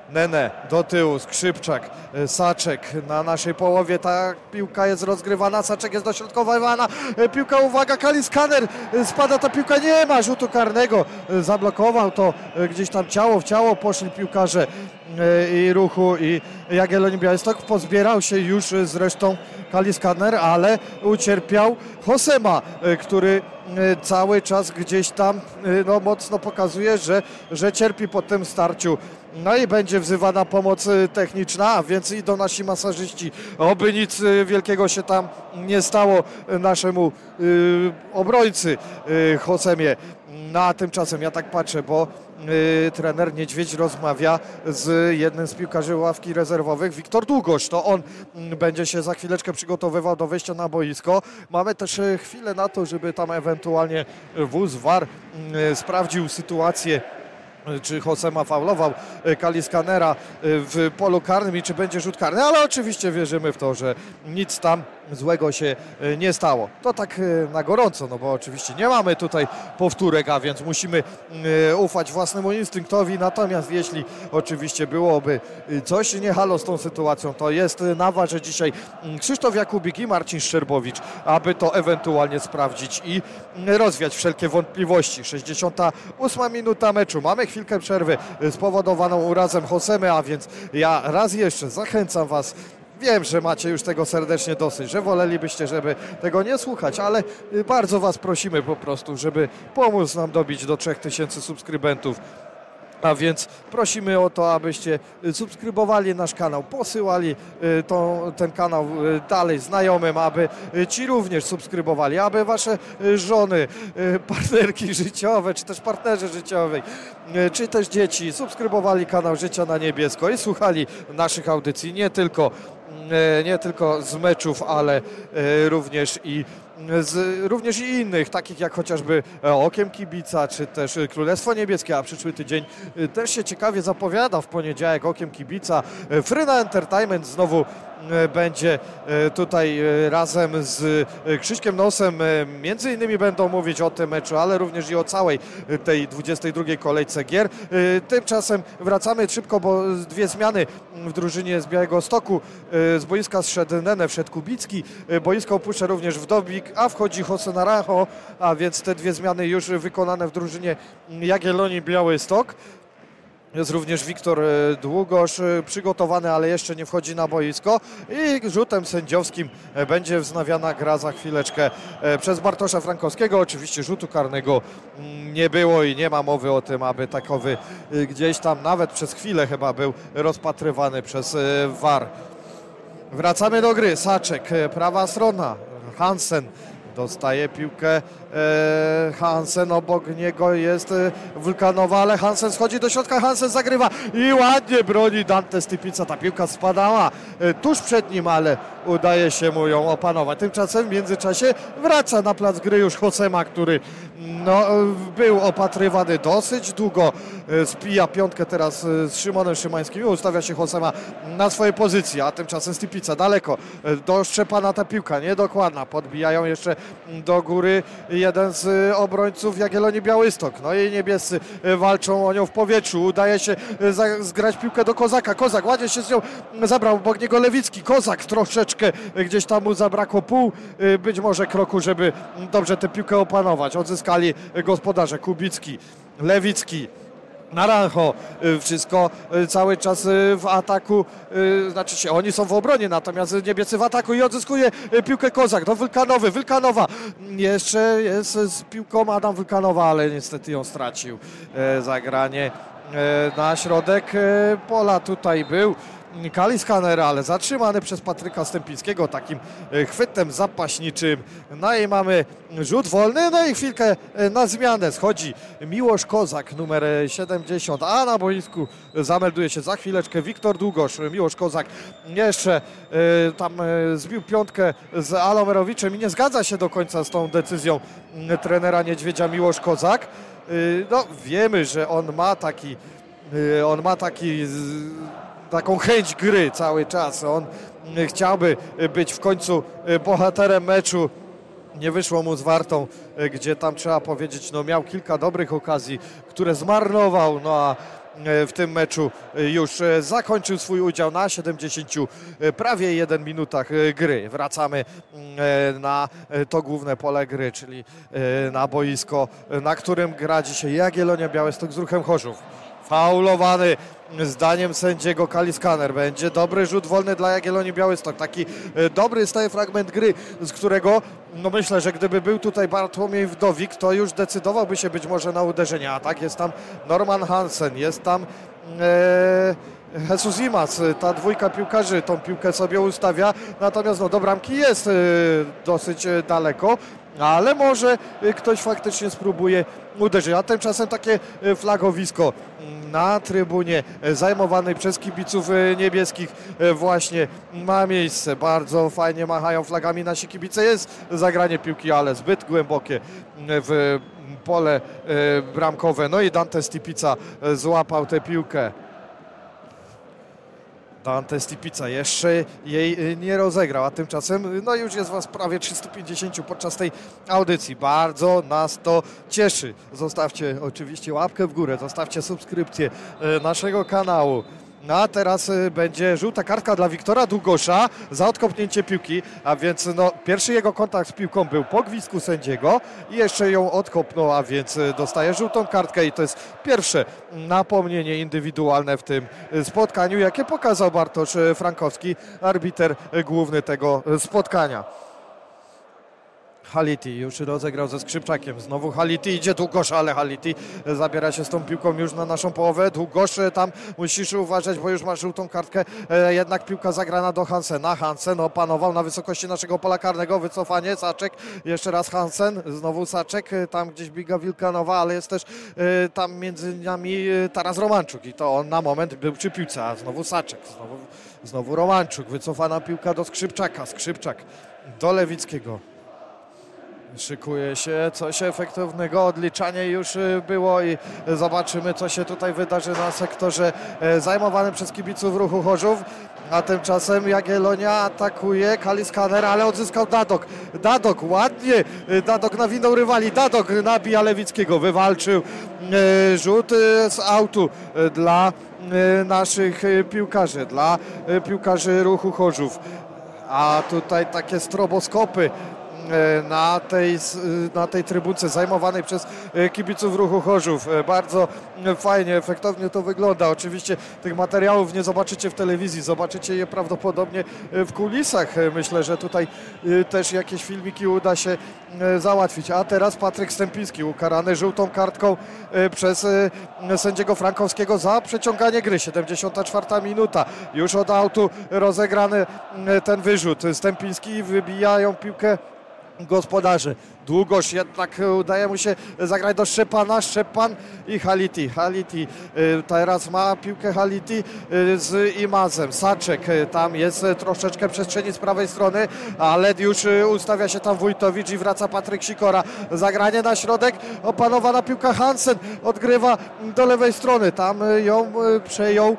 Nene do tyłu, Skrzypczak, Saczek na naszej połowie. Ta piłka jest rozgrywana, Saczek jest dośrodkowywana. Piłka, uwaga, Kaliskaner, spada ta piłka, nie ma rzutu karnego. Zablokował to gdzieś tam ciało w ciało, poszli piłkarze i ruchu i Jagiellonii Białystok. Pozbierał się już zresztą Kaliskaner, ale ucierpiał Hosema, który cały czas gdzieś tam no, mocno pokazuje, że, że cierpi po tym starciu. No i będzie wzywana pomoc techniczna, a więc idą nasi masażyści. Oby nic wielkiego się tam nie stało naszemu y, obrońcy y, Hosemie. No a tymczasem ja tak patrzę, bo y, trener Niedźwiedź rozmawia z jednym z piłkarzy ławki rezerwowych, Wiktor Długosz. To on y, będzie się za chwileczkę przygotowywał do wejścia na boisko. Mamy też y, chwilę na to, żeby tam ewentualnie wóz VAR y, sprawdził sytuację czy Josema faulował Kaliskanera w polu karnym i czy będzie rzut karny, ale oczywiście wierzymy w to, że nic tam złego się nie stało. To tak na gorąco, no bo oczywiście nie mamy tutaj powtórek, a więc musimy ufać własnemu instynktowi, natomiast jeśli oczywiście byłoby coś nie halo z tą sytuacją, to jest na warze dzisiaj Krzysztof Jakubik i Marcin Szczerbowicz, aby to ewentualnie sprawdzić i rozwiać wszelkie wątpliwości. 68 minuta meczu. Mamy chwilkę przerwy spowodowaną urazem Hosemy, a więc ja raz jeszcze zachęcam Was Wiem, że macie już tego serdecznie dosyć, że wolelibyście, żeby tego nie słuchać, ale bardzo Was prosimy po prostu, żeby pomóc nam dobić do 3000 subskrybentów. A więc prosimy o to, abyście subskrybowali nasz kanał, posyłali tą, ten kanał dalej znajomym, aby ci również subskrybowali, aby wasze żony, partnerki życiowe, czy też partnerzy życiowej, czy też dzieci subskrybowali kanał Życia na Niebiesko i słuchali naszych audycji, nie tylko nie tylko z meczów, ale również i z, również i innych, takich jak chociażby Okiem Kibica, czy też Królestwo Niebieskie, a przyszły tydzień też się ciekawie zapowiada w poniedziałek Okiem Kibica. Fryna Entertainment znowu będzie tutaj razem z Krzyśkiem Nosem. Między innymi będą mówić o tym meczu, ale również i o całej tej 22 kolejce gier. Tymczasem wracamy szybko, bo dwie zmiany w drużynie z Białego Stoku. Z boiska zszedł Nene, wszedł Kubicki. Boisko opuszcza również Wdowik, a wchodzi Jose Naranjo, a więc te dwie zmiany już wykonane w drużynie Jagiellonii Białystok. Jest również Wiktor Długosz przygotowany, ale jeszcze nie wchodzi na boisko i rzutem sędziowskim będzie wznawiana gra za chwileczkę przez Bartosza Frankowskiego. Oczywiście rzutu karnego nie było i nie ma mowy o tym, aby takowy gdzieś tam nawet przez chwilę chyba był rozpatrywany przez VAR. Wracamy do gry. Saczek, prawa strona. Hansen dostaje piłkę e, Hansen, obok niego jest e, Wulkanowa, ale Hansen schodzi do środka, Hansen zagrywa i ładnie broni Dante Stypica, ta piłka spadała e, tuż przed nim, ale udaje się mu ją opanować. Tymczasem w międzyczasie wraca na plac gry już Hosema, który no, był opatrywany dosyć długo, spija piątkę teraz z Szymonem Szymańskim i ustawia się Hosema na swojej pozycji, a tymczasem Stypica daleko, do Szczepana ta piłka, niedokładna, podbijają jeszcze do góry jeden z obrońców Jagiellonii Białystok. No i niebiescy walczą o nią w powietrzu. Udaje się zgrać piłkę do Kozaka. Kozak ładnie się z nią zabrał obok niego Lewicki. Kozak troszeczkę gdzieś tam mu zabrakło pół być może kroku, żeby dobrze tę piłkę opanować. Odzyskali gospodarze Kubicki, Lewicki. Naranjo, wszystko cały czas w ataku, znaczy się, oni są w obronie, natomiast niebiescy w ataku i odzyskuje piłkę Kozak, no Wylkanowy, Wylkanowa, jeszcze jest z piłką Adam Wylkanowa, ale niestety ją stracił, zagranie na środek pola tutaj był Kaliskaner, ale zatrzymany przez Patryka Stępińskiego takim e, chwytem zapaśniczym. No i mamy rzut wolny, no i chwilkę e, na zmianę schodzi Miłosz Kozak, numer 70, a na boisku zamelduje się za chwileczkę Wiktor Długosz. Miłosz Kozak jeszcze e, tam zbił piątkę z Alomerowiczem i nie zgadza się do końca z tą decyzją trenera Niedźwiedzia Miłosz Kozak. No wiemy, że on ma taki on ma taki taką chęć gry cały czas. On chciałby być w końcu bohaterem meczu. Nie wyszło mu z Wartą, gdzie tam trzeba powiedzieć, no miał kilka dobrych okazji, które zmarnował, no a w tym meczu już zakończył swój udział na 70 prawie 1 minutach gry. Wracamy na to główne pole gry, czyli na boisko, na którym gra dzisiaj Jagiellonia Białystok z ruchem Chorzów. Faulowany zdaniem sędziego Kaliskaner. Będzie dobry rzut wolny dla Jagiellonii Białystok. Taki e, dobry staje fragment gry, z którego no myślę, że gdyby był tutaj Bartłomiej Wdowik, to już decydowałby się być może na uderzenie. A tak jest tam Norman Hansen, jest tam e, Jesus Imas. Ta dwójka piłkarzy tą piłkę sobie ustawia. Natomiast no, do bramki jest e, dosyć e, daleko ale może ktoś faktycznie spróbuje uderzyć. A tymczasem takie flagowisko na trybunie zajmowanej przez kibiców niebieskich właśnie ma miejsce. Bardzo fajnie machają flagami nasi kibice. Jest zagranie piłki, ale zbyt głębokie w pole e, bramkowe. No i Dante Stipica złapał tę piłkę. Dante Stipica jeszcze jej y, nie rozegrał, a tymczasem no już jest Was prawie 350 podczas tej audycji. Bardzo nas to cieszy. Zostawcie oczywiście łapkę w górę, zostawcie subskrypcję y, naszego kanału. No a teraz y, będzie żółta kartka dla Wiktora Długosza za odkopnięcie piłki, a więc no, pierwszy jego kontakt z piłką był po gwizdku sędziego i jeszcze ją odkopnął, a więc y, dostaje żółtą kartkę i to jest pierwsze napomnienie indywidualne w tym y, spotkaniu, jakie pokazał Bartosz Frankowski, arbiter główny tego spotkania. Haliti już rozegrał ze Skrzypczakiem. Znowu Haliti idzie Długosz, ale Haliti zabiera się z tą piłką już na naszą połowę. Długosz e, tam musisz uważać, bo już ma żółtą kartkę. E, jednak piłka zagrana do Hansena. Hansen opanował na wysokości naszego pola karnego. Wycofanie, Saczek. Jeszcze raz Hansen. Znowu Saczek. E, tam gdzieś biga Wilkanowa, ale jest też tam między nami Taras Romanczuk. I to on na moment był przy piłce. A znowu Saczek. Znowu, znowu Romanczuk. Wycofana piłka do Skrzypczaka. Skrzypczak do Lewickiego. Szykuje się coś efektywnego, odliczanie już y, było i zobaczymy co się tutaj wydarzy na sektorze e, zajmowanym przez kibiców ruchu Chorzów. A tymczasem Jagiellonia atakuje Kaliskaner, ale odzyskał Dadok. Dadok ładnie, y, Dadok nawinął rywali, Dadok nabija Lewickiego, wywalczył e, rzut y, z autu dla naszych piłkarzy, dla piłkarzy ruchu Chorzów. A tutaj takie stroboskopy E, na tej, na tej trybunce zajmowanej przez e, kibiców ruchu Chorzów. E, bardzo fajnie, efektownie to wygląda. Oczywiście tych materiałów nie zobaczycie w telewizji, zobaczycie je prawdopodobnie w kulisach. Myślę, że tutaj też jakieś filmiki uda się załatwić. A teraz Patryk Stępiński ukarany żółtą kartką przez sędziego Frankowskiego za przeciąganie gry. 74 minuta. Już od autu rozegrany ten wyrzut. Stępiński wybijają piłkę gospodarzy. Długość jednak udaje mu się zagrać do Szczepana. Szczepan i Haliti. Haliti y, teraz ma piłkę Haliti z Imazem. Saczek tam jest troszeczkę przestrzeni z prawej strony, ale już ustawia się tam Wójtowicz i wraca Patryk Sikora. Zagranie na środek. Opanowana piłka Hansen odgrywa do lewej strony. Tam ją przejął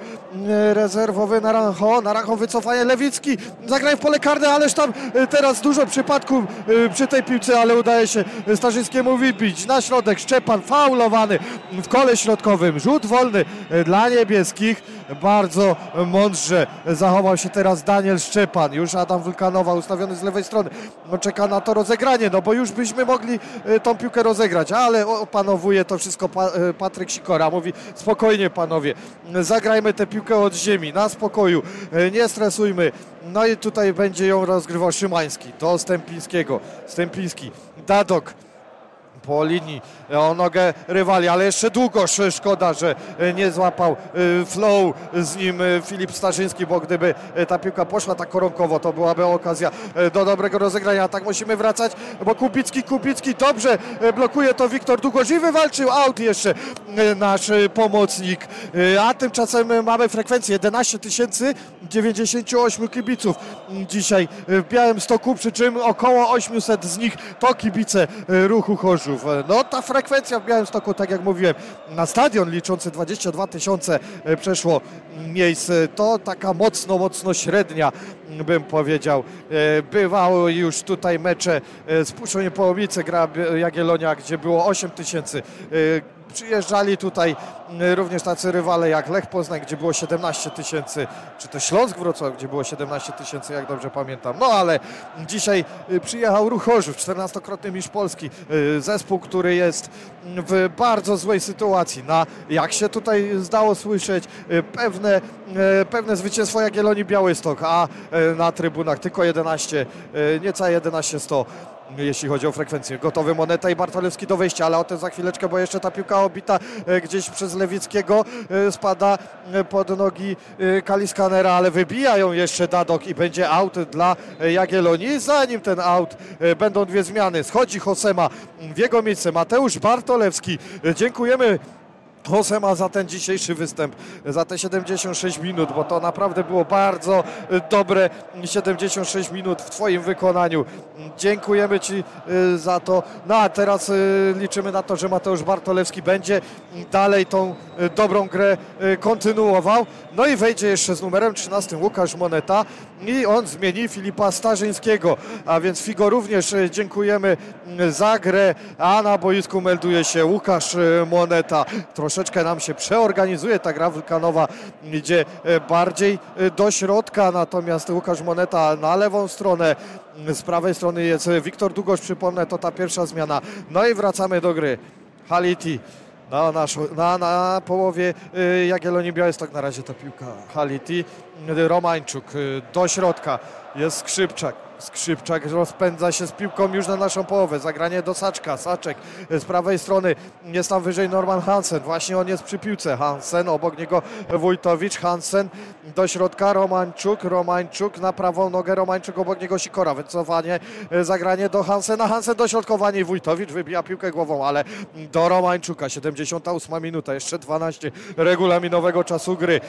rezerwowy Naranjo. Naranjo wycofanie Lewicki. Zagraj w pole karne, ależ tam teraz dużo przypadków przy tej piłce, ale udaje udaje się Starzyckiemu wybić na środek. Szczepan faulowany w kole środkowym. Rzut wolny dla niebieskich. Bardzo mądrze zachował się teraz Daniel Szczepan. Już Adam Wulkanowa ustawiony z lewej strony. No, czeka na to rozegranie, no bo już byśmy mogli e, tą piłkę rozegrać, ale opanowuje to wszystko e, Patryk Sikora. Mówi spokojnie panowie, zagrajmy tę piłkę od ziemi, na spokoju, e, nie stresujmy. No i tutaj będzie ją rozgrywał Szymański do Stępińskiego. Stępiński Dadok po linii o nogę rywali, ale jeszcze długo szkoda, że nie złapał flow z nim Filip Starzyński, bo gdyby ta piłka poszła tak koronkowo, to byłaby okazja do dobrego rozegrania. Tak musimy wracać, bo Kubicki, Kubicki dobrze blokuje to Wiktor Długosz i wywalczył aut jeszcze nasz pomocnik. A tymczasem mamy frekwencję 11 098 kibiców dzisiaj w Białym Stoku, przy czym około 800 z nich to kibice ruchu No ta frekwencja w Białymstoku, tak jak mówiłem, na stadion liczący 22 tysiące przeszło miejsc, to taka mocno, mocno średnia bym powiedział. Bywały już tutaj mecze z Puszczą Połomice, gra Jagiellonia, gdzie było 8 tysięcy przyjeżdżali tutaj również tacy rywale jak Lech Poznań, gdzie było 17 tysięcy, czy to Śląsk Wrocław, gdzie było 17 tysięcy, jak dobrze pamiętam. No ale dzisiaj przyjechał Ruch Chorzów, 14-krotny mistrz Polski, zespół, który jest w bardzo złej sytuacji. Na, jak się tutaj zdało słyszeć, pewne, pewne zwycięstwo Jagiellonii Białystok, a na trybunach tylko 11, niecałe 11 100 jeśli chodzi o frekwencję. Gotowy Moneta i Bartolewski do wejścia, ale o tym za chwileczkę, bo jeszcze ta piłka obita gdzieś przez Lewickiego spada pod nogi Kaliskanera, ale wybijają jeszcze Dadok i będzie aut dla Jagiellonii. Zanim ten aut będą dwie zmiany. Schodzi Hosema w jego miejsce Mateusz Bartolewski. Dziękujemy Josema za ten dzisiejszy występ, za te 76 minut, bo to naprawdę było bardzo dobre 76 minut w Twoim wykonaniu. Dziękujemy Ci y, za to. No a teraz y, liczymy na to, że Mateusz Bartolewski będzie dalej tą y, dobrą grę kontynuował. No i wejdzie jeszcze z numerem 13 Łukasz Moneta i on zmieni Filipa Starzyńskiego. A więc Figo również dziękujemy za grę, a na boisku melduje się Łukasz Moneta. Troszeczkę nam się przeorganizuje ta gra wulkanowa, idzie bardziej do środka, natomiast Łukasz Moneta na lewą stronę, z prawej strony jest Wiktor Długosz, przypomnę, to ta pierwsza zmiana. No i wracamy do gry. Haliti na, nasz, na, na połowie Jagiellonii Białystok na razie ta piłka. Haliti, Romańczuk do środka, jest Skrzypczak. Skrzypczak rozpędza się z piłką już na naszą połowę. Zagranie do Saczka. Saczek z prawej strony jest tam wyżej Norman Hansen. Właśnie on jest przy piłce. Hansen, obok niego Wójtowicz. Hansen do środka. Romańczuk. Romańczuk na prawą nogę. Romańczuk obok niego Sikora. Wycofanie, zagranie do Hansena. Hansen dośrodkowanie i Wójtowicz wybija piłkę głową, ale do Romańczuka. 78 minuta. Jeszcze 12 regulaminowego czasu gry.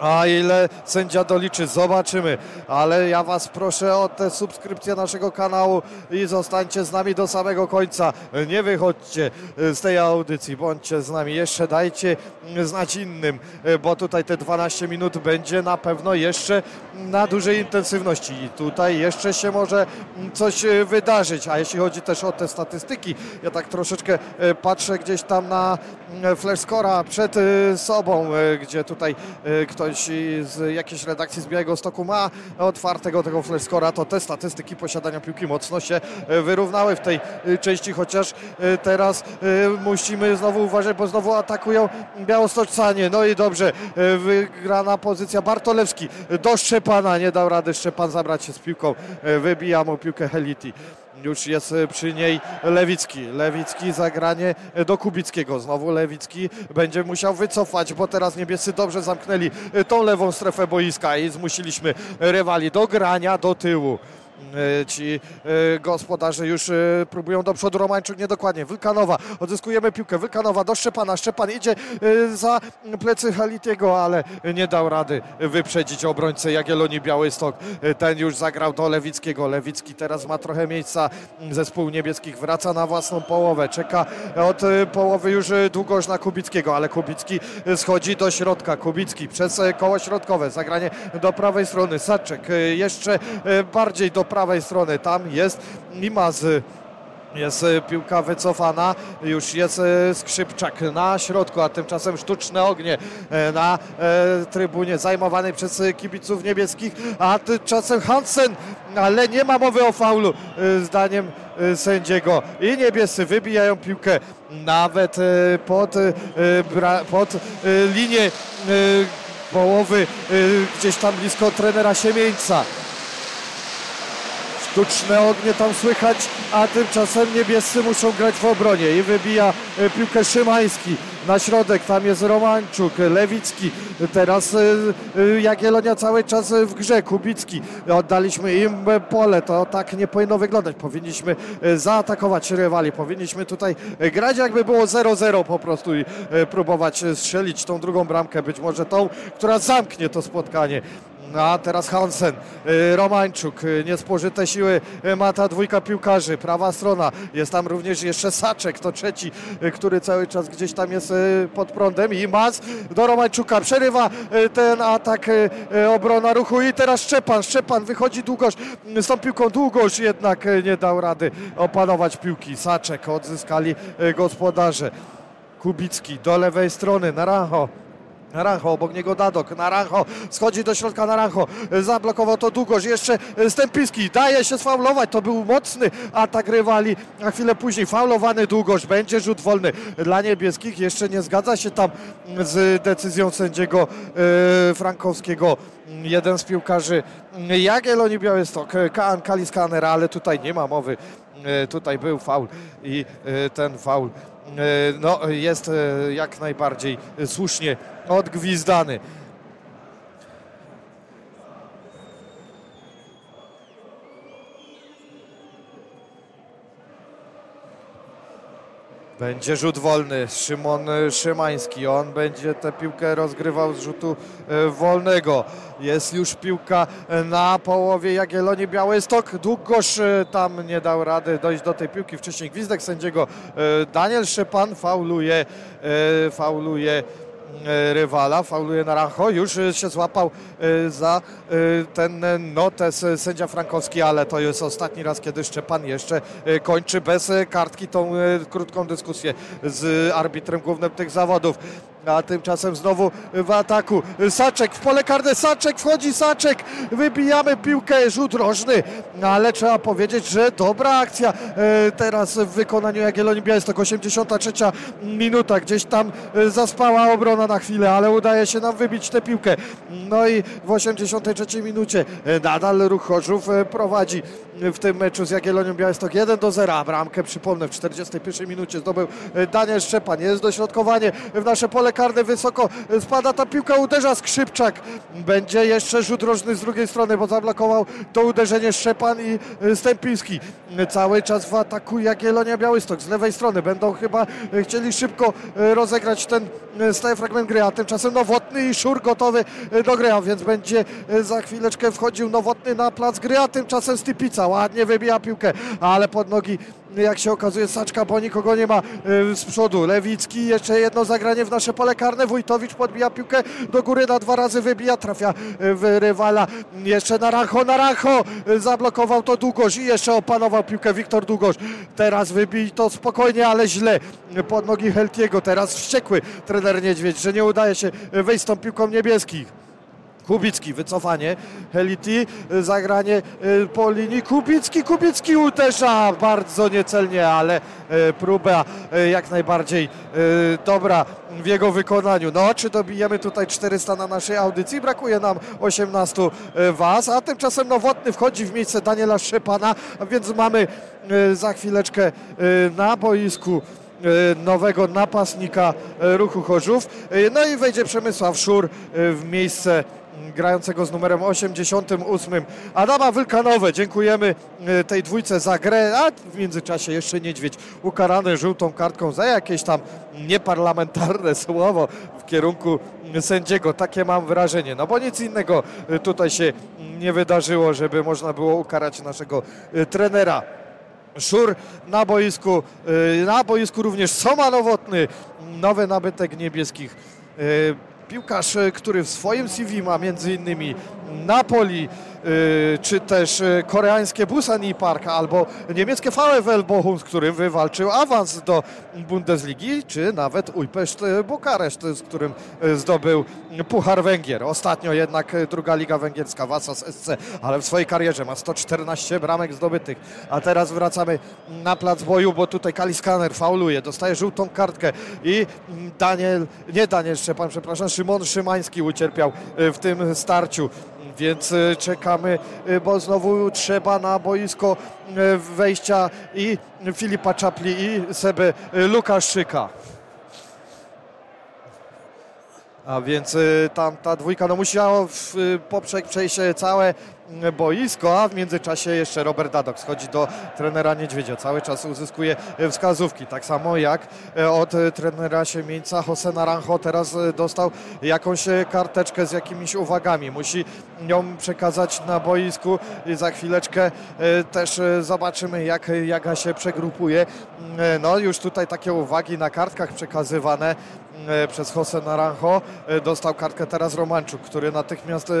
A ile sędzia doliczy, zobaczymy. Ale ja Was proszę o tę subskrypcję naszego kanału i zostańcie z nami do samego końca. Nie wychodźcie z tej audycji, bądźcie z nami. Jeszcze dajcie znać innym, bo tutaj te 12 minut będzie na pewno jeszcze na dużej intensywności. I tutaj jeszcze się może coś wydarzyć. A jeśli chodzi też o te statystyki, ja tak troszeczkę patrzę gdzieś tam na flash scora przed sobą, gdzie tutaj ktoś ktoś z jakiejś redakcji z Białego Stoku ma otwartego tego flashscora, to te statystyki posiadania piłki mocno się wyrównały w tej części, chociaż teraz musimy znowu uważać, bo znowu atakują białostoczanie. No i dobrze, wygrana pozycja Bartolewski do Szczepana, nie dał rady Szczepan zabrać się z piłką, wybija mu piłkę Heliti. Już jest przy niej Lewicki. Lewicki zagranie do Kubickiego. Znowu Lewicki będzie musiał wycofać, bo teraz niebiescy dobrze zamknęli tą lewą strefę boiska i zmusiliśmy rywali do grania do tyłu ci gospodarze już próbują do przodu, Romańczuk niedokładnie, Wylkanowa, odzyskujemy piłkę, Wylkanowa do Szczepana, Szczepan idzie za plecy Halitiego, ale nie dał rady wyprzedzić obrońcę Jagiellonii Białystok, ten już zagrał do Lewickiego, Lewicki teraz ma trochę miejsca, zespół niebieskich wraca na własną połowę, czeka od połowy już długoż na Kubickiego, ale Kubicki schodzi do środka, Kubicki przez koło środkowe, zagranie do prawej strony, Saczek jeszcze bardziej do prawej strony. Tam jest Imaz. Jest piłka wycofana, już jest Skrzypczak na środku, a tymczasem sztuczne ognie na trybunie zajmowanej przez kibiców niebieskich, a tymczasem Hansen, ale nie ma mowy o faulu zdaniem sędziego i niebiescy wybijają piłkę nawet pod, pod linię połowy gdzieś tam blisko trenera Siemieńca. Sztuczne ognie tam słychać, a tymczasem niebiescy muszą grać w obronie i wybija e, piłkę Szymański. Na środek, tam jest Romanczuk, Lewicki, teraz e, e, Jagiellonia cały czas w grze, Kubicki, oddaliśmy im pole, to tak nie powinno wyglądać, powinniśmy e, zaatakować rywali, powinniśmy tutaj grać jakby było 0-0 po prostu i e, próbować strzelić tą drugą bramkę, być może tą, która zamknie to spotkanie. No, A teraz Hansen, y, Romańczuk, y, niespożyte siły y, ma ta dwójka piłkarzy, prawa strona, jest tam również jeszcze Saczek, to trzeci, który cały czas gdzieś tam jest pod prądem i Mas do Romańczuka, przerywa ten atak obrona ruchu i teraz Szczepan, Szczepan wychodzi długoż, z tą piłką długoż jednak nie dał rady opanować piłki, Saczek odzyskali gospodarze. Kubicki do lewej strony, Naranjo. Naranjo, obok niego Dadok, Naranjo schodzi do środka Naranjo, zablokował to długość, jeszcze Stępiński, daje się sfaulować, to był mocny atak rywali, a chwilę później faulowany długość, będzie rzut wolny. Dla niebieskich, jeszcze nie zgadza się tam z decyzją sędziego e, Frankowskiego. Jeden z piłkarzy Jagiellonii Białystok, Kaan Kaliskaner, ale tutaj nie ma mowy, E, tutaj był faul i e, ten faul e, no, jest e, jak najbardziej słusznie odgwizdany. Będzie rzut wolny. Szymon Szymański. On będzie tę piłkę rozgrywał z rzutu e, wolnego. Jest już piłka na połowie Jagiellonii Białystok. Długoż e, tam nie dał rady dojść do tej piłki. Wcześniej gwizdek sędziego e, Daniel Szepan fauluje, e, fauluje e, rywala, fauluje Naranjo, już e, się złapał e, za e, ten e, notes e, sędzia Frankowski, ale to jest ostatni raz, kiedy Szczepan jeszcze e, kończy bez e, kartki tą e, krótką dyskusję z arbitrem głównym tych zawodów. A tymczasem znowu w ataku Saczek w pole karne, Saczek wchodzi, Saczek, wybijamy piłkę, rzut rożny, ale trzeba powiedzieć, że dobra akcja e, teraz w wykonaniu Jagiellonii Białystok, 83 minuta, gdzieś tam e, zaspała obrona na chwilę, ale udaje się nam wybić tę piłkę. No i w 83 minucie e, nadal ruch Chorzów prowadzi w tym meczu z Jagiellonią Białystok. 1 do 0, a bramkę przypomnę w 41 minucie zdobył Daniel Szczepan, jest dośrodkowanie w nasze pole karne wysoko, e, spada ta piłka, uderza Skrzypczak, będzie jeszcze rzut rożny z drugiej strony, bo zablokował to uderzenie Szczepan i e, Stępiński. E, Cały czas w ataku Jagiellonia Białystok z lewej strony, będą chyba chcieli szybko rozegrać ten stały fragment gry, a tymczasem Nowotny i Szur gotowy do gry, a więc będzie za chwileczkę wchodził Nowotny na plac gry, a tymczasem Stypica ładnie wybija piłkę, ale pod nogi jak się okazuje Saczka, bo nikogo nie ma e, z przodu. Lewicki, jeszcze jedno zagranie w nasze pole karne. Wójtowicz podbija piłkę do góry, na dwa razy wybija, trafia e, w rywala. Jeszcze Naranjo, Naranjo e, zablokował to Długosz i jeszcze opanował piłkę Wiktor Długosz. Teraz wybij to spokojnie, ale źle pod nogi Heltiego. Teraz wściekły trener Niedźwiedź, że nie udaje się wejść z tą piłką niebieskich. Kubicki, wycofanie, Heliti, y, zagranie y, po linii, Kubicki, Kubicki uderza bardzo niecelnie, ale y, próba jak najbardziej dobra w jego wykonaniu. No, czy dobijemy tutaj 400 na naszej audycji? Brakuje nam 18 y, was, a tymczasem Nowotny wchodzi w miejsce Daniela Szczepana, więc mamy za chwileczkę na boisku nowego napastnika ruchu Chorzów. No i wejdzie Przemysław Szur w miejsce grającego z numerem 88 Adama Wylkanowe. Dziękujemy y, tej dwójce za grę, a w międzyczasie jeszcze Niedźwiedź ukarany żółtą kartką za jakieś tam nieparlamentarne słowo w kierunku sędziego. Takie mam wrażenie. No bo nic innego y, tutaj się nie wydarzyło, żeby można było ukarać naszego y, trenera. Szur na boisku, na boisku również Soma Nowotny, nowy nabytek niebieskich. Piłkarz, y, który w swoim CV ma między innymi Napoli, y, czy też y, koreańskie Busan Park albo niemieckie VfL Bochum, z którym wywalczył awans do Bundesligi, czy nawet Ujpeszt y, Bukareszt, z którym zdobył Puchar Węgier. Ostatnio jednak druga liga węgierska, Vasas SC, ale w swojej karierze ma 114 bramek zdobytych. A teraz wracamy na plac boju, bo tutaj Kaliskaner fauluje, dostaje żółtą kartkę i Daniel, nie Daniel Szczepan, przepraszam, Szymon Szymański ucierpiał w tym starciu. Więc czeka czekamy, bo znowu trzeba na boisko wejścia i Filipa Czapli i Seby Lukaszczyka. A więc tam ta dwójka no musiała w, poprzek przejść całe boisko, a w międzyczasie jeszcze Robert Dadok schodzi do trenera Niedźwiedzia. Cały czas uzyskuje wskazówki, tak samo jak od trenera Siemieńca Jose Naranjo teraz dostał jakąś karteczkę z jakimiś uwagami. Musi ją przekazać na boisku za chwileczkę też zobaczymy jak Jaga się przegrupuje. No już tutaj takie uwagi na kartkach przekazywane przez Jose Naranjo. Dostał kartkę teraz Romanczuk, który natychmiast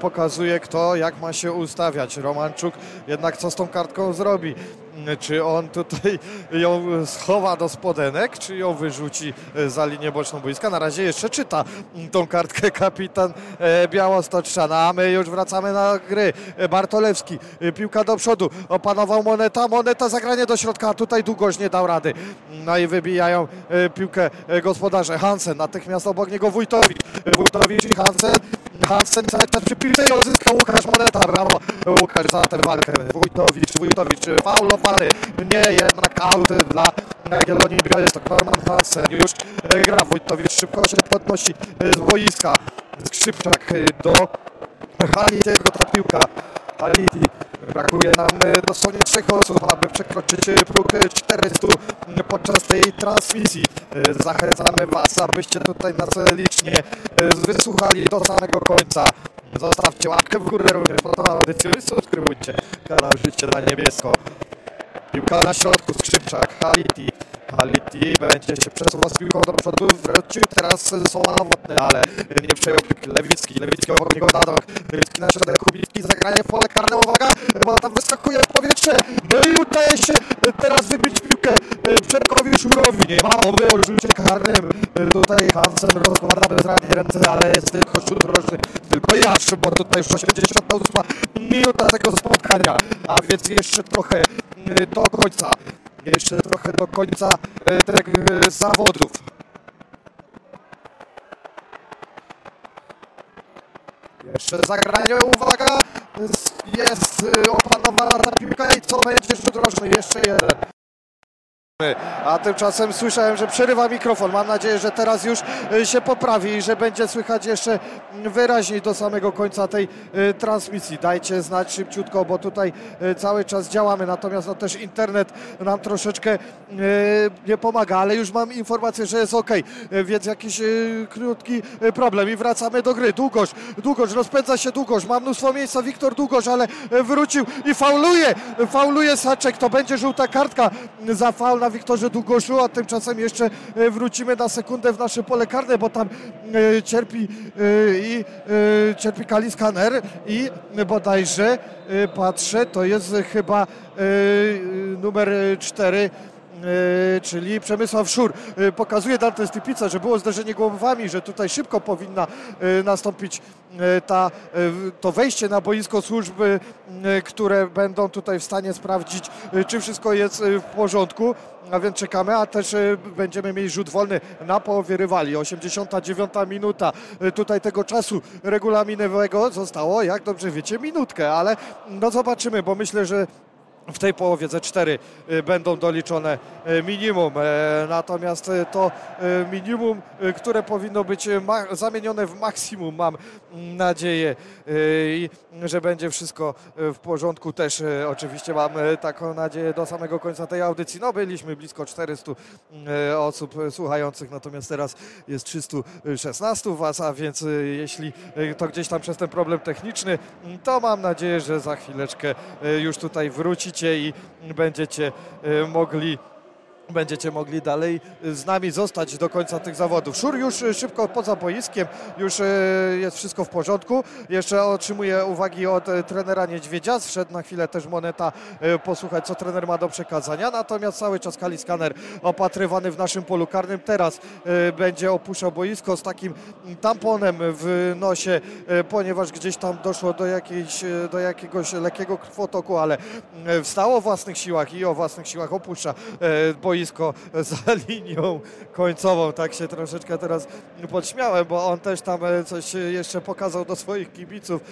pokazuje kto jak ma się ustawiać. Romanczuk jednak co z tą kartką zrobi? Czy on tutaj ją schowa do spodenek, czy ją wyrzuci za linię boczną boiska? Na razie jeszcze czyta tą kartkę kapitan Białostoczana, a my już wracamy na gry. Bartolewski, piłka do przodu, opanował Moneta, Moneta zagranie do środka, a tutaj długość nie dał rady. No i wybijają piłkę gospodarze. Hansen, natychmiast obok niego Wójtowicz. Wójtowicz i Hansen. Hansen piłce i odzyskał Łukasz Moneta. Brawo Łukasz za tę walkę. Wójtowicz, Wójtowicz faulowany. Nie, jednak aut dla Jagiellonii Białystok. Norman Hansen już gra. Wójtowicz szybko się podnosi z boiska. Skrzypczak do Halitiego ta piłka. Brakuje nam dosłownie trzech osób, aby przekroczyć próg 400 podczas tej transmisji. Zachęcamy Was, abyście tutaj nas licznie wysłuchali do samego końca. Zostawcie łapkę w górę również po tą subskrybujcie kanał Życie na Niebiesko. Piłka na środku, Skrzypczak, Haliti. Haliti będzie się przesuwał z piłką do przodu, wrócił teraz Soła Nowotny, ale nie przejął Lewicki, Lewicki obok niego Dadok, Lewicki na środek, Kubicki, zagranie w pole karne, uwaga, bo tam wyskakuje w powietrze, no i udaje się teraz wybić piłkę. Przemkowi Szurowi, nie ma mowy o rzucie karnym, tutaj Hansen rozkłada bezradnie ręce, ale jest tylko rzut roczny, tylko Jasz, bo tutaj już 88 minuta tego spotkania, a więc jeszcze trochę do końca. Jeszcze trochę do końca tych zawodów. Jeszcze zagranie, uwaga, jest opanowana ta piłka i co będzie rzut roczny, jeszcze jeden. A tymczasem słyszałem, że przerywa mikrofon. Mam nadzieję, że teraz już się poprawi i że będzie słychać jeszcze wyraźniej do samego końca tej transmisji. Dajcie znać szybciutko, bo tutaj cały czas działamy, natomiast no też internet nam troszeczkę nie pomaga, ale już mam informację, że jest ok, więc jakiś krótki problem. I wracamy do gry. Długoż, Długoż, rozpędza się Długoż, ma mnóstwo miejsca. Wiktor Długoż, ale wrócił i fauluje, fauluje Saczek, to będzie żółta kartka za faul na Wiktorze Długoszu, a tymczasem jeszcze wrócimy na sekundę w nasze pole karne, bo tam cierpi i cierpi Kali Skaner i bodajże patrzę, to jest chyba numer 4 czyli Przemysław Szur. Pokazuje Dante Stypica, że było zderzenie głowami, że tutaj szybko powinna nastąpić ta, to wejście na boisko służby, które będą tutaj w stanie sprawdzić, czy wszystko jest w porządku. A więc czekamy, a też będziemy mieli rzut wolny na połowie rywali. 89 minuta. Tutaj tego czasu regulaminowego zostało, jak dobrze wiecie, minutkę, ale no zobaczymy, bo myślę, że w tej połowie ze cztery będą doliczone minimum. Natomiast to minimum, które powinno być zamienione w maksimum, mam nadzieję, i że będzie wszystko w porządku. Też oczywiście mam taką nadzieję do samego końca tej audycji. No byliśmy blisko 400 osób słuchających, natomiast teraz jest 316 Was, a więc jeśli to gdzieś tam przez ten problem techniczny, to mam nadzieję, że za chwileczkę już tutaj wróci i będziecie mogli będziecie mogli dalej z nami zostać do końca tych zawodów. Szur już szybko poza boiskiem, już jest wszystko w porządku. Jeszcze otrzymuje uwagi od trenera Niedźwiedzia. Wszedł na chwilę też Moneta posłuchać, co trener ma do przekazania. Natomiast cały czas Kali Skaner opatrywany w naszym polu karnym. Teraz będzie opuszczał boisko z takim tamponem w nosie, ponieważ gdzieś tam doszło do, jakiejś, do jakiegoś lekkiego krwotoku, ale wstało o własnych siłach i o własnych siłach opuszcza boisko boisko za linią końcową. Tak się troszeczkę teraz podśmiałem, bo on też tam coś jeszcze pokazał do swoich kibiców.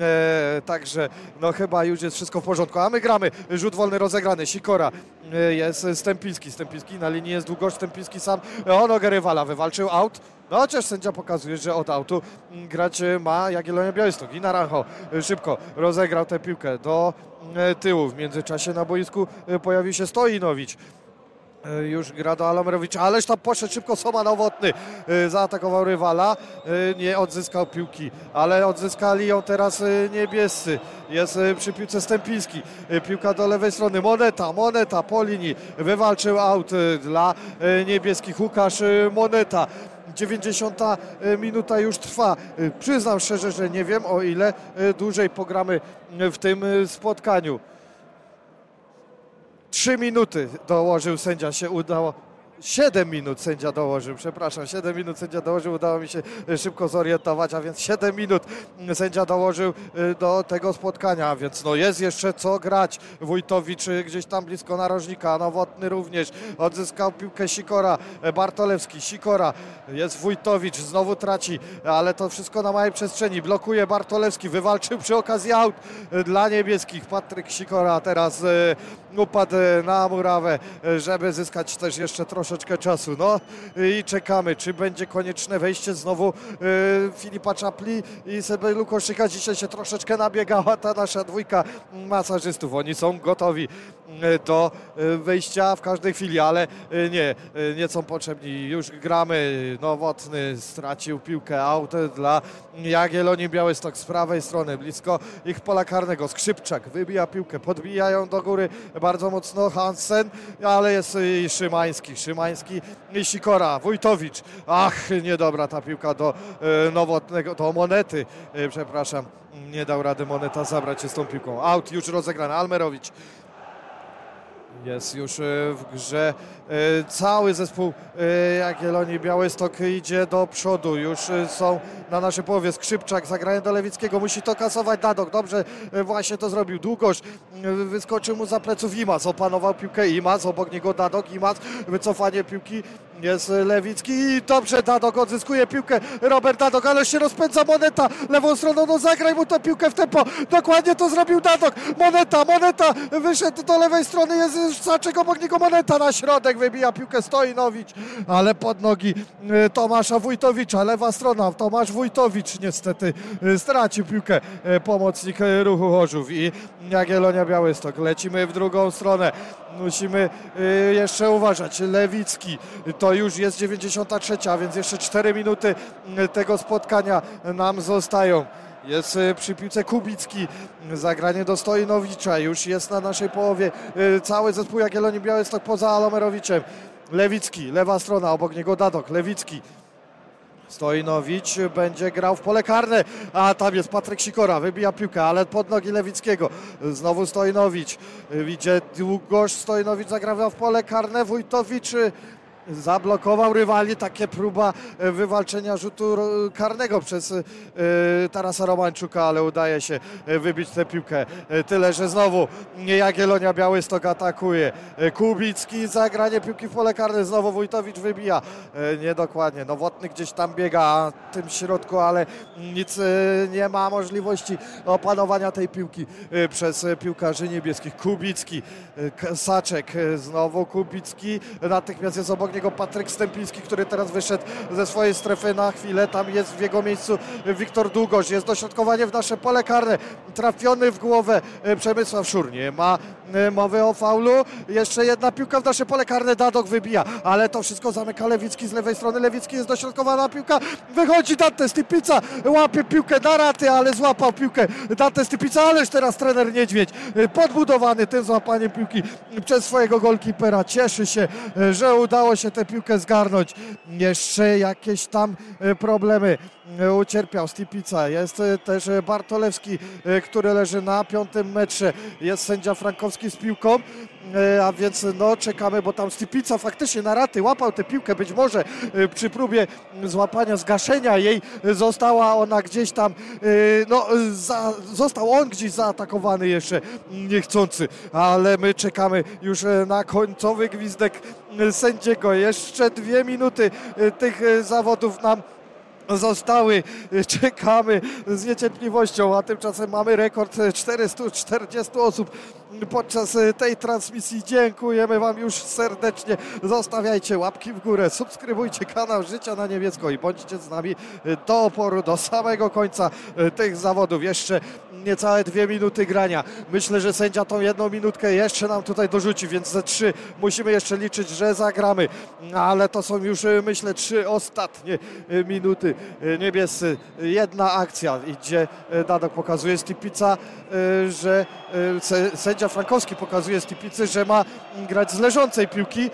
E, także no chyba już jest wszystko w porządku. A my gramy. Rzut wolny rozegrany. Sikora. E, jest Stępiński. Stępiński na linii jest długo. Stępiński sam o nogę rywala wywalczył aut. No chociaż sędzia pokazuje, że od autu mm, grać ma Jagiellonia Białystok. I Naranjo e, szybko rozegrał tę piłkę do e, tyłu. W międzyczasie na boisku e, pojawił się Stojinowicz. E, Już gra do Alomerowicza, ależ tam poszedł szybko Soma Nowotny, e, zaatakował rywala, e, nie odzyskał piłki, ale odzyskali ją teraz niebiescy. Jest przy piłce Stępiński, piłka do lewej strony, Moneta, Moneta po linii, wywalczył aut dla niebieskich, Łukasz Moneta. 90 minuta już trwa. Przyznam szczerze, że nie wiem o ile dłużej pogramy w tym spotkaniu. Trzy minuty dołożył sędzia, się udało. 7 minut sędzia dołożył, przepraszam, 7 minut sędzia dołożył, udało mi się e, szybko zorientować, a więc 7 minut sędzia dołożył e, do tego spotkania, więc no jest jeszcze co grać. Wójtowicz e, gdzieś tam blisko narożnika, Nowotny również, odzyskał piłkę Sikora, Bartolewski, Sikora, jest Wójtowicz, znowu traci, ale to wszystko na małej przestrzeni, blokuje Bartolewski, wywalczył przy okazji aut dla niebieskich, Patryk Sikora teraz upadł na murawę, żeby zyskać też jeszcze troszeczkę czasu. No i czekamy, czy będzie konieczne wejście znowu e, Filipa Czapli i Seby Lukoszyka. Dzisiaj się troszeczkę nabiegała ta nasza dwójka masażystów. Oni są gotowi do e, wejścia w każdej chwili, ale e, nie, e, nie są potrzebni. Już gramy. Nowotny stracił piłkę. Aut dla Jagiellonii Białystok z prawej strony, blisko ich pola karnego. Skrzypczak wybija piłkę, podbijają do góry bardzo mocno Hansen, ale jest i Szymański. Szymański i Sikora. Wójtowicz. Ach, niedobra ta piłka do e, Nowotnego, do Monety, e, przepraszam. Nie dał rady Moneta zabrać się z tą piłką. Out już rozegrany. Almerowicz. Jest już e, w grze e, cały zespół e, Jagiellonii Białystok idzie do przodu. Już są na naszej połowie Skrzypczak, zagranie do Lewickiego, musi to kasować Dadok. Dobrze właśnie to zrobił. Długość wyskoczył mu za pleców Imas, opanował piłkę Imas, obok niego Dadok, Imas, wycofanie piłki jest Lewicki i dobrze Dadok odzyskuje piłkę. Robert Dadok, ale się rozpędza Moneta lewą stroną, no zagraj mu tę piłkę w tempo. Dokładnie to zrobił Dadok. Moneta, Moneta wyszedł do lewej strony, jest Saczek obok niego Moneta na środek, wybija piłkę Stojnowicz, ale pod nogi e, Tomasza Wójtowicza, lewa strona, Tomasz Wójtowicz niestety e, stracił piłkę, e, pomocnik ruchu Chorzów i Jagiellonia Białystok. Lecimy w drugą stronę. Musimy jeszcze uważać. Lewicki to już jest 93, a więc jeszcze 4 minuty tego spotkania nam zostają. Jest y, przy piłce Kubicki, zagranie do Stojnowicza, już jest na naszej połowie. Y, cały zespół Jagiellonii Białystok poza Alomerowiczem. Lewicki, lewa strona, obok niego Dadok, Lewicki. Stojnowicz będzie grał w pole karne, a tam jest Patryk Sikora, wybija piłkę, ale pod nogi Lewickiego. Znowu Stojnowicz, idzie długość, Stojnowicz zagrał w pole karne, Wójtowicz zablokował rywali, takie próba e, wywalczenia rzutu karnego przez e, Tarasa Romańczuka, ale udaje się e, wybić tę piłkę. Tyle, że znowu Jagiellonia Białystok atakuje. Kubicki, zagranie piłki w pole karne, znowu Wójtowicz wybija. Niedokładnie, Nowotny gdzieś tam biega w tym środku, ale nic nie ma możliwości opanowania tej piłki przez piłkarzy niebieskich. Kubicki, Saczek, znowu Kubicki, natychmiast jest obok niego Patryk Stępiński, który teraz wyszedł ze swojej strefy na chwilę, tam jest w jego miejscu Wiktor Długosz, jest dośrodkowanie w nasze pole karne, trafiony w głowę e, Przemysław Szur, nie ma mowy o faulu, jeszcze jedna piłka w nasze pole karne, Dadok wybija, ale to wszystko zamyka Lewicki z lewej strony, Lewicki jest dośrodkowana piłka, wychodzi Dante Stypica, łapie piłkę na raty, ale złapał piłkę Dante Stypica, ależ teraz trener Niedźwiedź e, podbudowany tym złapaniem piłki przez swojego golkipera, cieszy się, e, że udało się tę piłkę zgarnąć. Jeszcze jakieś tam e, problemy. e, ucierpiał Stipica. Jest e, też e, Bartolewski, e, który leży na piątym metrze. Jest sędzia Frankowski z piłką, a więc no czekamy, bo tam Stipica faktycznie na raty łapał tę piłkę. Być może przy próbie złapania, zgaszenia jej została ona gdzieś tam, no za, został on gdzieś zaatakowany jeszcze niechcący, ale my czekamy już na końcowy gwizdek sędziego. Jeszcze dwie minuty tych zawodów nam zostały. Czekamy z niecierpliwością, a tymczasem mamy rekord 440 osób podczas tej transmisji. Dziękujemy Wam już serdecznie. Zostawiajcie łapki w górę, subskrybujcie kanał Życia na Niebiesko i bądźcie z nami do oporu, do samego końca tych zawodów. Jeszcze niecałe dwie minuty grania. Myślę, że sędzia tą jedną minutkę jeszcze nam tutaj dorzuci, więc ze trzy musimy jeszcze liczyć, że zagramy. Ale to są już, myślę, trzy ostatnie minuty. Niebiescy, jedna akcja. Idzie Dadok, pokazuje Stipica, że sędzia Frankowski pokazuje Stipicy, że ma grać z leżącej piłki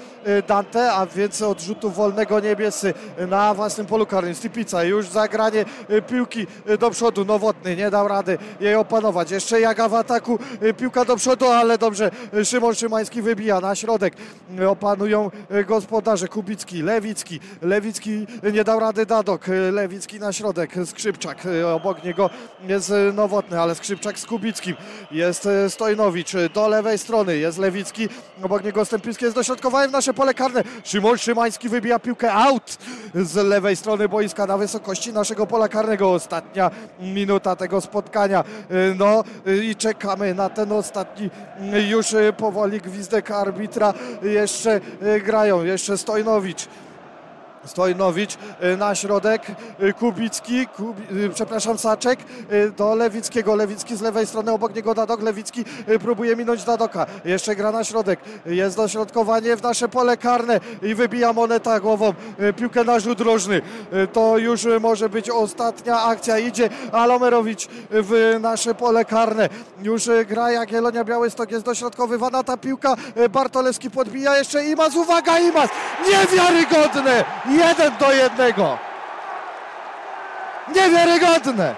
Dante, a więc odrzutu wolnego niebiescy na własnym polu karnym. Stipica już zagranie piłki do przodu. Nowotny nie dał rady jej opanować. Jeszcze Jaga w ataku, piłka do przodu, ale dobrze Szymon Szymański wybija na środek. Opanują gospodarze Kubicki, Lewicki. Lewicki nie dał rady Dadok. Lewicki na środek, Skrzypczak. Obok niego jest Nowotny, ale Skrzypczak z Kubickim. Jest Stojnowicz do lewej strony, jest Lewicki. Obok niego Stępiński jest dośrodkowanie w nasze pole karne. Szymon Szymański wybija piłkę out z lewej strony boiska na wysokości naszego pola karnego. Ostatnia minuta tego spotkania. No i czekamy na ten ostatni już powoli gwizdek arbitra. Jeszcze grają, jeszcze Stojnowicz. Stojnowicz na środek, Kubicki, Kubi, przepraszam, Saczek do Lewickiego, Lewicki z lewej strony, obok niego Dadok, Lewicki próbuje minąć Dadoka, jeszcze gra na środek, jest dośrodkowanie w nasze pole karne i wybija moneta głową, piłkę na rzut rożny, to już może być ostatnia akcja, idzie Alomerowicz w nasze pole karne, już gra Jagiellonia Białystok, jest dośrodkowywana ta piłka, Bartolewski podbija jeszcze Imaz, uwaga Imaz, niewiarygodne! Jeden do jednego. Niewiarygodne.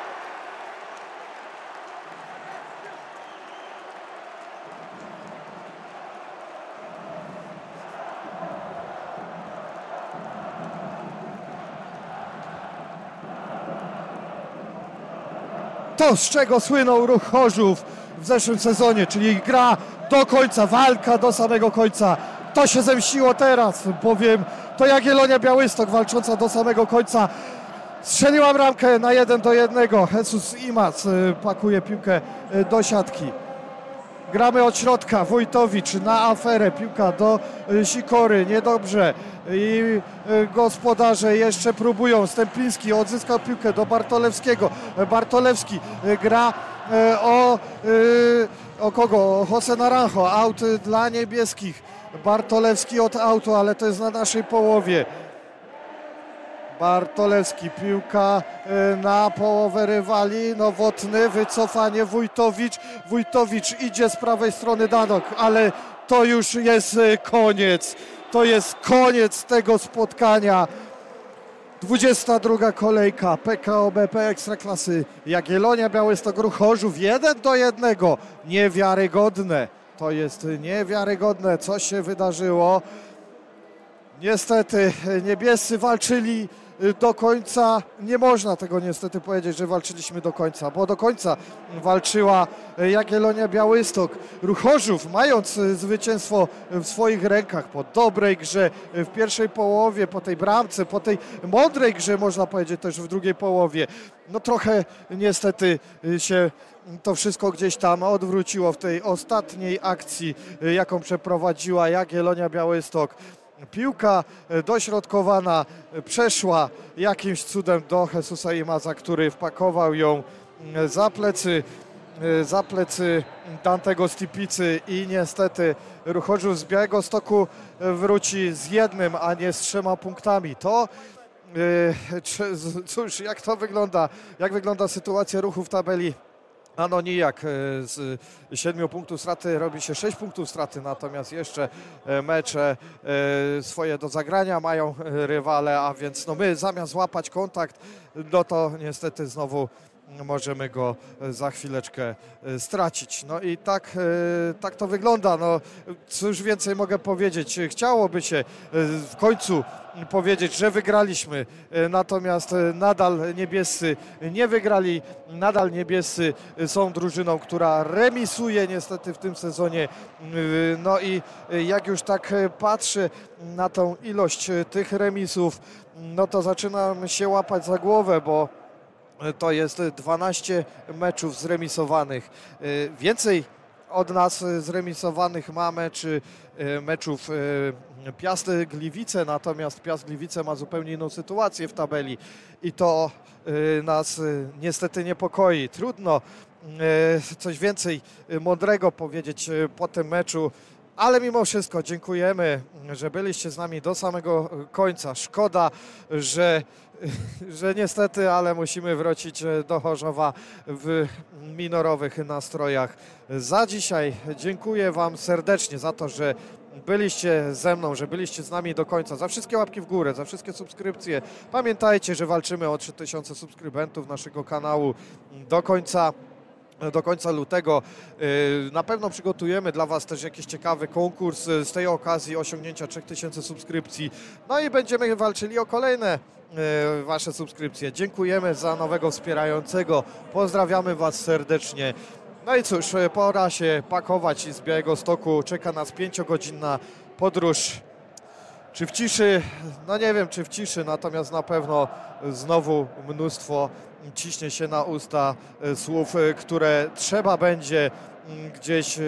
To, z czego słynął ruch Chorzów w zeszłym sezonie, czyli gra do końca, walka do samego końca. To się zemściło teraz, bowiem to Jagiellonia Białystok walcząca do samego końca. Strzeliła bramkę na 1 do 1. Jesus Imac pakuje piłkę do siatki. Gramy od środka. Wojtowicz na aferę. Piłka do Sikory. Niedobrze. I gospodarze jeszcze próbują. Stępiński odzyskał piłkę do Bartolewskiego. Bartolewski gra o, o kogo? O Jose Naranjo. Aut dla niebieskich. Bartolewski od auto, ale to jest na naszej połowie. Bartolewski, piłka na połowę rywali, Nowotny, wycofanie Wójtowicz. Wójtowicz idzie z prawej strony Danok, ale to już jest koniec. To jest koniec tego spotkania. 22 kolejka PKO BP Ekstraklasy Jagiellonia Białystok Ruch Chorzów 1 do 1. Niewiarygodne. To jest niewiarygodne, co się wydarzyło. Niestety niebiescy walczyli do końca. Nie można tego niestety powiedzieć, że walczyliśmy do końca, bo do końca walczyła Jagiellonia Białystok. Ruchorzów, mając zwycięstwo w swoich rękach po dobrej grze w pierwszej połowie, po tej bramce, po tej mądrej grze, można powiedzieć też w drugiej połowie. No trochę niestety się to wszystko gdzieś tam odwróciło w tej ostatniej akcji, jaką przeprowadziła Jagiellonia Białystok. Piłka dośrodkowana przeszła jakimś cudem do Jesusa Imaza, który wpakował ją za plecy, za plecy Dantego Stipicy i niestety Ruchorzów z Białego Stoku wróci z jednym, a nie z trzema punktami. To cóż, jak to wygląda, jak wygląda sytuacja ruchu w tabeli Ano nijak z 7 punktów straty robi się 6 punktów straty, natomiast jeszcze mecze swoje do zagrania mają rywale, a więc no my zamiast łapać kontakt, no to niestety znowu możemy go za chwileczkę stracić. No i tak, tak to wygląda. No, cóż więcej mogę powiedzieć. Chciałoby się w końcu powiedzieć, że wygraliśmy, natomiast nadal niebiescy nie wygrali, nadal niebiescy są drużyną, która remisuje niestety w tym sezonie. No i jak już tak patrzę na tą ilość tych remisów, no to zaczynam się łapać za głowę, bo to jest 12 meczów zremisowanych. Więcej od nas zremisowanych ma meczy, meczów Piast Gliwice, natomiast Piast Gliwice ma zupełnie inną sytuację w tabeli i to nas niestety niepokoi. Trudno coś więcej mądrego powiedzieć po tym meczu. Ale mimo wszystko dziękujemy, że byliście z nami do samego końca. Szkoda, że, że niestety, ale musimy wrócić do Chorzowa w minorowych nastrojach. Za dzisiaj dziękuję Wam serdecznie za to, że byliście ze mną, że byliście z nami do końca. Za wszystkie łapki w górę, za wszystkie subskrypcje. Pamiętajcie, że walczymy o 3000 subskrybentów naszego kanału do końca do końca lutego. Y, na pewno przygotujemy dla Was też jakiś ciekawy konkurs y, z tej okazji osiągnięcia 3000 subskrypcji. No i będziemy walczyli o kolejne Wasze subskrypcje. Dziękujemy za nowego wspierającego. Pozdrawiamy Was serdecznie. No i cóż, pora się pakować z Białego Stoku. Czeka nas pięciogodzinna podróż. Czy w ciszy? No nie wiem, czy w ciszy, natomiast na pewno znowu mnóstwo ciśnie się na usta e, słów, e, które trzeba będzie mm, gdzieś e,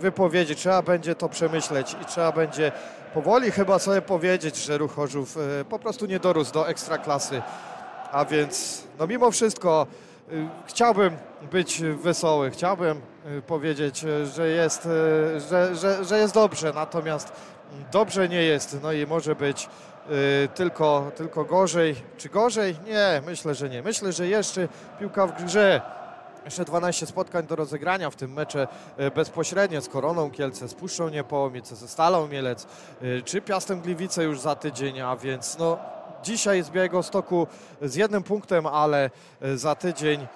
wypowiedzieć, trzeba będzie to przemyśleć i trzeba będzie powoli chyba sobie powiedzieć, że Ruch Chorzów po prostu nie dorósł do ekstraklasy. A więc, no mimo wszystko, chciałbym być wesoły, chciałbym powiedzieć, że jest, że, że, że jest dobrze, natomiast dobrze nie jest, no i może być tylko, tylko gorzej. Czy gorzej? Nie, myślę, że nie. Myślę, że jeszcze piłka w grze. Jeszcze 12 spotkań do rozegrania, w tym mecze y, bezpośrednie z Koroną Kielce, z Puszczą Niepołomice, ze Stalą Mielec, y, czy Piastem Gliwice już za tydzień, a więc no, dzisiaj z Białego Stoku z jednym punktem, ale za tydzień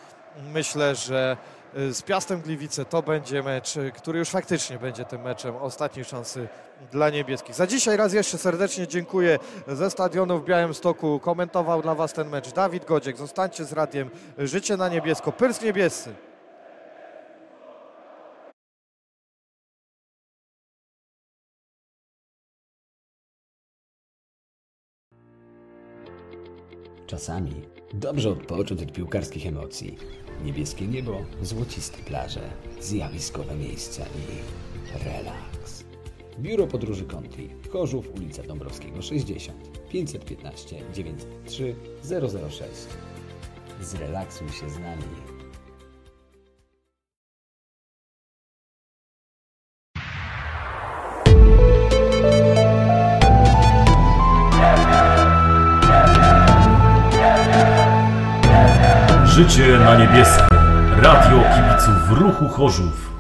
myślę, że z Piastem Gliwice to będzie mecz, który już faktycznie będzie tym meczem ostatniej szansy dla niebieskich. Za dzisiaj raz jeszcze serdecznie dziękuję ze stadionu w Białymstoku. Komentował dla Was ten mecz Dawid Godziek. Zostańcie z radiem. Życie na niebiesko. Pyrsk niebiescy. Czasami dobrze odpocząć od piłkarskich emocji. Niebieskie niebo, złociste plaże, zjawiskowe miejsca i relaks. Biuro Podróży Country, Chorzów, ulica Dąbrowskiego 60, 515 93 006. Zrelaksuj się z nami. Życie na niebiesko. Radio kibiców ruchu Chorzów.